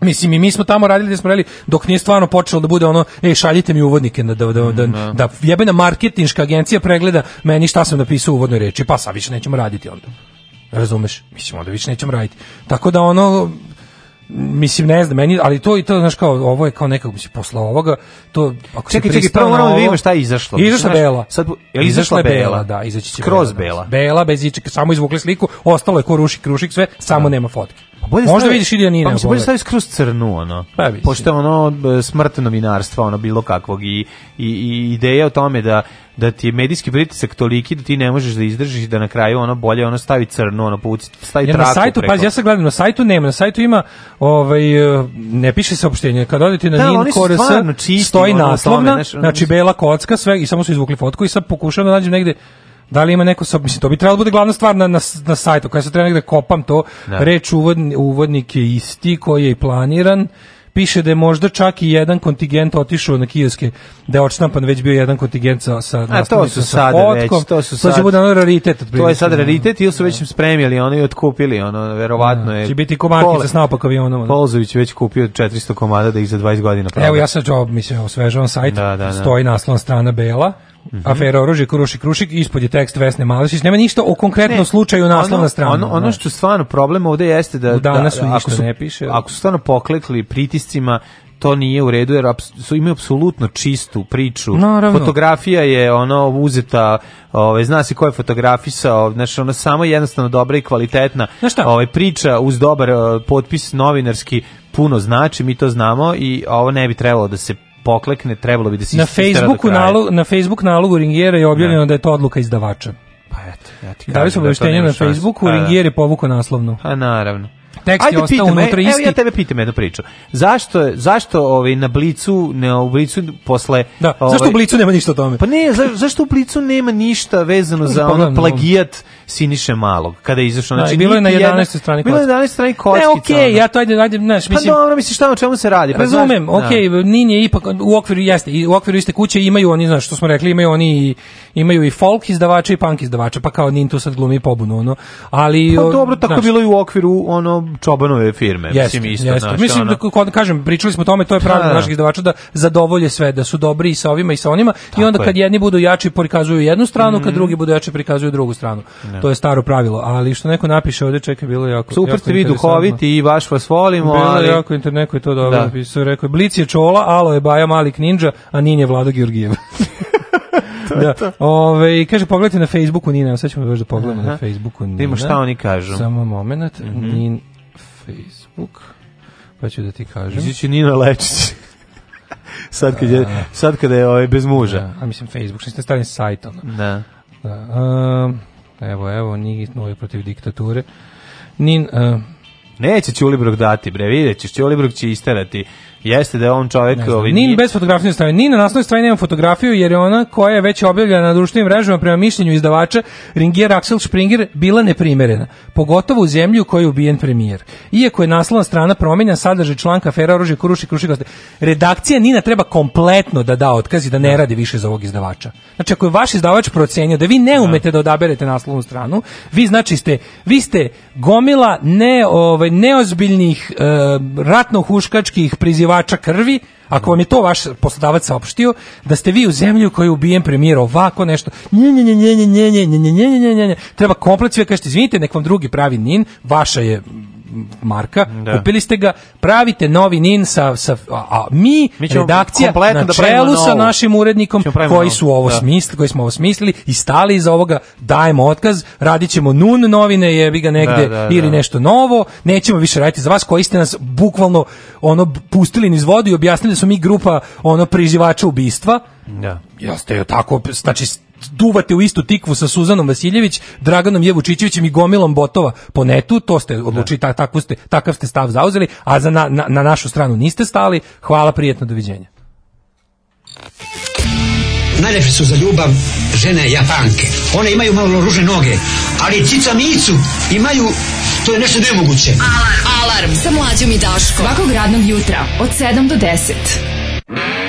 Mislim, i mi smo tamo radili gde da smo radili, dok nije stvarno počelo da bude ono, ej, šaljite mi uvodnike, da, da, da, da, da jebena marketinška agencija pregleda meni šta sam napisao u uvodnoj reči, pa sad više nećemo raditi onda. Razumeš? Mislim, onda više nećemo raditi. Tako da ono, mislim ne znam meni ali to i to znaš kao ovo je kao nekako mislim posle ovoga to ako čekaj čekaj prvo moramo da vidimo šta je izašlo izašla znaš, bela sad je li izašla bela, bela da izaći će kroz da. bela, bela bez ičega samo izvukli sliku ostalo je ko rušik rušik sve samo da. nema fotke Pa bolje Možda stavi, vidiš Iljanina. Pa se bolje stavi skroz crnu, ono. Pa, pošto je ono smrt novinarstva, ono bilo kakvog i, i, i ideja o tome da da ti je medijski pritisak toliki da ti ne možeš da izdržiš da na kraju ono bolje ono stavi crno ono puci stavi Jer traku na sajtu preko. pa ja sad gledam na sajtu nema na sajtu ima ovaj e, ne piše saopštenje kad odete na da, Nin Kores stoji naslovna tome, znači, znači bela kocka sve i samo su izvukli fotku i sad pokušavam da nađem negde Da li ima neko sa mislim to bi trebalo da bude glavna stvar na na, na sajtu, kad se treba negde kopam to, da. reč uvodni, uvodnik je isti koji je i planiran. Piše da je možda čak i jedan kontingent otišao na kijevske, da je odštampan već bio jedan kontingent sa sa A, to su sa sad fotkom, već, to su sad. To će bude ono raritet. Otprilike. To je sad raritet ili su već da. spremili ono i otkupili, ono verovatno da, je. Će biti komarkica s naopak avionom. Ono. Polzović već kupio 400 komada da ih za 20 godina proda. Evo ja sad job mislim osvežavam sajt, da, da, da. stoji naslovna strana bela. Mm -hmm. afera oružje Krušik Krušik ispod je tekst Vesne Malasić nema ništa o konkretnom slučaju naslovna strana ono, ono da. što stvarno problem ovdje jeste da, da ako su, ne piše ako su stvarno poklekli pritiscima to nije u redu jer su imaju apsolutno čistu priču. Naravno. Fotografija je ono uzeta, ovaj zna se ko je fotografisao, znači ona samo jednostavno dobra i kvalitetna. Ovaj priča uz dobar eh, potpis novinarski puno znači, mi to znamo i ovo ne bi trebalo da se poklekne, trebalo bi da se Na Facebooku nalog na Facebook nalogu Ringiera je objavljeno ne. Da. da je to odluka izdavača. Pa eto, ja ti kažem. Dali smo obaveštenje da na Facebooku, Ringier je povukao naslovnu. A pa naravno. Tekst Ajde, je ostao unutra isti. E, evo ja tebe pitam jednu priču. Zašto, zašto ovaj, na Blicu, ne, u Blicu posle... Da, ovaj, zašto u ovaj, Blicu nema ništa o tome? Pa ne, za, zašto u Blicu nema ništa vezano za ono plagijat Siniše Malog, kada je izašao. Da, znači, da, bilo je na 11. Jedna, strani kockica. Bilo je na 11. strani kockica. Ne, okej, okay, ja to ajde, ajde, znaš, pa mislim... Pa dobro, misliš šta o čemu se radi? Pa, razumem, okej, okay, da. Nin je ipak, u okviru jeste, i u okviru iste kuće imaju oni, znaš, što smo rekli, imaju oni imaju i folk izdavača i punk izdavača, pa kao Nin tu sad glumi pobunu, ono. Ali, pa dobro, tako znaš, bilo i u okviru ono Čobanove firme. Jeste, mislim, isto, jeste. Znaš, mislim, da, ono... kažem, pričali smo o tome, to je pravilo da, naših izdavača da zadovolje sve, da su dobri i sa ovima i sa onima i onda kad jedni budu jači prikazuju jednu stranu, kad mhm. drugi budu jači prikazuju drugu stranu. Da ne. to je staro pravilo, ali što neko napiše ovdje, čekaj, bilo jako Super jako ste vi duhoviti i baš vas volimo, bilo ali... Bilo jako, neko je to dobro da. napisao, rekao je, Blic je čola, alo je Baja Malik Ninja, a Nin je Vlado Georgijev. to da. To. Ove, kaže, pogledajte na Facebooku Nina, sad ćemo baš da pogledamo Aha. na Facebooku da Nina. Da ima šta oni kažu. Samo moment, mm -hmm. Nin Facebook, pa ću da ti kažem. Izići Nina Lečić. sad kad je da. sad kada je ovaj bez muža. Da, a mislim Facebook, što ste stavili sajt ono. Da. da um, Evo, evo, ni novi protiv diktature. Nin, uh, Neće Ćulibrog dati, bre, vidjet ćeš, Ćulibrog će isterati Jeste da je on čovjek... Ovaj, nin bez fotografije strane. Nin na naslovnoj strani nema fotografiju jer je ona koja je već objavljena na društvenim mrežama prema mišljenju izdavača Ringier Axel Springer bila neprimerena. Pogotovo u zemlji u kojoj je ubijen premijer. Iako je naslovna strana promenja sadržaj članka Fera oružje Kuruši Kruši Koste. Redakcija Nina treba kompletno da da otkaz i da ne da. radi više za ovog izdavača. Znači ako je vaš izdavač procenio da vi ne da. umete da odaberete naslovnu stranu, vi znači ste vi ste gomila ne ovaj neozbiljnih e, eh, ratno huškačkih priziva prelivača krvi, ako vam je to vaš poslodavac saopštio, da ste vi u zemlji koju ubijem je premijer ovako nešto, nje, nje, nje, nje, nje, nje, nje, nje, nje, nje, nje, treba komplet sve kažete, izvinite, nek vam drugi pravi nin, vaša je marka, da. kupili ste ga, pravite novi NIN sa, sa a, a mi, mi redakcija, na da čelu da sa našim urednikom da koji su ovo da. smisli, koji smo ovo smislili i stali iza ovoga, dajemo otkaz, radićemo nun novine, jebi ga negde, da, da, ili nešto novo, nećemo više raditi za vas, koji ste nas bukvalno ono pustili niz vodu i objasnili da su mi grupa ono priživača ubistva, da. Ja ste tako, znači duvate u istu tikvu sa Suzanom Vasiljević, Draganom Jevučićevićem i gomilom botova po netu, to ste odlučili, da. tak, ste, takav ste stav zauzeli, a za na, na, na našu stranu niste stali. Hvala, prijetno, doviđenja. Najlepše su za ljubav žene japanke. One imaju malo ruže noge, ali cica micu imaju, to je nešto nemoguće. Alarm, alarm, sa mlađom i Daško. Svakog radnog jutra, od 7 do 10.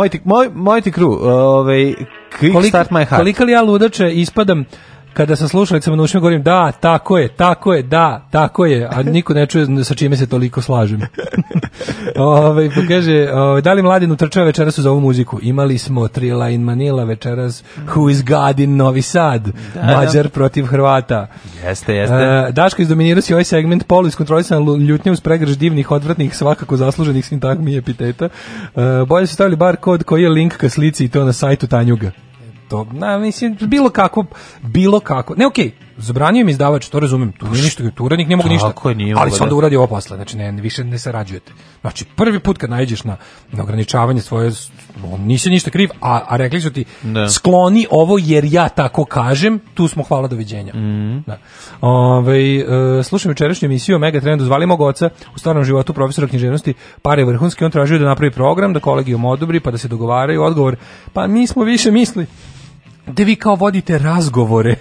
moj ti, moj, moj ti ovaj, quick kolik, start my heart. Koliko li ja ludače ispadam kada sam slušalicama na ušima govorim da, tako je, tako je, da, tako je, a niko ne čuje sa čime se toliko slažem. ove, ovaj, pa kaže, ove, ovaj, da li mladinu trčava večeras za ovu muziku? Imali smo tri line Manila večeras, Who is God in Novi Sad, da, da. Mađar da. protiv Hrvata. Jeste, jeste. E, Daško izdominirao si ovaj segment polu iskontrolisan ljutnje uz pregrž divnih, odvratnih, svakako zasluženih sintagmi i epiteta. E, bolje su stavili bar kod koji je link ka slici i to na sajtu Tanjuga to, na, mislim, bilo kako, bilo kako. Ne, okej, okay, zabranio mi izdavač, to razumem, tu nije ništa, tu uradnik ne mogu ništa. Tako je, nije ali sam da uradi ovo posle, znači ne, više ne sarađujete. Znači, prvi put kad najđeš na, na ograničavanje svoje, on nisi ništa kriv, a, a rekli su ti, ne. Da. skloni ovo jer ja tako kažem, tu smo hvala doviđenja. Mm. Da. Ove, ovaj, e, slušam jučerašnju emisiju o Megatrendu, zvali mog oca u starom životu profesora književnosti, pare vrhunski, on tražio da napravi program, da kolegijom odobri, pa da se dogovaraju, odgovor, pa mi smo više misli gde vi kao vodite razgovore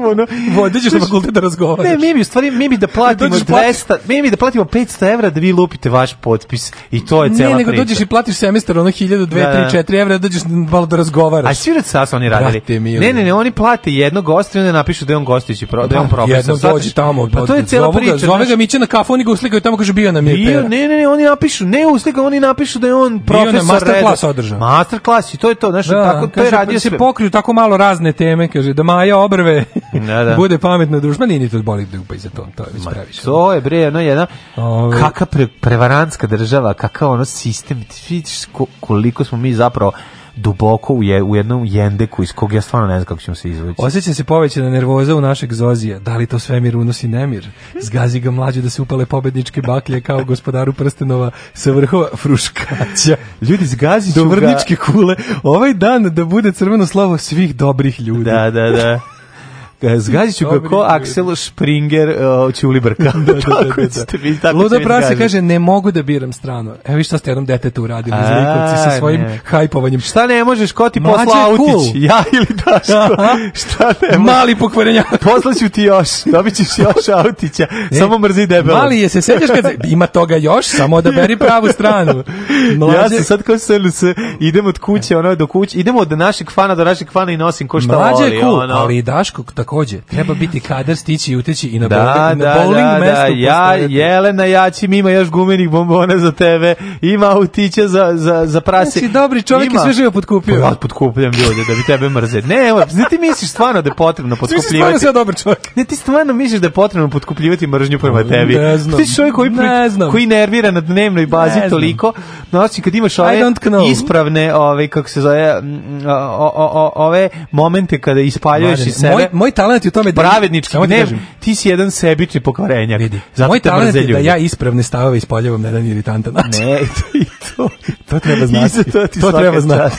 ono... Vodeđeš što fakultet da razgovaraš. Ne, mi bi, stvari, mi bi da platimo 200, mi bi da platimo 500 evra da vi lupite vaš potpis i to je cela priča. Ne, nego dođeš i platiš semestar, ono 1000, 2, da, da. evra, dođeš malo da razgovaraš. A svi sad su oni radili. ne, ne, ne, oni plate jednog gosta i onda napišu da je on gostići, pro, da je on pa, profesor. Jednog dođi tamo. Pa to je cela priča. Zove ga miče na kafu, oni ga uslikaju tamo, kaže bio nam je Ne, ne, ne, oni napišu, ne uslikaju, oni napišu da je on profesor. Bio na masterclass održao. Masterclass i to je to, znači tako, to je radio pa se pokriju tako malo razne teme, kaže, da Maja obrve da, da. bude pametna društva, nije ni to boli dupa za to, to je već previše. To je bre, no jedna, Ove... kaka pre, prevaranska država, kakav ono sistem, ti vidiš koliko smo mi zapravo duboko u, je, u jednom jendeku iz kog ja stvarno ne znam kako ćemo se izvući. Osjeća se povećana nervoza u našeg Zozija. Da li to svemir unosi nemir? Zgazi ga mlađe da se upale pobedničke baklje kao gospodaru prstenova sa vrhova fruškaća. Ljudi, zgazi Do vrničke kule. Ovaj dan da bude crveno slovo svih dobrih ljudi. Da, da, da zgaziću ga ko Axel Springer uh, Ćulibrka. Da, da, da, tako da, da. Vi, tako Luda Prase kaže, ne mogu da biram stranu. Evo vi šta ste jednom detetu uradili iz Likovci sa svojim ne. hajpovanjem. Šta ne možeš, ko ti Mlađe posla cool. Ja ili Daško? šta ne možeš? Mali pokvarenja. Poslaću ti još, dobit ćeš još autića. Ne. Samo mrzi debelo. Mali je, se sećaš kad ima toga još, samo da beri pravu stranu. Mlađe... Ja se sad kao se, idem od kuće, ono, do kuće, idemo od našeg fana do našeg fana i nosim ko šta Mlađe voli. Mlađe je cool, ono. ali Daško tako takođe treba biti kadar stići i uteći i na da, bowling, da, na da, bowling da, mestu. Da, ja, Jelena Jačim ima još gumenih bombone za tebe, ima autića za, za, za prase. Znači, dobri čovjek ima. i sve živo potkupio. Ja pa, potkupljam ljude da bi tebe mrze. Ne, evo, ti misliš stvarno da je potrebno potkupljivati. sve dobar čovjek. Ne, ti stvarno misliš da je potrebno potkupljivati mržnju prema tebi. Ne znam. Ti čovjek koji, ne znam. koji nervira na dnevnoj bazi ne toliko. Znači, kad imaš ove ispravne, ove, kako se zove, ove momente kada ispaljuješ iz sebe. Moj, moj talent je u tome da pravednički, ne, kažem, ti si jedan sebični pokvarenjak. Vidi, zato moj talent je ljudi. da ja ispravne stavove ispoljavam na jedan irritantan način. Ne, to, i to, to treba znati. to, to treba znati.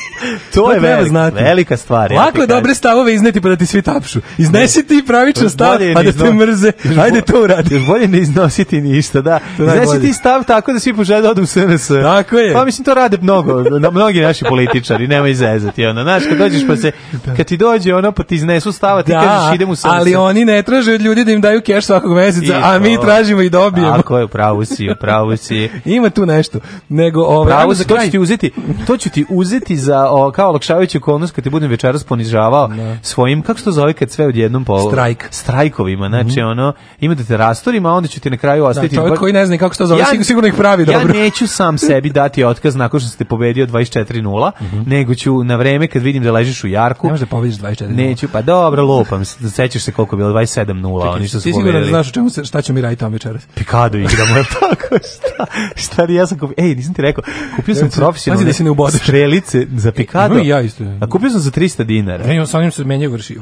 to je velika, znati. velika stvar. Lako ja dobre stavove izneti pa da ti svi tapšu. Iznesi ti pravičan stav, pa da te mrze. Ajde to uradi. Još bolje ne iznositi ništa, da. Iznesi ti stav tako da svi požele da odu u SNS. Tako je. Pa mislim to rade mnogo, mnogi naši političari, nema izezati. Ono, znaš, kad dođeš pa se, da. kad ti dođe ono pa ti iznesu stava, ti da. kažeš a, idem u srce. Ali oni ne traže od ljudi da im daju keš svakog meseca, a mi tražimo i dobijemo. Tako je, pravu si, pravu si. Ima tu nešto. Nego, ovaj, Pravo za to ću ti uzeti, to ću ti uzeti za, o, kao Lokšavić u kad ti budem večeras ponižavao ne. Da. svojim, kako što zove kad sve odjednom polu? Strajk. Strajkovima, znači mm ono, ima da te rastorima, onda ću ti na kraju da, ostaviti. Da, čovjek koji ne zna kako se zove, ja, sigurno ih pravi dobro. Ja neću sam sebi dati otkaz nakon što ste pobedio 24:0, mm -hmm. nego ću na vreme kad vidim da ležiš u jarku. Ne možeš da pobediš 24:0. Neću, pa dobro, lopam se 20, da sećaš se koliko je bilo, 27:0, 0 oni što su ti sigurno znaš o čemu se, šta ćemo mi raditi tamo večeras. Pikado igramo, tako, šta, šta li ja sam kupio, ej, nisam ti rekao, kupio sam profesionalne da strelice za e, pikado, i ja isto, a kupio sam za 300 dinara. Ne, sa onim se menjaju vrši,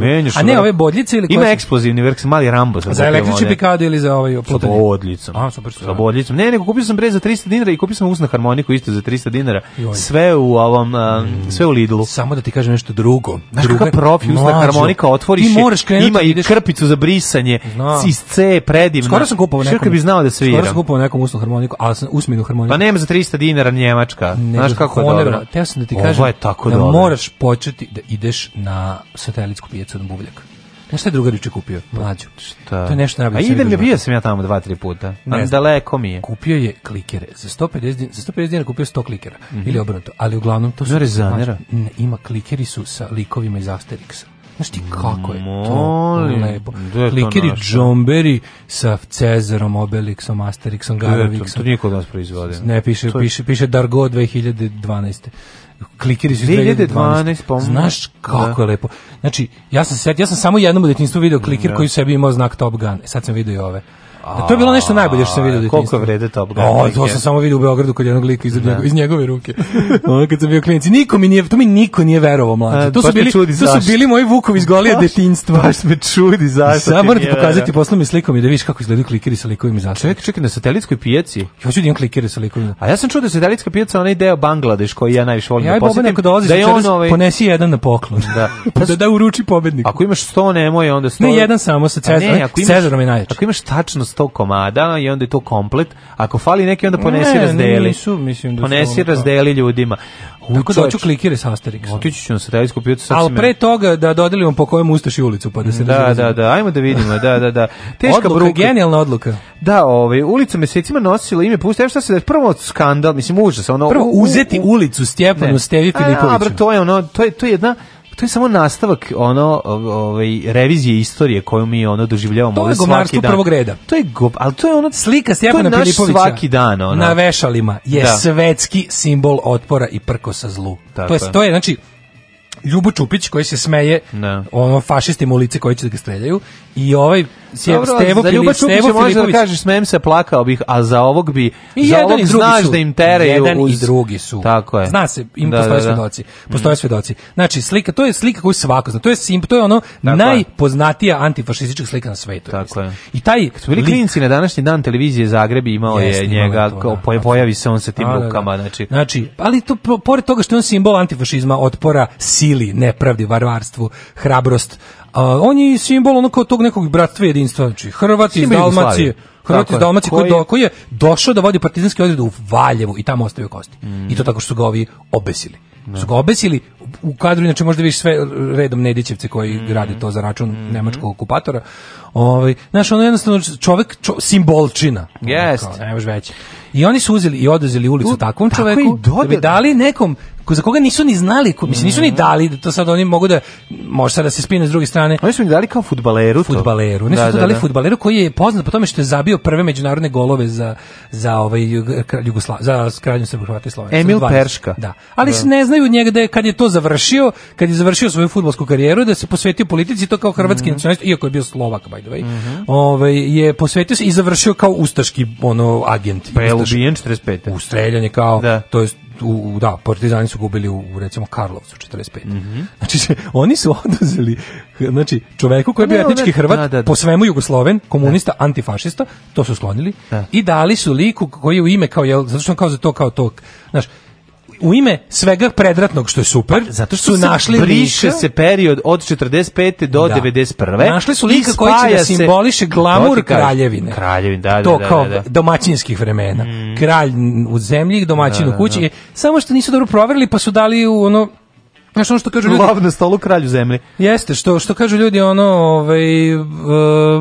menjaš, a ne ove bodljice ili Ima eksplozivni vrh, mali Rambo. Za električni pikado ili za ovaj plotanje? Sa bodljicom. A, super, sa bodljicom. Ne, nego kupio sam bre za 300 dinara i kupio sam usnu harmoniku isto za 300 dinara. Sve u ovom, sve u Lidlu. Samo da ti kažem nešto drugo. druga profi usna harmonika otvori miriše. moraš Ima da i krpicu za brisanje. Iz C predivna. Skoro sam kupovao nekom. Širka bi znao da svira. Skoro sam kupovao nekom usnu harmoniku, al sam usmenu harmoniku. Pa nema za 300 dinara njemačka. Ne, Znaš kako je dobro. Teo sam da ti kažem je tako da dobro. moraš početi da ideš na satelitsku pijacu na buvljak. Znaš šta je drugar juče kupio? Pa Mlađu. Šta? To je nešto najbolje. A idem, bio sam ja tamo dva, tri puta. Ne, daleko mi je. Kupio je klikere. Za 150 dinara, za 150 dinara kupio 100 klikera. Mm -hmm. Ili obrnuto. Ali uglavnom to su... Ne, ima klikeri su sa likovima iz Asterixa. Znaš ti kako je to lepo. Klikeri džomberi sa Cezarom, Obelixom, Asterixom, Garavixom. To, to nije kod nas proizvodio. Ne, piše, to... piše, piše Dargo 2012. Klikeri su 2012. 2012 Znaš kako da. je lepo. Znači, ja sam, set, ja sam samo jednom u detinjstvu video kliker da. koji u sebi imao znak Top Gun. E, sad sam video i ove. A, to je bilo nešto najbolje što sam vidio. koliko vrede Top Gun? O, to sam samo vidio u Beogradu kod jednog lika iz, da. njegove, iz njegove ruke. Ono kad sam bio klinic. Niko mi nije, to mi niko nije verovao, mlađe. To, su bili, to su bili moji vukovi iz golija detinjstva. Baš me čudi zašto. Sad moram da ti pokazati, poslao mi slikom i da viš kako izgledaju klikeri sa likovima zašto. Čekaj, čekaj, na satelitskoj pijaci. Ja ću da imam klikere sa likovima. A ja sam čuo da satelitska pijaca onaj deo Bangladeš koji ja najviše volim ja da posetim. Ja da je on ovaj... ponesi jedan na poklon. Da. Pa da, da, uruči pobednik. Ako imaš 100 nemoj, onda sto. Ne, jedan samo sa Cezarom. Cezarom je najjači. Ako imaš tačno 100 komada i onda je to komplet. Ako fali neki, onda ponesi ne, razdeli. Nisu, mislim da ponesi razdeli ljudima. U, Tako da hoću klikire sa Asterix. Otići ću na satelitsku pijacu. Ali pre toga da dodelimo po kojem ustaši ulicu pa da se Da, da, da, ajmo da vidimo. Da, da, da. Teška odluka, bruka. genijalna odluka. Da, ovaj ulica mesecima nosila ime pusti. Evo šta se da prvo skandal, mislim užas, ono Prvo uzeti u, u, ulicu Stjepanu Stevi Filipoviću. A, bro, to je ono, to je to je jedna to je samo nastavak ono ovaj revizije istorije koju mi ono doživljavamo ovde svaki dan. prvog reda. To je go, ali to je ono slika Stjepana Filipovića svaki dan ono. Na vešalima je da. svetski simbol otpora i prkosa zlu. Tako. To je to je znači Ljubo Čupić koji se smeje ne. Da. ono fašistima u lice koji će da ga streljaju i ovaj Dobro, Stevo za Ljuba Čukića možda da kažeš smem se, plakao bih, a za ovog bi, I za jedan ovog i znaš su, da im teraju. Jedan uz... i drugi su. Tako je. Zna se, im da, postoje da, da. svedoci. Postoje mm. svedoci. Znači, slika, to je slika koju svako zna. To je, simp, to je ono Tako najpoznatija antifašistička slika na svetu. Tako je. I taj Kad su bili lik... klinci na današnji dan televizije Zagrebi imao je njega, to, da, da, pojavi se on sa tim da, da, rukama. Znači, znači, ali to, pored toga što je on simbol antifašizma, otpora, sili, nepravdi, varvarstvu, hrabrost, A, on je simbol ono tog nekog bratstva jedinstva, znači Hrvat iz Dalmacije. Hrvati iz Dalmacije koji, do, koji je došao da vodi partizanski odred u Valjevu i tamo ostavio kosti. Mm. I to tako što su ga ovi obesili. No. Da. Su ga obesili u kadru, inače možda vidiš sve redom Nedićevce koji mm. rade to za račun mm. nemačkog okupatora. Ovaj, znaš, ono jednostavno čovek, čo, simbolčina. Yes. Kao, ne veći. I oni su uzeli i oduzeli ulicu u, takvom čoveku tako da bi dali nekom ko, za koga nisu ni znali, ko, mislim, nisu ni mhm. dali, da to sad oni mogu da, može sad da se spine s druge strane. Oni su ni dali kao fudbaleru, fudbaleru. Nisu oni su da, da dali da, da. koji je poznat po tome što je zabio prve međunarodne golove za, za ovaj Jugosla, za Kraljevinu Srba, Hrvata i Slovenaca. Emil Perška. Da, ali da. ne znaju njega da je, kad je to završio, kad je završio svoju fudbalsku karijeru, da se posvetio politici, to kao hrvatski mm -hmm. nacionalist, iako je bio Slovak, by the way, mm -hmm. ovaj, je posvetio se i završio kao ustaški ono, agent. Pa je ubijen 45. Ustreljan je kao, da. to jest u, da, partizani su gubili u, recimo Karlovcu 45. Mm -hmm. Znači, se, oni su oduzeli znači, čoveku koji je bio etnički Hrvat, da, da, da. po svemu Jugosloven, da. komunista, antifašista, to su sklonili, da. i dali su liku koji je u ime kao, jel, zato što kao za to, kao to, znaš, u ime svega predratnog što je super, pa, zato što su našli briše se period od 45. do da. 91. Našli su lika koji će da simboliše glamur kraljevine. Kraljevin, da, da, to da, kao da, da, da. domaćinskih vremena. Mm. Kralj u zemlji, domaćin da, u da, kući, samo što nisu dobro proverili, pa su dali u ono Znaš ono što kažu ljudi? Lav na stolu kralju zemlje. Jeste, što što kažu ljudi ono, ovaj uh,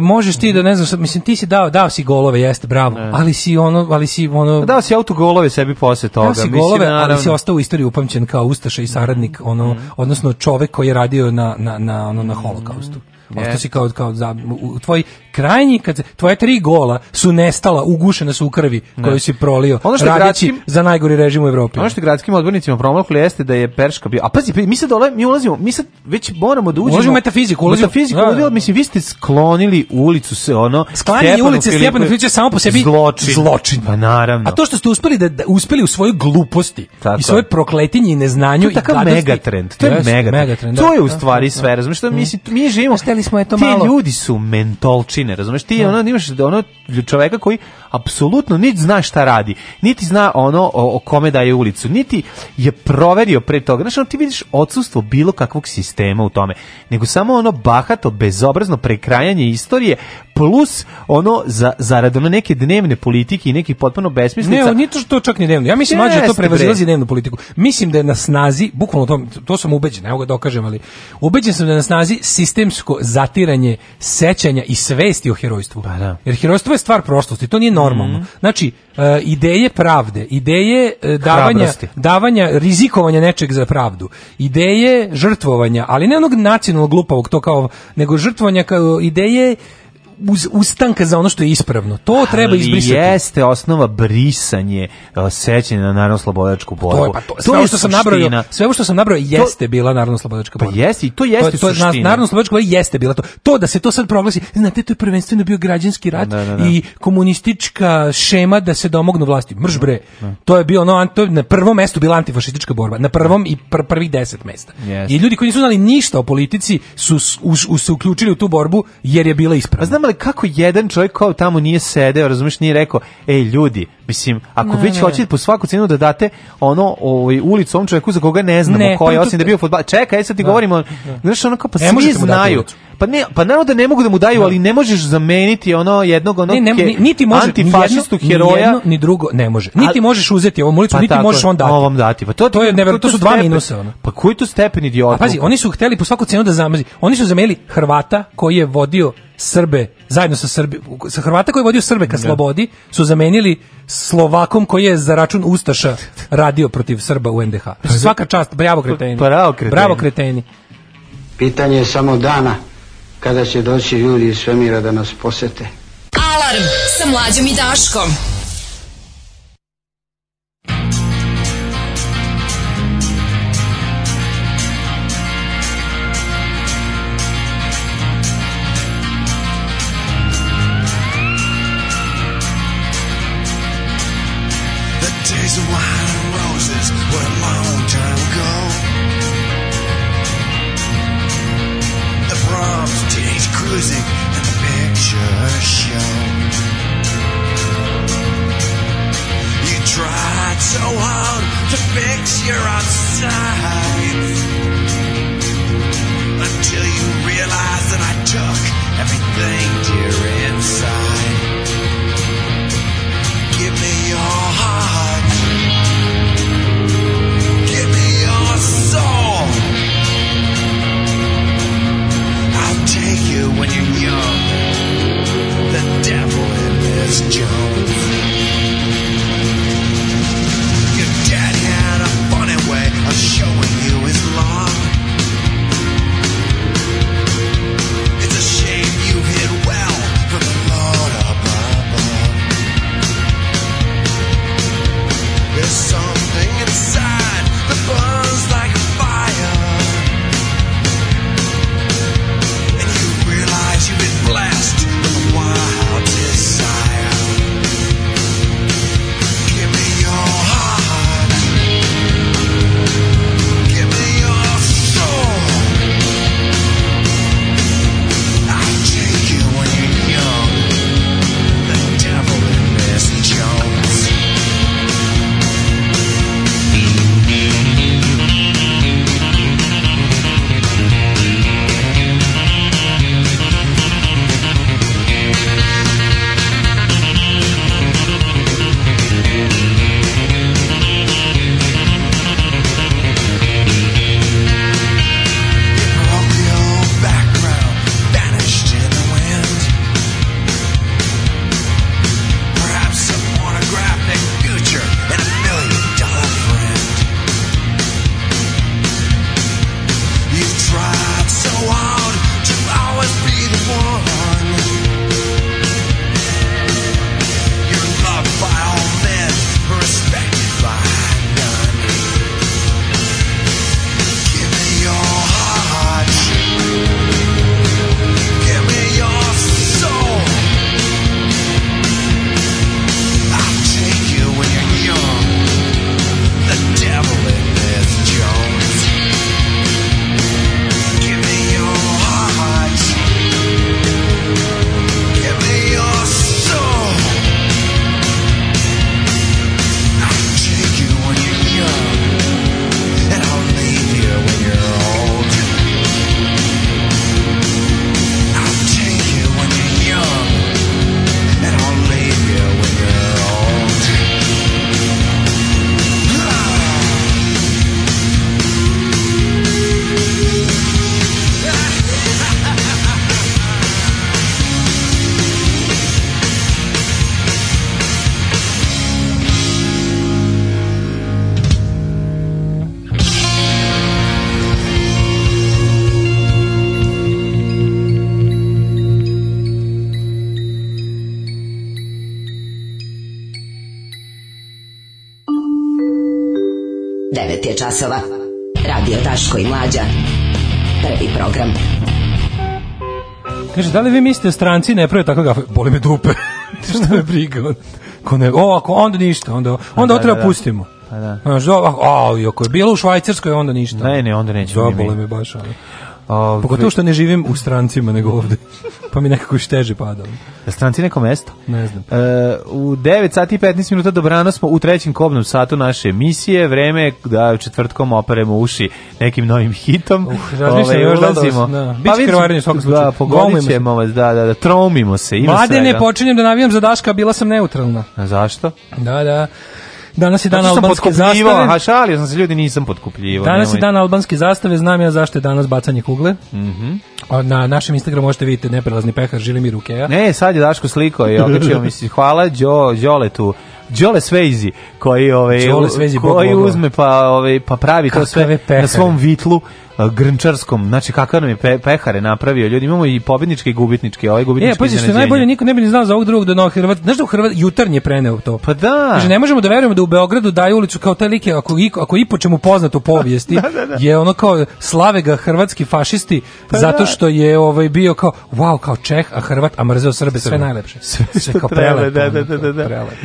možeš ti da ne znam, mislim ti si dao, dao si golove, jeste, bravo. Ne. Ali si ono, ali si ono Dao si auto golove sebi posle toga, dao si mislim, golove, naravno. ali si ostao u istoriji upamćen kao ustaša i saradnik, ono, mm. odnosno čovek koji je radio na na na ono na holokaustu. Mm. Ostao si kao kao za, u, tvoj krajnji kad tvoje tri gola su nestala, ugušena su u krvi koju si prolio. Ono što radeći gradskim, za najgori režim u Evropi. Ono što gradskim odbornicima promokli jeste da je Perška bio. A pazi, pa mi se dole, mi ulazimo, mi sad već moramo da uđemo. u metafiziku, ulazimo. Metafiziku, da, da, da. mislim vi ste sklonili ulicu se ono. Sklanjanje ulice Stjepana Filića samo po sebi zločin. zločin. Pa naravno. A to što ste uspeli da, da uspeli u svojoj gluposti Tako. i svoje prokletinje i neznanju i takav trend To je mega trend Mega da. to je u da, stvari sve, razumiješ, mi mi živimo. Steli smo eto malo. Ti ljudi su mentolčina razumeš ti da. ono imaš da ono čoveka koji apsolutno niti zna šta radi, niti zna ono o, o kome daje ulicu, niti je proverio pre toga. Znači, ono, ti vidiš odsustvo bilo kakvog sistema u tome, nego samo ono bahato, bezobrazno prekrajanje istorije, plus ono za, zarad ono neke dnevne politike i neki potpuno besmislica. Ne, niti što čak ni dnevno. Ja mislim, mlađe, to prevazilazi dnevnu politiku. Mislim da je na snazi, bukvalno to, to sam ubeđen, evo ga dokažem, ali ubeđen sam da je na snazi sistemsko zatiranje sećanja i svesti o herojstvu. Pa da. Jer herojstvo je stvar prošlosti, to nije no normalno. Mm -hmm. Znači, e, ideje pravde, ideje e, davanja, davanja, rizikovanja nečeg za pravdu, ideje žrtvovanja, ali ne onog nacionalnog glupavog to kao, nego žrtvovanja kao ideje uz, ustanka za ono što je ispravno. To treba izbrisati. jeste osnova brisanje e, sećanja na narodno slobodačku borbu. To je, pa to, sve to što sam nabrojao, sve što sam nabrojao jeste to, bila narodno slobodačka pa borba. Pa jeste, i to jeste to, to, suština. Narodno slobodačka borba jeste bila to. To da se to sad proglasi, znate, to je prvenstveno bio građanski rat da, da, da. i komunistička šema da se domognu vlasti. Mrž bre. Da. To je bio ono, to je na prvom mestu bila antifašistička borba, na prvom i pr prvih 10 mesta. Yes. I ljudi koji nisu znali ništa o politici su us, us, us, uključili u tu borbu jer je bila ispravna. Znam, imali kako jedan čovjek kao tamo nije sedeo, razumiješ, nije rekao, ej ljudi, mislim, ako ne, već ne. hoćete po svaku cenu da date ono ovaj ulicu ovom čovjeku za koga ne znamo ne, koji, pa osim da je bio fudbal. Čekaj, e, sad ti ne, da, govorimo, da. znaš, ono kao pa svi znaju. Pa ne, pa naravno da ne mogu da mu daju, da. ali ne možeš zameniti ono jednog onog ne, ne, niti može antifašistu ni heroja, ni, jedno, ni drugo ne može. Niti možeš uzeti ovom ulicu, pa niti tako, možeš on dati. Ovom dati. Pa to, to je pa neverovatno, to su dva minusa ono. Pa koji to stepen idiota? Pa pazi, oni su hteli po svaku cenu da zamazi. Oni su zamenili Hrvata koji je vodio Srbe zajedno sa Srbi, sa Hrvata koji vodio Srbe ka da. slobodi su zamenili Slovakom koji je za račun ustaša radio protiv Srba u NDH. Pa Svaka čast, bravo pa kreteni. Pa bravo kreteni. Bravo kreteni. Pitanje je samo dana kada će doći ljudi iz svemira da nas posete. Alarm sa mlađom i Daškom. roses were a long time ago? The proms, teenage cruising, and the picture show. You tried so hard to fix your outside until you realized that I took everything dear. when you're young. The devil in this Jones. časova. Radio Taško i Mlađa. Prvi program. Kaže, da li vi mislite da stranci ne prave tako gafe? Boli me dupe. Šta me briga? Ko ne, o, ako onda ništa, onda, pa onda da, treba da, da. pustimo. Pa da. Znaš, ako je bilo u Švajcarskoj, onda ništa. Ne, ne, onda neće. nećemo. Zabole da, mi baš, ali. Ove... Pogotovo što ne živim u strancima nego ovde. pa mi nekako još teže padalo. Stranci neko mesto? Ne znam. E, u 9 sati i 15 minuta dobrano smo u trećem kobnom satu naše emisije. Vreme je da četvrtkom operemo uši nekim novim hitom. Uh, Razmišljam, ovaj, još da ulazimo. Pa da, da. Biće krvaranje u svakom da, slučaju. Da, pogodit ćemo vas, da, da, da, tromimo se. Ima Mlade, ne počinjem da navijam za Daška, bila sam neutralna. A zašto? Da, da. Danas je dan albanske zastave. Ha, šalio sam se, ljudi, nisam potkupljivao. Danas nemoj. je dan albanske zastave, znam ja zašto je danas bacanje kugle. Mm -hmm. Na našem Instagramu možete vidjeti neprelazni pehar Žilimir Ukeja. Ne, sad je Daško sliko i okačio mi se. Hvala Đo, Đole tu. Đole Svezi koji ovaj koji uzme pa ovaj pa pravi Kakave to sve pehare. na svom vitlu grnčarskom, znači kakav nam je pe, pehare napravio. Ljudi imamo i pobedničke i gubitničke, ovaj gubitnički. E, pa što najbolje niko ne bi ni znao za ovog drugog do Novog Hrvat. Znaš da u Hrvat jutarnje preneo to. Pa da. Kaže ne možemo da verujemo da u Beogradu daju ulicu kao taj like ako ako i po čemu poznat u povijesti da, da, da. je ono kao slave ga hrvatski fašisti pa zato što je ovaj bio kao wow kao Čeh, a Hrvat, a mrzeo Srbe, sve najlepše. Sve, sve kao prelepo, da, da, da, da. Prelepo.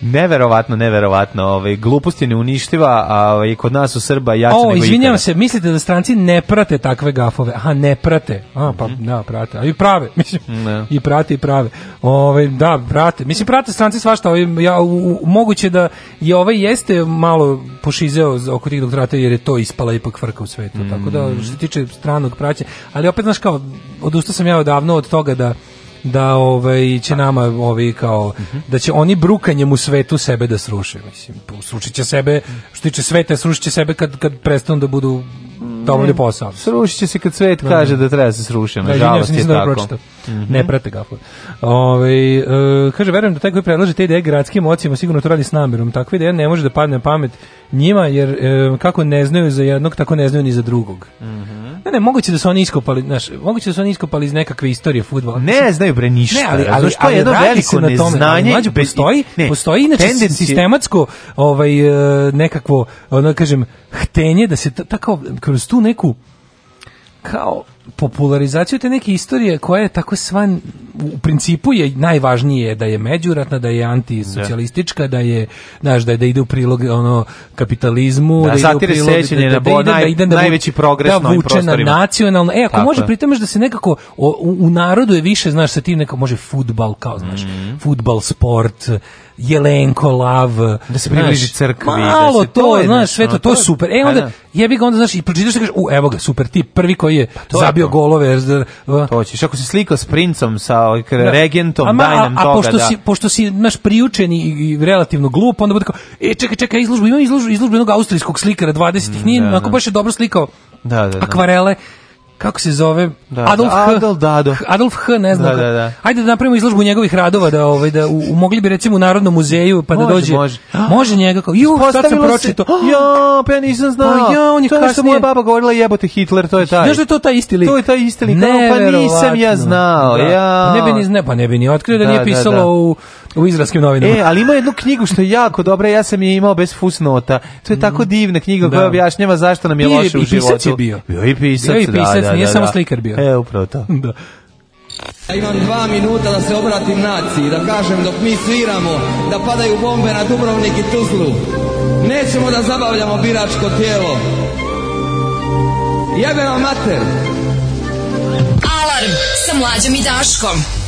Neverovatno, neverovatno, ovaj gluposti ne uništiva, a ovaj, kod nas u Srba jače nego. O, izvinjavam se, mislite da stranci Amerikanci ne prate takve gafove. Aha, ne prate. A, pa, mhm. da, prate. A i prave, mislim. Ne. Da. I prate i prave. Ove, da, prate. Mislim, prate stranci svašta. Ove, ja, u, u, moguće da je ovaj jeste malo pošizeo oko tih doktorata, jer je to ispala ipak frka u svetu. Mm. Tako da, što se tiče stranog praćenja. Ali opet, znaš, kao, odustao sam ja odavno od toga da da ovaj će pa. nama ovi kao uh mhm. -huh. da će oni brukanjem u svetu sebe da sruše mislim srušiće sebe što tiče sveta srušiće sebe kad kad prestanu da budu obavlja posao. Srušit će se kad svet no, da, kaže da, da treba da se sruši, nažalost je tako. Mm -hmm. Ne prate gafur. Pa. Ove, ovaj, e, kaže, verujem da taj koji predlaže te ideje gradskim ocijima sigurno to radi s namjerom. Takva ideja ne može da padne pamet njima, jer e, kako ne znaju za jednog, tako ne znaju ni za drugog. Mm -hmm. Ne, ne, moguće da su oni iskopali, znaš, moguće da su oni iskopali iz nekakve istorije fudbala. Ne znaju bre ništa. Ne, ali, ali, što je jedno veliko na tome, neznanje. Mlađu, postoji, ne, postoji inače tendencije. sistematsko ovaj, e, nekakvo, ono kažem, htenje da se tako kroz tu neku kao popularizaciju te neke istorije koja je tako sva u principu je najvažnije da je međuratna, da je antisocijalistička, da. da je znaš da je da ide u prilog ono kapitalizmu, da, da ide u prilog da, da, bo, da, da, ide, da najveći progres da vuče na nacionalno. E, ako tako. može pritomeš da se nekako u, u, narodu je više, znaš, sa tim neka može fudbal kao, znaš, mm -hmm. fudbal sport, Jelenko Lav, da se približi crkvi, malo da se to, to je, znaš, sve to, to je super. E pa onda da. jebi ga onda znaš i pročitaš kaže u evo ga, super tip, prvi koji je pa to zabio je to. golove. To ćeš, ako si slika s princom, sa ovaj, da. regentom, da. daj nam toga. A, a pošto, da. si, pošto si naš priučen i relativno glup, onda bude kao, e čekaj, čekaj, izložbu, imam izložbu, izložbu jednog austrijskog slikara 20-ih, nije, da, ako da. baš je dobro slikao da, da, akvarele, kako se zove da, Adolf da, H. Adolf Dado. Adolf H, ne znam. Da, da, da. Ajde da napravimo izložbu njegovih radova da ovaj da u, u mogli bi recimo u Narodnom muzeju pa da može, da dođe. Može, može njega kao. Ju, sad sam pročitao. Ja, pa ja nisam znao. Pa ja, on je to što moja baba govorila jebote Hitler, to je taj. Znaš da je to taj isti lik. To je taj isti lik. Ne, da, pa nisam ja znao. Da. Ja. Pa ne bi ni znao, pa ne bi ni otkrio da, da nije da, pisalo da, da. u u izraelskim novinama. E, ali ima jednu knjigu što je jako dobra, ja sam je imao bez fusnota. To je tako divna knjiga koja objašnjava zašto nam je loše u životu. Bio i pisac, bio. Bio bio i pisac da, nije da, samo da. slikar bio. E, upravo to. da. Ja da, imam dva minuta da se obratim naciji, da kažem dok mi sviramo, da padaju bombe na Dubrovnik i Tuzlu. Nećemo da zabavljamo biračko tijelo. Jebe vam mater! Alarm sa mlađom i Daškom.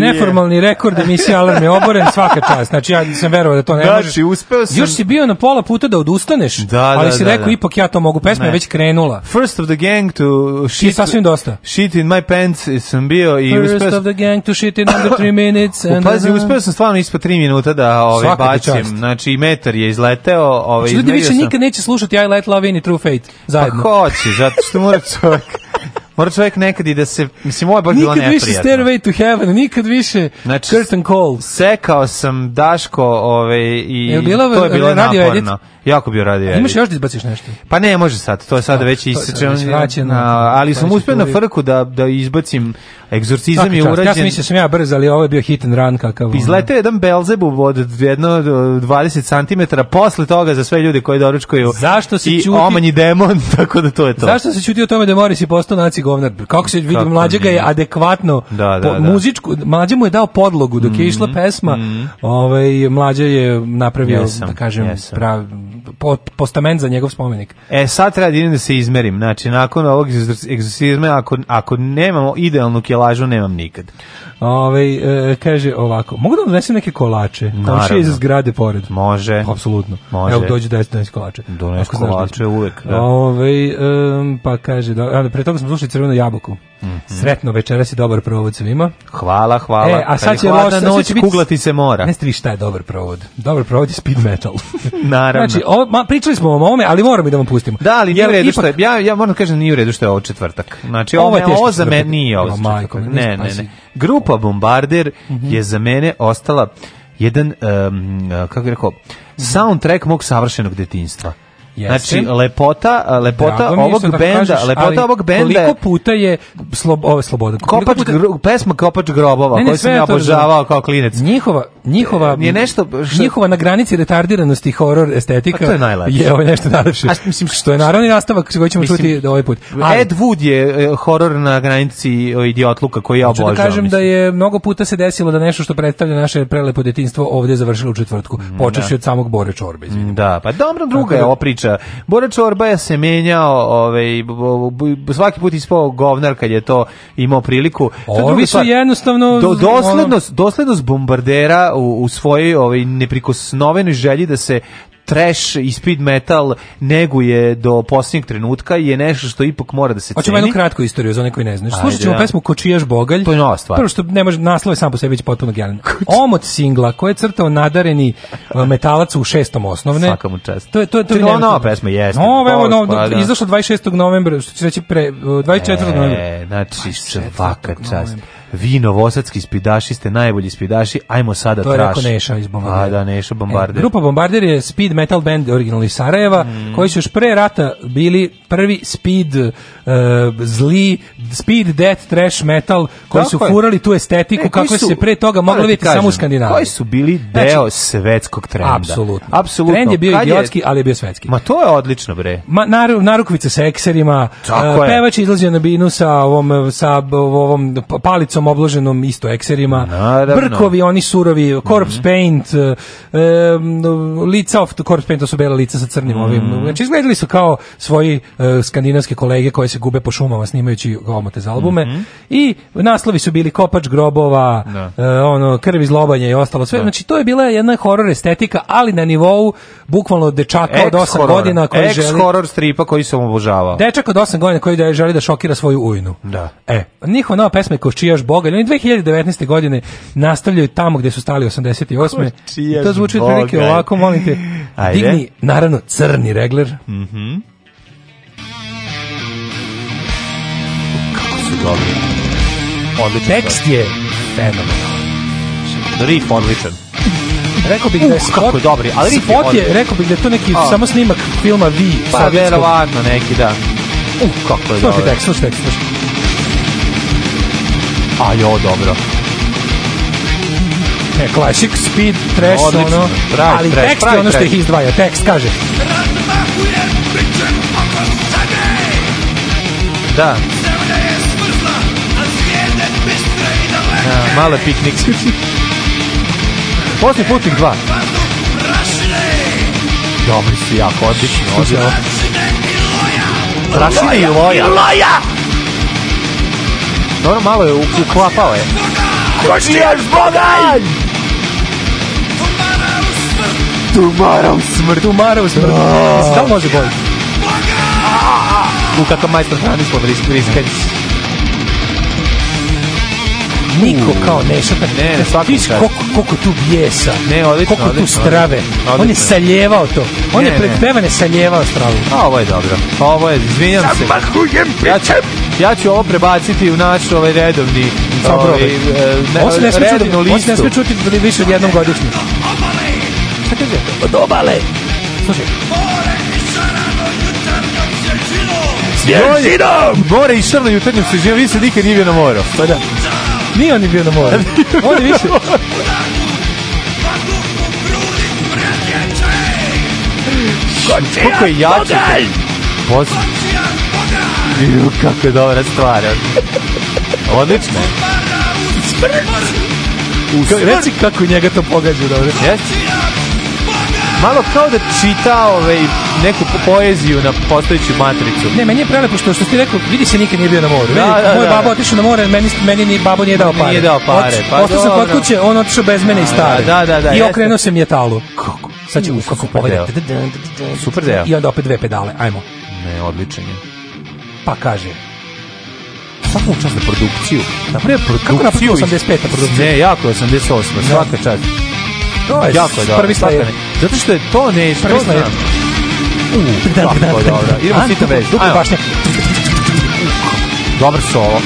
neformalni rekord emisije Alarm je oboren, svaka čast. Znači, ja sam verovao da to ne znači, možeš. Uspeo sam... Još si bio na pola puta da odustaneš, da, da ali si da, rekao, da. ipak ja to mogu, pesma je već krenula. First of the gang to shit... sasvim dosta. Shit in my pants sam bio i First uspeo... of the gang to shit in under three minutes. And Pazi, uspeo sam stvarno ispod tri minuta da ove, ovaj, svaka bacim. Znači, metar je izleteo. Ove, ovaj, znači, ljudi više nikad neće slušati I Let Love In i True Fate pa zajedno. Pa hoće, zato što mora čovjek Mora čovjek nekad i da se, mislim, ovo je baš bilo neprijatno. Nikad više Stairway to Heaven, nikad više znači, Curtain Call. Sekao sam Daško ove, ovaj, i je bilo, to je bilo naporno. Edit? Jako bi radio. Imaš još da izbaciš nešto? Pa ne, može sad. To je sada da, već isečeno. Ali sam uspio na frku da da izbacim egzorcizam Taka je urađen. Ja sam mislio da sam ja brz, ali ovo je bio hit and run kakav. Izleteo jedan Belzebub od jedno 20 cm, posle toga za sve ljude koji doručkuju. Zašto se čuti? I omanji demon, tako da to je to. Zašto se čuti o tome da mori si postao naci govnar? Kako se vidi, mlađa ga je adekvatno da, da, da. muzičku, mlađa mu je dao podlogu dok je išla mhm, pesma. Mm -hmm. Ovaj mlađa je napravio, jesam, da kažem, jesam. pravi po, postament za njegov spomenik. E, sad treba da, da se izmerim. Znači, nakon ovog egzorcizma, ako, ako nemamo idealnu kjelažu, nemam nikad. Ove, e, kaže ovako, mogu da donesem neke kolače? Komšija iz zgrade pored. Može. Apsolutno. Može. Evo, dođi da donesi kolače. Donesi kolače uvek, da. Ove, e, pa kaže, da, pre toga smo slušali Crveno jabuku. Mm -hmm. Sretno večeras i dobar provod svima. Hvala, hvala. E, a sad će loš, noć, kuglati se mora. Ne vi šta je dobar provod. Dobar provod je speed metal. Naravno. Znači, ovo, ma, pričali smo o ovome, ali moram i da vam pustimo. Da, ali nije u redu što je, ja, ja moram da kažem da nije u redu što je ovo četvrtak. Znači, ovo, je Ovo za mene nije ovo majko, ne, ne, ne, ne. Grupa Bombarder mm -hmm. je za mene ostala jedan, um, kako bih rekao, soundtrack mog savršenog detinjstva. Jeste. Znači lepota, lepota Drago ovog da benda, kažeš, lepota ovog benda. Koliko puta je slob, ove sloboda? Kopač puta... gro, pesma Kopač grobova, ne, ne, koju sam ja obožavao kao klinec. Njihova njihova je nešto što... njihova na granici retardiranosti horor estetika. Pa to je najlepše. Je, ovo nešto najlepše. A mislim što je naravni nastavak koji ćemo mislim, čuti ovaj put. Ali, Ed Wood je e, horor na granici idiotluka koji ja da obožavam. Da kažem mislim. da je mnogo puta se desilo da nešto što predstavlja naše prelepo detinjstvo ovdje završilo u četvrtku, da. počevši od samog Bore Čorbe, izvinim. Da, pa dobro, druga je da- ova priča. Bore Čorba je se menjao, ovaj svaki put ispao govnar kad je to imao priliku. To Ovi su jednostavno do, doslednost, ono... doslednost bombardera u, u svojoj ovaj neprikosnovenoj želji da se trash i speed metal neguje do posljednjeg trenutka je nešto što ipak mora da se ceni. Hoćemo jednu kratku istoriju za one koji ne znaš. Slušat ćemo ja. Da. pesmu Kočijaš Bogalj. To je nova stvar. Prvo što ne može, naslov je sam po sebi već potpuno genijalno. Omot singla koje je crtao nadareni e, metalac u šestom osnovne. Svaka mu čast. To je, to je, to je, to je nova pesma, jeste. Nova, evo, no, pa da. izašla 26. novembra, što će reći pre, 24. E, e, novembra. Znači, svaka čast. Vi novosadski spidaši ste najbolji spidaši, ajmo sada traš. To je traš. rekao Neša iz Bombardera. A da, Neša Bombarder. E, grupa Bombarder je speed speed metal band originalni iz Sarajeva, mm. koji su još pre rata bili prvi speed uh, zli, speed death trash metal, koji Tako su je. furali tu estetiku, ne, kako su, se pre toga moglo pa da videti samo u Skandinaviji. Koji su bili znači, deo znači, svetskog trenda. Apsolutno. apsolutno. Trend je bio idiotski, je, ali je bio svetski. Ma to je odlično, bre. Ma, naru, narukvice sa ekserima, uh, pevač izlazio na binu sa ovom, sa ovom palicom obloženom isto ekserima, Naravno. brkovi, oni surovi, corpse mm -hmm. paint, uh, e, lica of corpse paint, to su bela lica sa crnim mm. ovim. Znači, izgledali su kao svoji uh, skandinavske kolege koje se gube po šumama snimajući omote za albume. Mm -hmm. I naslovi su bili Kopač grobova, da. uh, ono, krvi zlobanja i ostalo sve. Da. Znači, to je bila jedna horor estetika, ali na nivou bukvalno dečaka od 8 godina koji Ex želi... Ex-horror stripa koji se obožavao. Dečak od 8 godina koji da želi da šokira svoju ujnu. Da. E, njihova nova pesma je Kočijaš Boga. Oni 2019. godine nastavljaju tamo gde su stali 88. Kočijaš I to zvuči otprilike ovako, molim te. Ajde. Digni, naravno, crni regler. Mhm. Mm Kako su dobri. Odličan Tekst je fenomenal. Riff odličan. Rekao bih da je Scott, uh, kako je dobri, ali Riff Scott je, rekao bih da je to neki A. samo snimak filma Vi, pa verovatno neki, da. Uh, kako je dobro. Slušaj tekst, slušaj tekst, slušaj. A jo, dobro. Ne, klasik, speed, trash, Odlično, ono, pravi, ali trash, tekst pravi, je ono što ih izdvaja. Tekst kaže... Da. Ja, da, male piknik. Posle Putnik 2. Dobri si, jako, odlično, odlično. Strašina i Loja. Loja! Dobro, malo je uklapao je. Bogaj! još bogalj! Tumaram smrt. Tumaram smrt. Da li može bolje? U kakav majstor Hranislav Riskanic. Niko kao Neša, ne, ne, svaki tiš koliko, koliko tu bijesa, ne, odlično, koliko odlično, tu strave, odlično, on je saljevao to, on ne, je pred pevane saljevao stravu. A ovo je dobro, pa ovo je, izvinjam se. Ja ću, ja ću ovo prebaciti u naš ovaj redovni, ovaj, ovaj. E, ne, redovnu listu. On se ne smije čuti više od jednom godišnju. Šta kaže? Od pa obale. Slušaj. Svježinom! More i šrno jutarnjom se vidi se nikad nije bio na moru. Pa da. Nije on bio na moru. on je više... Koliko je jače. Boz... Ju, kako je dobra stvar. Odlično. Reci kako njega to pogađa dobro. Jesi? Znači, malo kao da čita ovaj, neku poeziju na postojeću matricu. Ne, meni je prelepo što, što ste rekao, vidi se nikad nije bio na moru. Da, meni, da, moj da. babo otišao na more, meni, meni ni babo nije dao pare. Nije dao pare. Otiš, pa, ostao sam kod kuće, on otišao bez mene i da, stare. Da, da, da, I okrenuo se mi Kako? Sad će, u, kako povedao. Ovaj, Super deo. I onda opet dve pedale, ajmo. Ne, odličan je. Pa kaže, svakom čast za produkciju. Napravio produkciju. Kako 85-a produkcija? Ne, jako je 88 svaka čast. To je jako, da, prvi slajder. Zato što je to ne... Prvi to znam. U, da, da, tako da, dobro. Idemo sita vez. Dupe bašnje. Dobar solo.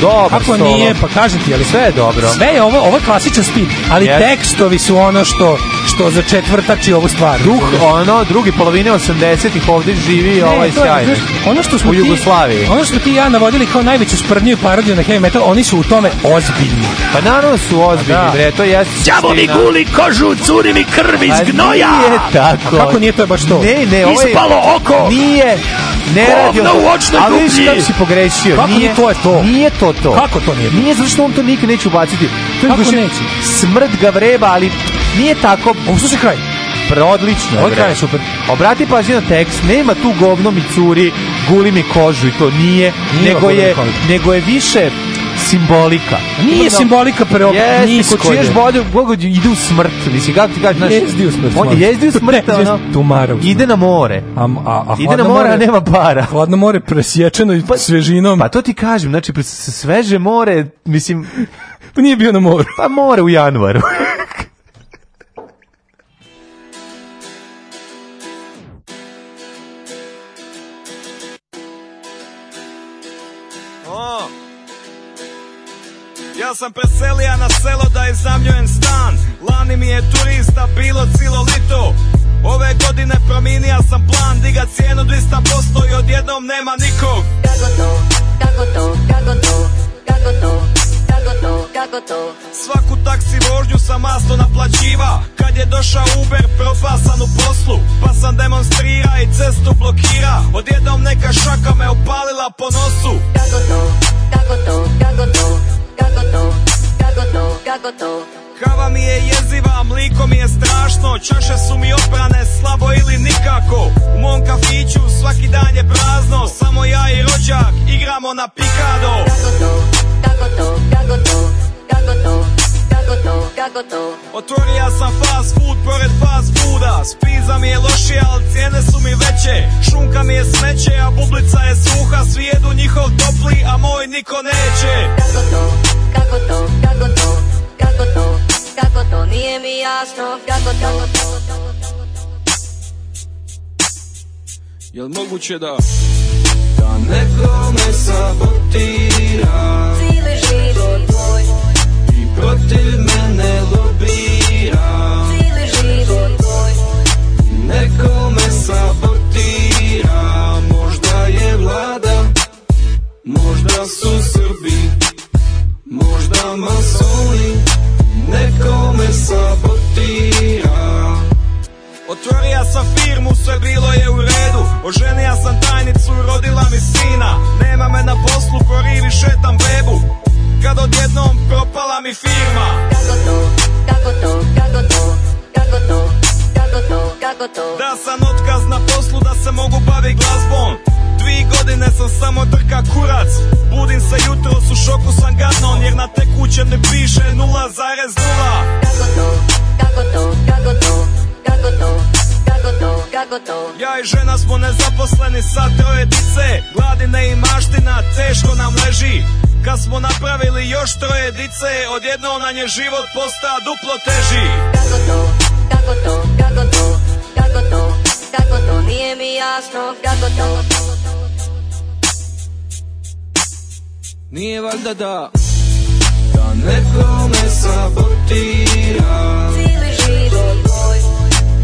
Dobro, Kako solo. nije, pa kažem ti, ali sve je dobro. Sve je ovo, ovo je klasičan speed, ali Jeste. tekstovi su ono što što za četvrtači ovu stvar. Duh, ono, drugi polovine 80-ih ovde živi ne, ovaj sjajni. Ono što smo u Jugoslaviji. Ti, ono što ti ja navodili kao najveću sprdnju parodiju na heavy metal, oni su u tome ozbiljni. Pa naravno su ozbiljni, pa da. bre, to jeste. Đavo mi guli kožu, curi mi krv iz pa gnoja. Nije tako. A kako nije to baš to? Ne, ne, ovo Ispalo oko. Nije. Ne radi o Ali vidiš kako si pogrešio. Kako nije, to je to? Nije to to. Kako to nije? Nije zato što on to nikad neće ubaciti. To je Kako neće? Smrt ga vreba, ali Nije tako... Ovo slušaj kraj. Odlično. Ovo kraj super. Obrati pažnju na tekst, nema tu govno mi curi, guli mi kožu i to nije, nije nego, je, nego je više simbolika. Nije Ima, simbolika preo yes, nisko. Ko čuješ bolje, Bogu ide u smrt. Mislim, kako ti kažeš, znaš... Jezdi u smrt. On jezdi u smrt, ono... Tumara Ide na more. A, a, a ide na more, a nema para. Hladno more presječeno i pa, svežinom. Pa to ti kažem, znači, sveže more, mislim... Pa nije bio na moru. Pa more u januaru. sam preselija na selo da iznamljujem stan Lani mi je turista bilo cilo lito Ove godine prominija sam plan Diga cijenu 200% i odjednom nema nikog Kako to, kako to, kako to, kako to kako to, kako to Svaku taksi vožnju sam masno naplaćiva Kad je došao Uber propasan u poslu Pa sam demonstrira i cestu blokira Odjednom neka šaka me opalila po nosu Kako to, kako to, kako to, kako to to, kako to Krava mi je jeziva, mliko mi je strašno Čaše su mi oprane, slabo ili nikako U mom kafiću svaki dan je prazno Samo ja i rođak igramo na pikado Kako to, kako to, kako to, kako to kako to, kako to Otvorio sam fast food pored fast fooda Spiza mi je lošija, ali cijene su mi veće Šunka mi je smeće, a bublica je suha Svi jedu njihov topli, a moj niko neće Kako to, kako to, kako to kako to, kako to nije mi jasno kako to Jel moguće da Da nekome sabotira Cijeli život tvoj I protiv mene lobira Cijeli život tvoj Nekome me sabotira Možda je vlada Možda su Srbi Možda masoni kome sabotira Otvoria sam firmu, sve bilo je u redu Oženija sam tajnicu, rodila mi sina Nema me na poslu, po rivi šetam bebu Kad odjednom propala mi firma Kako to, kako to, kako to, kako to, kako to, kako to Da sam otkaz na poslu, da se mogu baviti glazbom tri godine sam samo drka kurac Budim se jutro, su šoku sam gadnon Jer na tekućem ne piše 0,0 Kako to, kako to, kako to, kako to kako to? Ja i žena smo nezaposleni sa troje dice Gladine i maština teško nam leži Kad smo napravili još troje dice Odjednom nam je život posta duplo teži Kako to, kako to, kako to, kako to, kako to Nije mi jasno kako to Nije valjda da Da neko me sabotira Cijeli život moj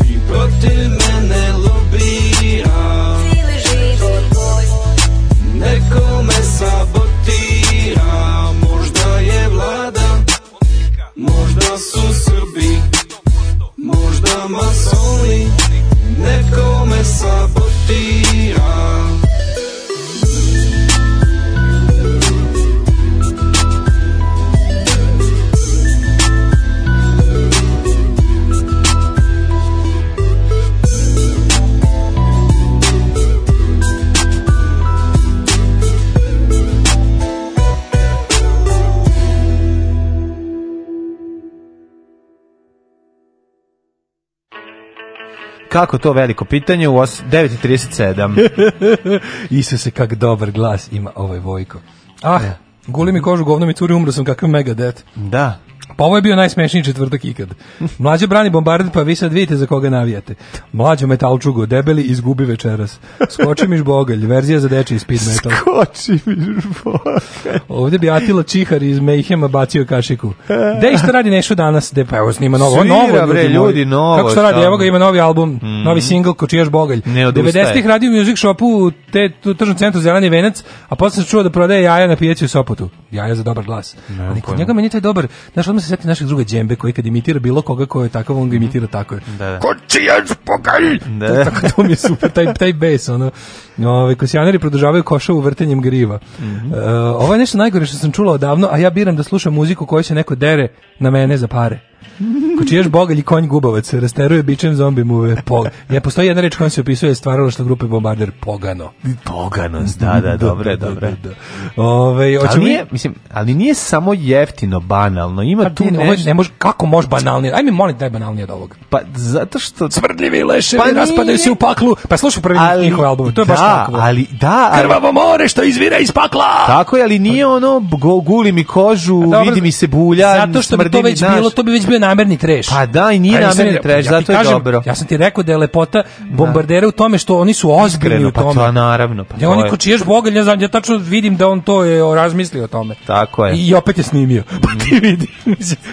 Ti protiv mene lobira Cijeli život moj Neko me sabotira Možda je vlada Možda su Srbi Možda masoni Neko sabotira kako to veliko pitanje u 9.37. se kak dobar glas ima ovaj Vojko. Ah, da. guli mi kožu, govno mi curi, umro sam kakav megadet. Da. Pa ovo je bio najsmešniji četvrtak ikad. Mlađe brani bombardit, pa vi sad vidite za koga navijate. Mlađo metalčugo, debeli, izgubi večeras. Skoči miš bogalj, verzija za deči i speed metal. Skoči miš bogalj. Ovde bi Atila Čihar iz Mejhema bacio kašiku. Dej što radi nešto danas? De, pa evo snima novo. Svira, novo, bre, ljudi, novo. Kako što radi? Evo ga ima novi album, mm novi singl, kočijaš bogalj. 90-ih radi u Music Shopu te, u tržnom centru Zeleni venac, a posle se čuo da prodaje jaja na pijaci u Sopotu. Jaja za dobar glas. Ne, ali kod njega meni taj dobar, znaš, odmah se sjetim našeg druga Đembe koji kad imitira bilo koga ko je takav, on ga imitira tako. Je. Da, da. Kočijac pogalj! Da. To, tako to mi je super, taj, taj bes. Ono. Ove, kosijanari produžavaju košavu vrtenjem griva. Mm -hmm. e, ovo je nešto najgore što sam čula odavno, a ja biram da slušam muziku koju se neko dere na mene za pare. Ko čiješ znači, bogalj i konj gubavac, rasteruje bičem zombi muve. Pog... Ne, postoji jedna reč koja se opisuje stvaralo što grupe Bombarder, pogano. Pogano, da, da, dobre, da, dobre. Da, da, Ove, ali, nije, mi... mislim, ali nije samo jeftino banalno, ima pa, tu ne, ne, ne može, kako može banalnije? Ajme, molim, daj banalnije od ovoga. Pa, zato što... Smrdljivi leševi pa, raspadaju se u paklu. Pa slušaj prvi ali, njihov album, to je da, baš tako. Ali, da, ali, Krvavo more što izvira iz pakla! Tako je, ali nije pa- ono, guli mi kožu, dobro, vidi mi se bulja, Zato što bi to već naš... bilo, to bi već bilo bio namerni treš. Pa da, i nije pa namerni treš, ja zato je kažem, dobro. Ja sam ti rekao da je lepota da. bombardera u tome što oni su ozbiljni u tome. Pa to, naravno. Pa ja, da oni ko čiješ boga, ja, znam, ja tačno vidim da on to je razmislio o tome. Tako je. I opet je snimio. Pa ti mhm. vidi.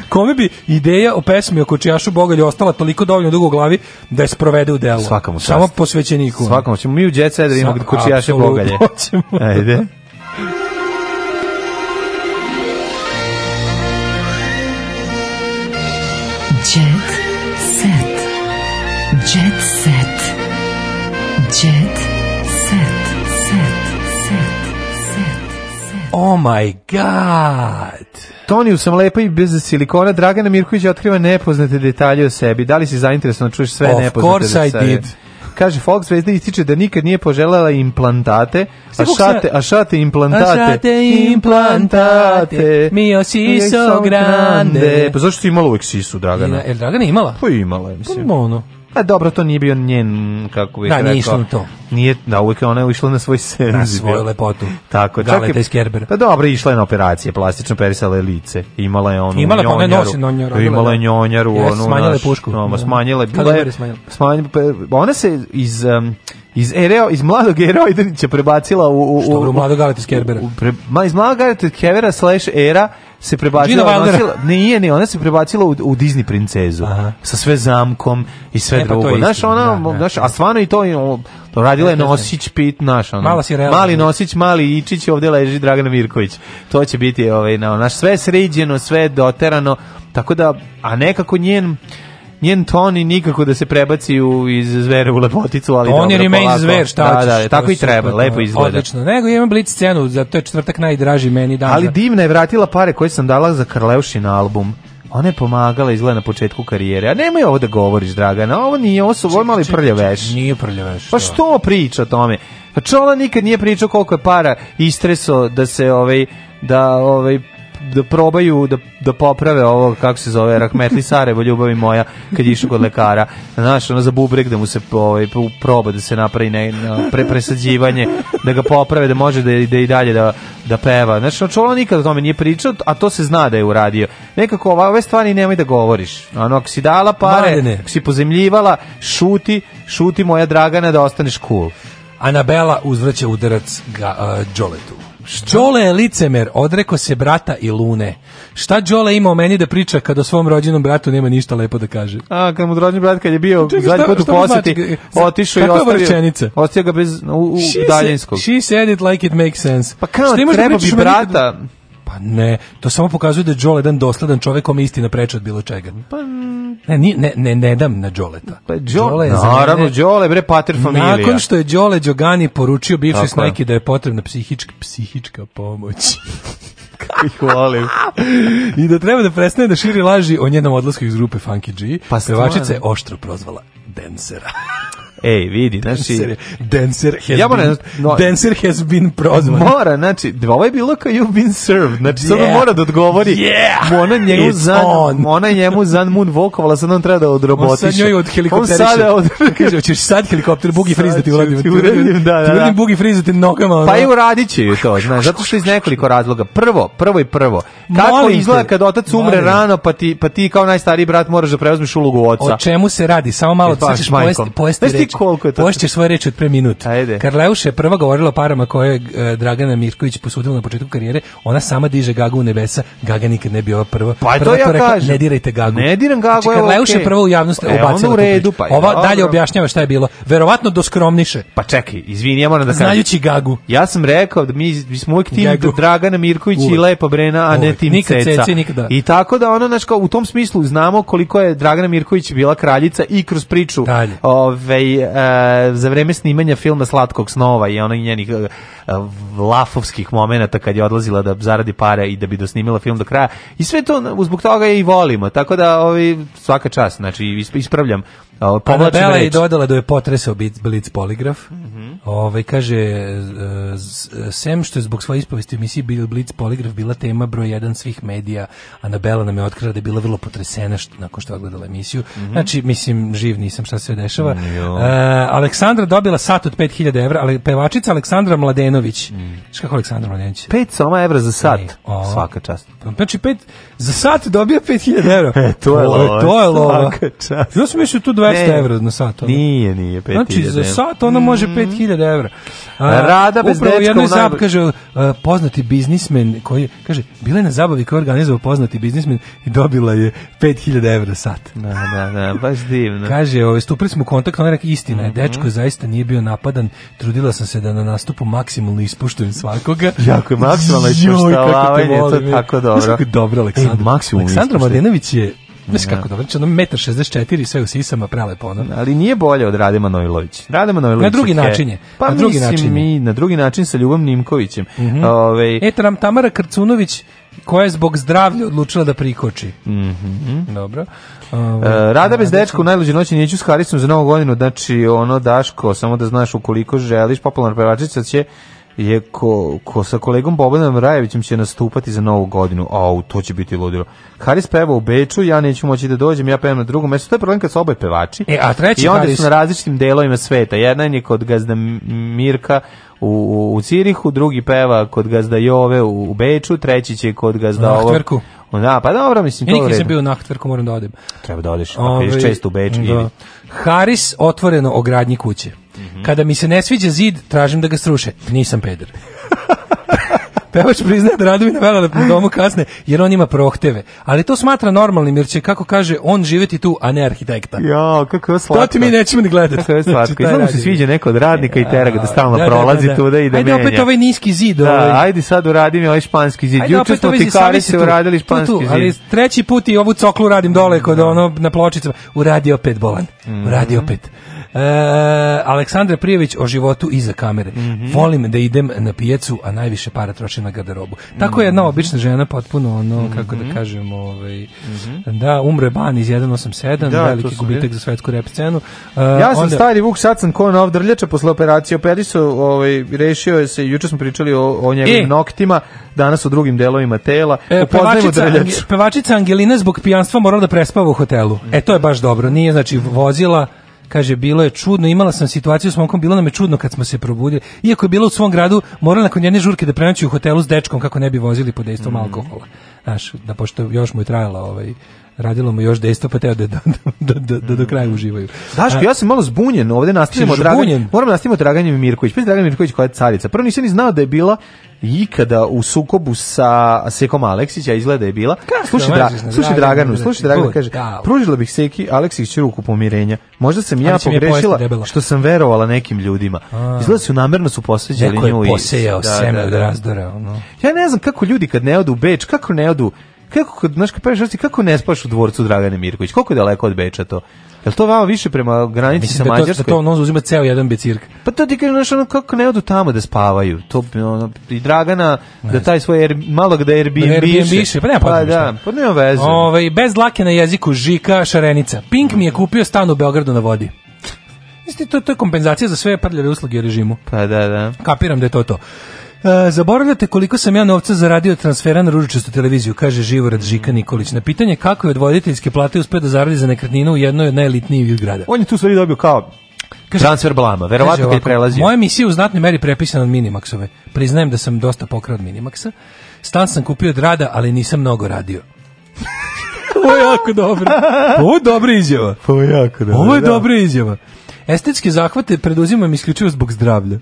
Kome bi ideja o pesmi o kočijašu boga ostala toliko dovoljno dugo u glavi da je sprovede u delu? Svakamu čast. Samo posvećeniku. Svakom ćemo mi u Jet Set da imamo kočijaše bogalje. Ajde. Oh my god. Toniju sam lepa i bez silikona. Dragana Mirković otkriva nepoznate detalje o sebi. Da li si zainteresovan da čuješ sve of nepoznate detalje? Of course I did. Kaže, Fox Zvezda ističe da nikad nije poželela implantate, a šate, a šate implantate. A šate implantate, mio siso grande. Pa zašto si imala uvek sisu, Dragana? Jel Dragana imala? Pa imala je, mislim. Pa ono. Pa dobro, to nije bio njen, kako bih da, rekao. Da, nije to. Nije, da, uvijek ona je išla na svoj senzi. Na svoju lepotu. Tako, Galeta iz Kerbera. Pa dobro, išla je na operacije, plastično perisala je lice. Imala je onu Imala, njonjaru. Imala, pa ona nosi Imala je da. njonjaru. Yes, onu, smanjila je pušku. No, da. Smanjila je. Kako smanjila? Smanjila, pa ona se iz... Um, iz Ereo, iz mladog Eroidanića prebacila u... u, u, u mladog Galeta iz ma, iz mladog Galeta iz Era se prebacila, nosila, nije, ne, ona se prebacila u, u Disney princezu, Aha. sa sve zamkom i sve e, drugo, pa znaš, ona, da, da, znaš, a stvarno i to, to radila je e, Nosić Pit naš ona Mali Nosić, mali Ičić, ovdje leži Dragana Mirković. To će biti ovaj na naš sve sređeno, sve doterano. Tako da a nekako njen njen Tony nikako da se prebaci u, iz zvere u lepoticu, ali Tony dobro, remains zver, šta da, da ćeš, da, da, tako i treba, super, lepo izgleda. Odlično, nego imam blic scenu, za to je četvrtak najdraži meni dan. Ali divna je vratila pare koje sam dala za Karleušin album ona je pomagala izgleda na početku karijere. A nemoj ovo da govoriš, Dragana. Ovo nije, ovo su ovo mali prljaveš. Nije prljaveš. Pa da. što priča o tome? Pa Čola nikad nije pričao koliko je para istreso da se ovaj da ovaj da probaju da, da poprave ovo, kako se zove, Rahmetli Sarajevo, ljubavi moja, kad je kod lekara. Znaš, ono za bubreg da mu se ovaj, proba da se napravi ne, na pre, presađivanje, da ga poprave, da može da, da i dalje da, da peva. Znaš, ono čolo nikad o tome nije pričao, a to se zna da je uradio. Nekako ove stvari nemoj da govoriš. Ono, ako si dala pare, ako si pozemljivala, šuti, šuti moja Dragana da ostaneš cool. Anabela uzvraća udarac ga, uh, Džoletu. Čole je licemer, odreko se brata i lune. Šta Đole ima o meni da priča kad o svom rođenom bratu nema ništa lepo da kaže? A, kad mu rođeni brat kad je bio Čekaj, zadnji put u poseti, otišao i ostavio, ostavio ga bez u, u she daljinskog. Said, she said it like it makes sense. Pa kao, da treba bi brata... Pa ne, to samo pokazuje da je Joel jedan dosledan čovek kome istina preča od bilo čega. Pa Ne, ne, ne, ne dam na Đoleta. Pa Đole naravno, Đole, bre, pater familija. Nakon što je Đole Đogani poručio bivšoj snajki da je potrebna psihička, psihička pomoć. kako hvalim. I da treba da prestane da širi laži o njenom odlasku iz grupe Funky G, pa pevačica je oštro prozvala Densera. Ej, vidi, znači... Dancer has, ja been, da- no, dancer has been prozvan. Mora, znači, ovo ovaj je bilo kao you've been served. Znači, yeah. sad mora da odgovori. Yeah! Ona njemu It's zan, on. ona njemu zan moon vokovala, sad on treba da odrobotiše. On sad njoj od helikopteriše. On sada od... Kaže, ćeš sad helikopter bugi friz da ti uradim. Ti uradim, da, da. Ti da. uradim bugi friz da ti nogama. Pa i uradit će to, znaš, zato što iz nekoliko razloga. Prvo, prvo i prvo. Kako Molim izgleda te. kad otac umre Molim. rano, pa ti, pa ti kao najstariji brat moraš da preuzmeš ulogu oca. O čemu se radi? Samo malo, e, pa, da pojesti, pojesti Koliko je to? Pošćeš svoje reči od pre minut. Ajde. Karleuša je prva govorila o parama koje je Dragana Mirković posudila na početku karijere. Ona sama diže Gagu u nebesa. Gaga nikad ne bi ova prva. Pa prva to ja rekla, kažem. Ne dirajte Gagu. Ne diram Gagu, znači, Karleuša okay. prva u javnost e, ubacila. u redu, pa Ova dobro. dalje objašnjava šta je bilo. Verovatno doskromniše. Pa čekaj, izvini, ja moram da kažem. Znajući Gagu. Ja sam rekao da mi, mi smo uvijek tim Gagu. Dragana Mirković uvijek. i Lepa Brena, a ne tim nikad Ceca. Ceci, nikada. Da. I tako da ono, znači, u tom smislu znamo koliko je Dragana Mirković bila kraljica i kroz priču Dalje. ove, ovaj, uh, za vreme snimanja filma Slatkog snova i onih njenih uh, e, lafovskih momenata kad je odlazila da zaradi pare i da bi dosnimila film do kraja. I sve to zbog toga je i volimo. Tako da ovi svaka čast, znači ispravljam. Uh, Anabela je dodala da je potresao Blitz poligraf. Ovaj kaže e, sem što je zbog svoje ispovesti u emisiji Bill Blitz poligraf bila tema broj jedan svih medija, Anabela nam je otkrila da je bila vrlo potresena što, nakon što je odgledala emisiju. Mm -hmm. Znači mislim živ nisam šta se dešava. Mm, uh, Aleksandra dobila sat od 5000 evra, ali pevačica Aleksandra Mladenović. Mm. Kako Aleksandra Mladenović? 5 soma evra za sat. E, o, svaka čast. Znači pet za sat dobija 5000 evra. E, to je lova. To je lova. Svaka čast. Ja sam mislio tu 200 evra na sat. Ono. Nije, nije 5000. Znači za sat ona može 5000 mhm. 100.000 evra. A, Rada bez upravo jednoj kaže, uh, poznati biznismen koji, kaže, bila je na zabavi koji organizovao poznati biznismen i dobila je 5.000 evra sat. Da, da, da, baš divno. kaže, ove, stupili smo u kontakt, ona je rekao, istina je, mm -hmm. dečko zaista nije bio napadan, trudila sam se da na nastupu maksimalno ispuštujem svakoga. jako je maksimalno ispuštavanje, to e. tako dobro. Znaš kako je dobro, Aleksandar. E, Aleksandar Mladenović je Znaš kako dobro, znači ono metar 64 sve u sisama, prelepo ono. Ali nije bolje od Radema Nojlović. Radema Nojlović. Na drugi način je. Pa na drugi mislim način mi, na drugi način sa Ljubom Nimkovićem. Mm -hmm. Ove... Ovaj, Eto nam Tamara Krcunović koja je zbog zdravlja odlučila da prikoči. Mm -hmm. Dobro. Ovo, e, ovaj, Rada bez dečka u najluđoj noći neću s Harisom za novu godinu, znači ono Daško, samo da znaš ukoliko želiš, popularna pevačica će je ko, ko sa kolegom Bobanom Rajevićem će nastupati za novu godinu. Au, to će biti ludilo. Haris peva u Beču, ja neću moći da dođem, ja pevam na drugom mestu. To je problem kad su oboje pevači. E, a treći I onda Haris... su na različitim delovima sveta. Jedan je kod gazda Mirka u, u Cirihu, drugi peva kod gazda Jove u, u Beču, treći će kod gazda na ovog... Da, pa dobro, mislim ja to. Nikad sam bio u Nahtverku, moram da odem. Treba da odiš, odeš, Ove, često u Beču. Da. Haris otvoreno ogradnji kuće. Kada mi se ne sviđa zid, tražim da ga sruše. Nisam peder. Pevač priznaje da radovi na velelepnom ah. domu kasne, jer on ima prohteve. Ali to smatra normalnim, jer će, kako kaže, on živeti tu, a ne arhitekta. Jo, kako je slatko. To ti mi nećemo ni gledati. Kako je znači, slatko. Znači, se sviđa neko od radnika i tera da stalno da, da, prolazi da, da, tu da i da ajde menja. Ajde opet ovaj niski zid. Da, ovaj. Da, ajde sad uradi ovaj španski zid. Juče smo ti kari se uradili španski tu, tu, zid. Ali treći put i ovu coklu radim dole kod da. ono na pločicama. Uradi opet, Bolan. Mhm. Uradi opet. E, Aleksandre Prijević o životu iza kamere. Mm -hmm. Volim da idem na pijecu, a najviše para trošim na garderobu. Tako je jedna mhm. obična žena potpuno ono mm -hmm. kako da kažem, ovaj mm -hmm. da umre ban iz 187, da, veliki gubitak je. za svetsku rep scenu. Uh, ja sam onda... stari Vuk, sad sam of nov drljača posle operacije, operiso, ovaj rešio je se, juče smo pričali o, o njegovim e. noktima, danas o drugim delovima tela. E, pevačica, pevačica Angelina zbog pijanstva morala da prespava u hotelu. Mm -hmm. E to je baš dobro. Nije znači vozila kaže bilo je čudno, imala sam situaciju s momkom, bilo nam je čudno kad smo se probudili. Iako je bila u svom gradu, morala nakon jedne žurke da prenoći u hotelu s dečkom kako ne bi vozili pod dejstvom mm -hmm. alkohola. Znaš, da pošto još mu je trajala ovaj radilo mu još dejstva, pa teo da, da, da, da, da do kraja mm. uživaju. Daško, ja sam malo zbunjen, ovde nastavimo Dragan, moram nastavimo Draganjem Mirković. Pa Dragan Mirković koja je carica. Prvo nisam ni znao da je bila ikada u sukobu sa Sekom Aleksića, izgleda je bila. Kako slušaj, dra, slušaj Draganu, slušaj Draganu, kaže, pružila bih Seki Aleksić ruku pomirenja. Možda sam ja pogrešila što sam verovala nekim ljudima. Izgleda su namerno su posveđali nju. Neko je posejao da, seme da, od da. razdora. Ja ne znam kako ljudi kad ne odu u Beč, kako ne odu kako, znaš, kad praviš vrsti, kako ne spavaš u dvorcu Dragane Mirković? Koliko je daleko od Beča to? jel to vama više prema granici Mislim sa Mađarskom? Mislim da to, da to ono uzima ceo jedan becirk. Pa to ti kažem, ono, kako ne odu tamo da spavaju? To, ono, I Dragana, da taj svoj, air, malo da Airbnb, da Airbnb više. Pa nema pa, da, pa nema veze. Ove, ovaj, bez lake na jeziku, Žika, Šarenica. Pink mi je kupio stan u Beogradu na vodi. Mislim, to, to je kompenzacija za sve prljave usluge režimu. Pa da, da. Kapiram da je to to. E, zaboravljate koliko sam ja novca zaradio transfera na ružičastu televiziju, kaže Živorad Žika mm. Nikolić. Na pitanje kako je od voditeljske plate uspeo da zaradi za nekretninu u jednoj od najelitnijih grada. On je tu sve dobio kao Kaže, transfer blama, verovatno kad prelazi. Moja misija u znatnoj meri prepisana od Minimaxove. Priznajem da sam dosta pokrao od Minimaxa. Stan sam kupio od rada, ali nisam mnogo radio. Ovo je jako dobro. Ovo je dobra izjava. Ovo je jako dobro. Ovo je da. dobra izjava. Estetske zahvate preduzimam isključivo zbog zdravlja.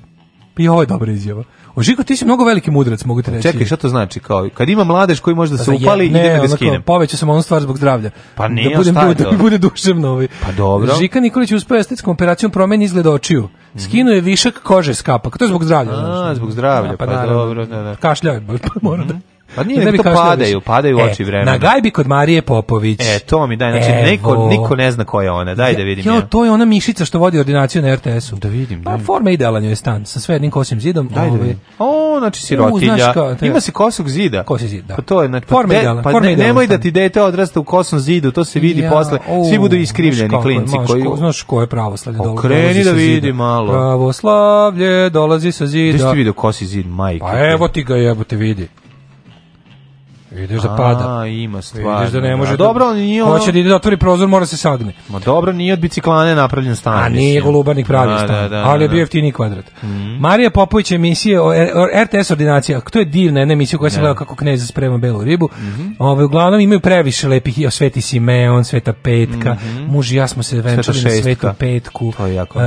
I ovo je dobra izjava. O ti si mnogo veliki mudrac, mogu ti reći. Čekaj, šta to znači? Kao, kad ima mladež koji može da se pa upali, ne, idem da ga skinem. Poveća sam onu stvar zbog zdravlja. Pa nije, da budem, šta da mi bude duševno ovaj. Pa dobro. Žika Nikolić uspeo estetskom operacijom promeni izgled očiju. Skinuo je višak kože s kapak. To je zbog zdravlja. A, znači. zbog zdravlja, A, da, pa, pa dobro, da, da. Kašljao je, pa mora da. Pa nije, ne mi to padaju, više. padaju u e, oči vremena. Na gajbi kod Marije Popović. E, to mi daj, znači Evo. neko, niko ne zna ko je ona, daj da vidim. Jo, ja. to je ona mišica što vodi ordinaciju na RTS-u. Da vidim, da. Pa forma idealan joj je stan, sa sve jednim kosim zidom. Daj da ovaj. vidim. O, znači sirotilja. U, kao, te... Ima se kosog zida. Kosi zid, da. Pa to je, znači, pa, forma ideala, pa forma ne, nemoj da ti dete odrasta u kosom zidu, to se vidi ja, posle. Svi budu iskrivljeni klinci. koji... Znaš ko je pravoslavlje pa dolazi Okreni da vidi malo. Pravoslavlje dolazi sa zida. Gde ste vidio kosi zid, majke? Pa evo ti ga jebote vidi. Vidiš da pada. A, ima stvar. Vidiš da ne da. može. A, da- dobro, on nije ono... Hoće da ide da otvori prozor, mora se sagne. Ma dobro, nije od biciklane napravljen stan. A mislim. nije golubarnik pravi da, stan, da, da, ali je bio jeftiniji kvadrat. Mm -hmm. Marija Popović emisije o, RTS ordinacija, to je divna jedna emisija koja se gleda kako knez sprema belu ribu. Mm -hmm. Ove, ovaj, uglavnom imaju previše lepih i Sveti Simeon, Sveta Petka, mm -hmm. muž i ja smo se venčali na Svetu Petku.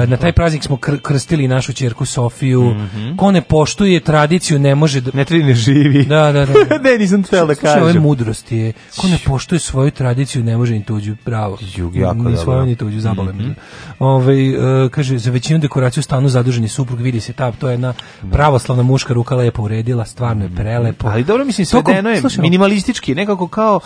E, na taj praznik smo kr krstili našu ćerku Sofiju. Mm -hmm. Ko ne poštuje tradiciju ne može da... Ne treba ne živi. Da, da, da. ne, nisam tele da kažem. Slušaj, ove mudrosti je, ko ne poštuje svoju tradiciju, ne može ni tuđu pravo. Jug, jako ni svoju, ni tuđu, zabole mm -hmm. Ove, ovaj, kaže, za većinu dekoraciju stanu zaduženi suprug, vidi se ta, to je jedna da. pravoslavna muška ruka lepo uredila, stvarno je mhm. prelepo. Ali dobro, mislim, svedeno je minimalistički, nekako kao,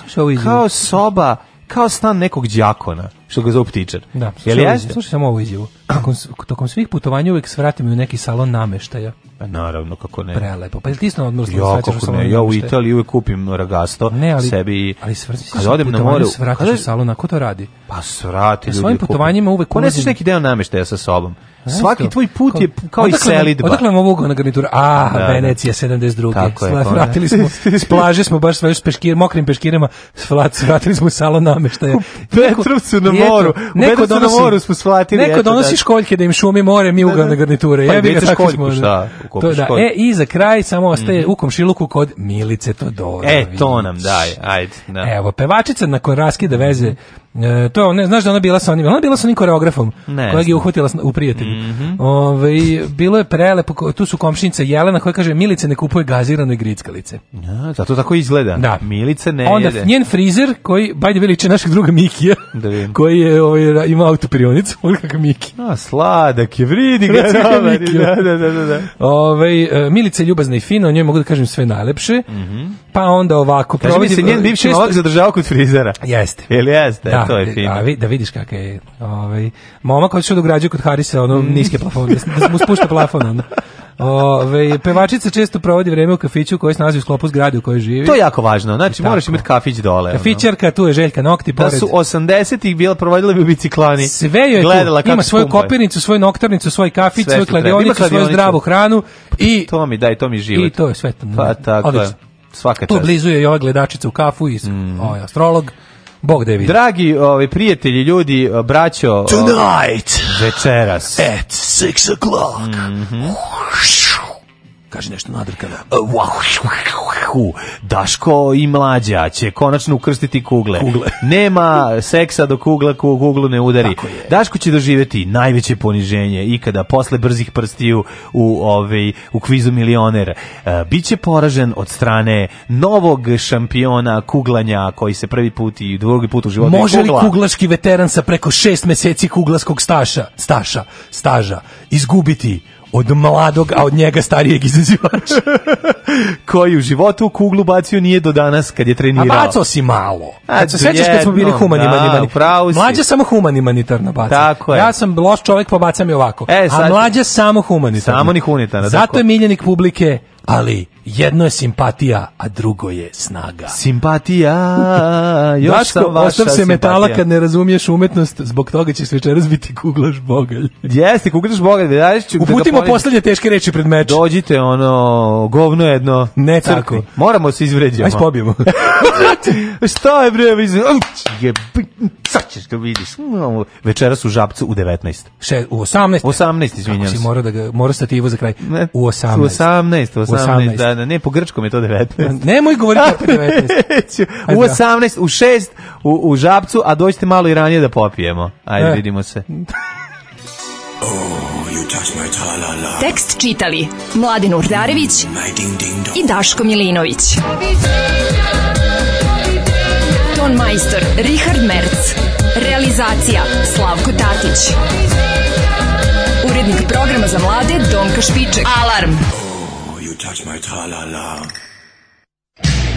kao soba, kao stan nekog đakona što ga zove ptičar. Da, Jel jeste? Slušaj samo ovu izjavu. Tokom, tokom svih putovanja uvek svratim u neki salon nameštaja. Pa naravno, kako ne. Prelepo. Pa je ti na odmoru ja, kako salon ne. Ja u Italiji uvek kupim ragasto ne, ali, sebi. Ali svratim kad odem na more, svratim u salon, a ko to radi? Pa svrati ljudi. Na svojim da putovanjima uvek pa ulazim. Ponesiš neki deo nameštaja sa sobom. Svaki tvoj put je kao odakle, i selidba. Odakle nam ovog na garnitura? A, da, da. Venecija 72. Tako je, Sla, vratili smo, s plaže smo baš sve peškir, mokrim peškirama, svrat, vratili smo salon nameštaja. Petrovcu na moru. U neko donosi, na moru smo sflatili. Neko da. donosi školjke da im šumi more, mi da, ugalne garniture. Pa, ja bih tako smo. Šta? To, da. E, i za kraj samo mhm. ostaje u komšiluku kod Milice Todorović. E, to nam daj, ajde. Da. Evo, pevačica nakon raskida veze, mhm. E, to ne znaš da ona bila sa onim, ona bila sa onim koreografom ne, kojeg je uhvatila u prijatelju. -hmm. Ove, bilo je prelepo, tu su komšinice Jelena koja kaže Milice ne kupuje gazirano i grickalice. Ja, zato tako izgleda. Da. Milice ne Onda jede. njen frizer koji, bajde veliče našeg druga Mikija, da vidim. koji je, ovaj, ima autoprionicu, on kakav Miki. A, sladak je, vridi ga da, da, da, da, da. Ove, Milice je ljubazna i fina, o njoj mogu da kažem sve najlepše. Mm -hmm. Pa onda ovako... Kaže provodi, mi se njen bivši često... zadržava kod frizera. Jeste. Ili jeste, da, to je fino. Da, da vidiš kakav je. Ovaj, momak hoće da ugrađuje kod Harisa ono ono niske plafone, da, da mu spušta plafon onda. Ove, pevačica često provodi vreme u kafiću koji se nalazi u sklopu zgrade u kojoj živi. To je jako važno. Znači, Tako. moraš imati kafić dole. Kafićarka, tu je Željka Nokti da pored. Da su 80-ih bila provodila bi biciklani. Sve joj je Gledala tu. Ima svoju skumpaj. kopirnicu, svoju noktarnicu, svoj kafić, svoju kladionicu, svoju zdravu hranu. Pa I, to mi, daj, to mi život. I to je sve. Pa tako Odlično. Svaka čast. Tu blizu je i ova gledačica u kafu i mm. ovaj astrolog. Bog da je vidi. Dragi ovi, prijatelji, ljudi, braćo... Tonight! Večeras. At six o'clock. Mm -hmm. Kaže nešto nadrkano. E, Daško i mlađa će konačno ukrstiti kugle. kugle. Nema seksa do kugla ko kuglu ne udari. Daško će doživjeti najveće poniženje ikada posle brzih prstiju u ovaj u kvizu milioner. E, biće poražen od strane novog šampiona kuglanja koji se prvi put i drugi put u životu Može li kuglaški veteran sa preko šest meseci kuglaskog staša, staša, staža izgubiti od mladog, a od njega starijeg izazivača, koji u životu u kuglu bacio nije do danas kad je trenirao. A bacao si malo. A, se sećaš kad smo bili humani da, mani, Mlađe samo humanitarno baca. Tako je. Ja sam loš čovjek, pa bacam je ovako. E, sad, a mlađe samo humanitarno. Samo ni humanitarno. Zato je miljenik publike, ali jedno je simpatija, a drugo je snaga. Simpatija, još Dačko, sam vaša ostav se simpatija. metala kad ne razumiješ umetnost, zbog toga ćeš večeras biti kuglaš bogalj. Jeste, kuglaš bogalj, da ću... Da Uputimo da teške reči pred meč. Dođite, ono, govno jedno. Ne crkvi. tako. Moramo se izvređamo. Ajde pobijemo. Šta je bre, sad ćeš ga vidiš. Večeras u žapcu u 19. Še, u 18. 18, izvinjam se. Mora, da ga, morao stativu za kraj. U 18. U 18, 18, 18 da, dana, ne, po grčkom je to 19. Nemoj govoriti kako 19. u 18, da. u 6, u, u žabcu, a dođite malo i ranije da popijemo. Ajde, e. vidimo se. oh, you touch my -la -la. Tekst čitali Mladin Urdarević mm, i Daško Milinović. Ton majstor Richard Merc. Realizacija Slavko Tatić. Urednik programa za mlade Donka Špiček. Alarm! touch my tra-la-la. la la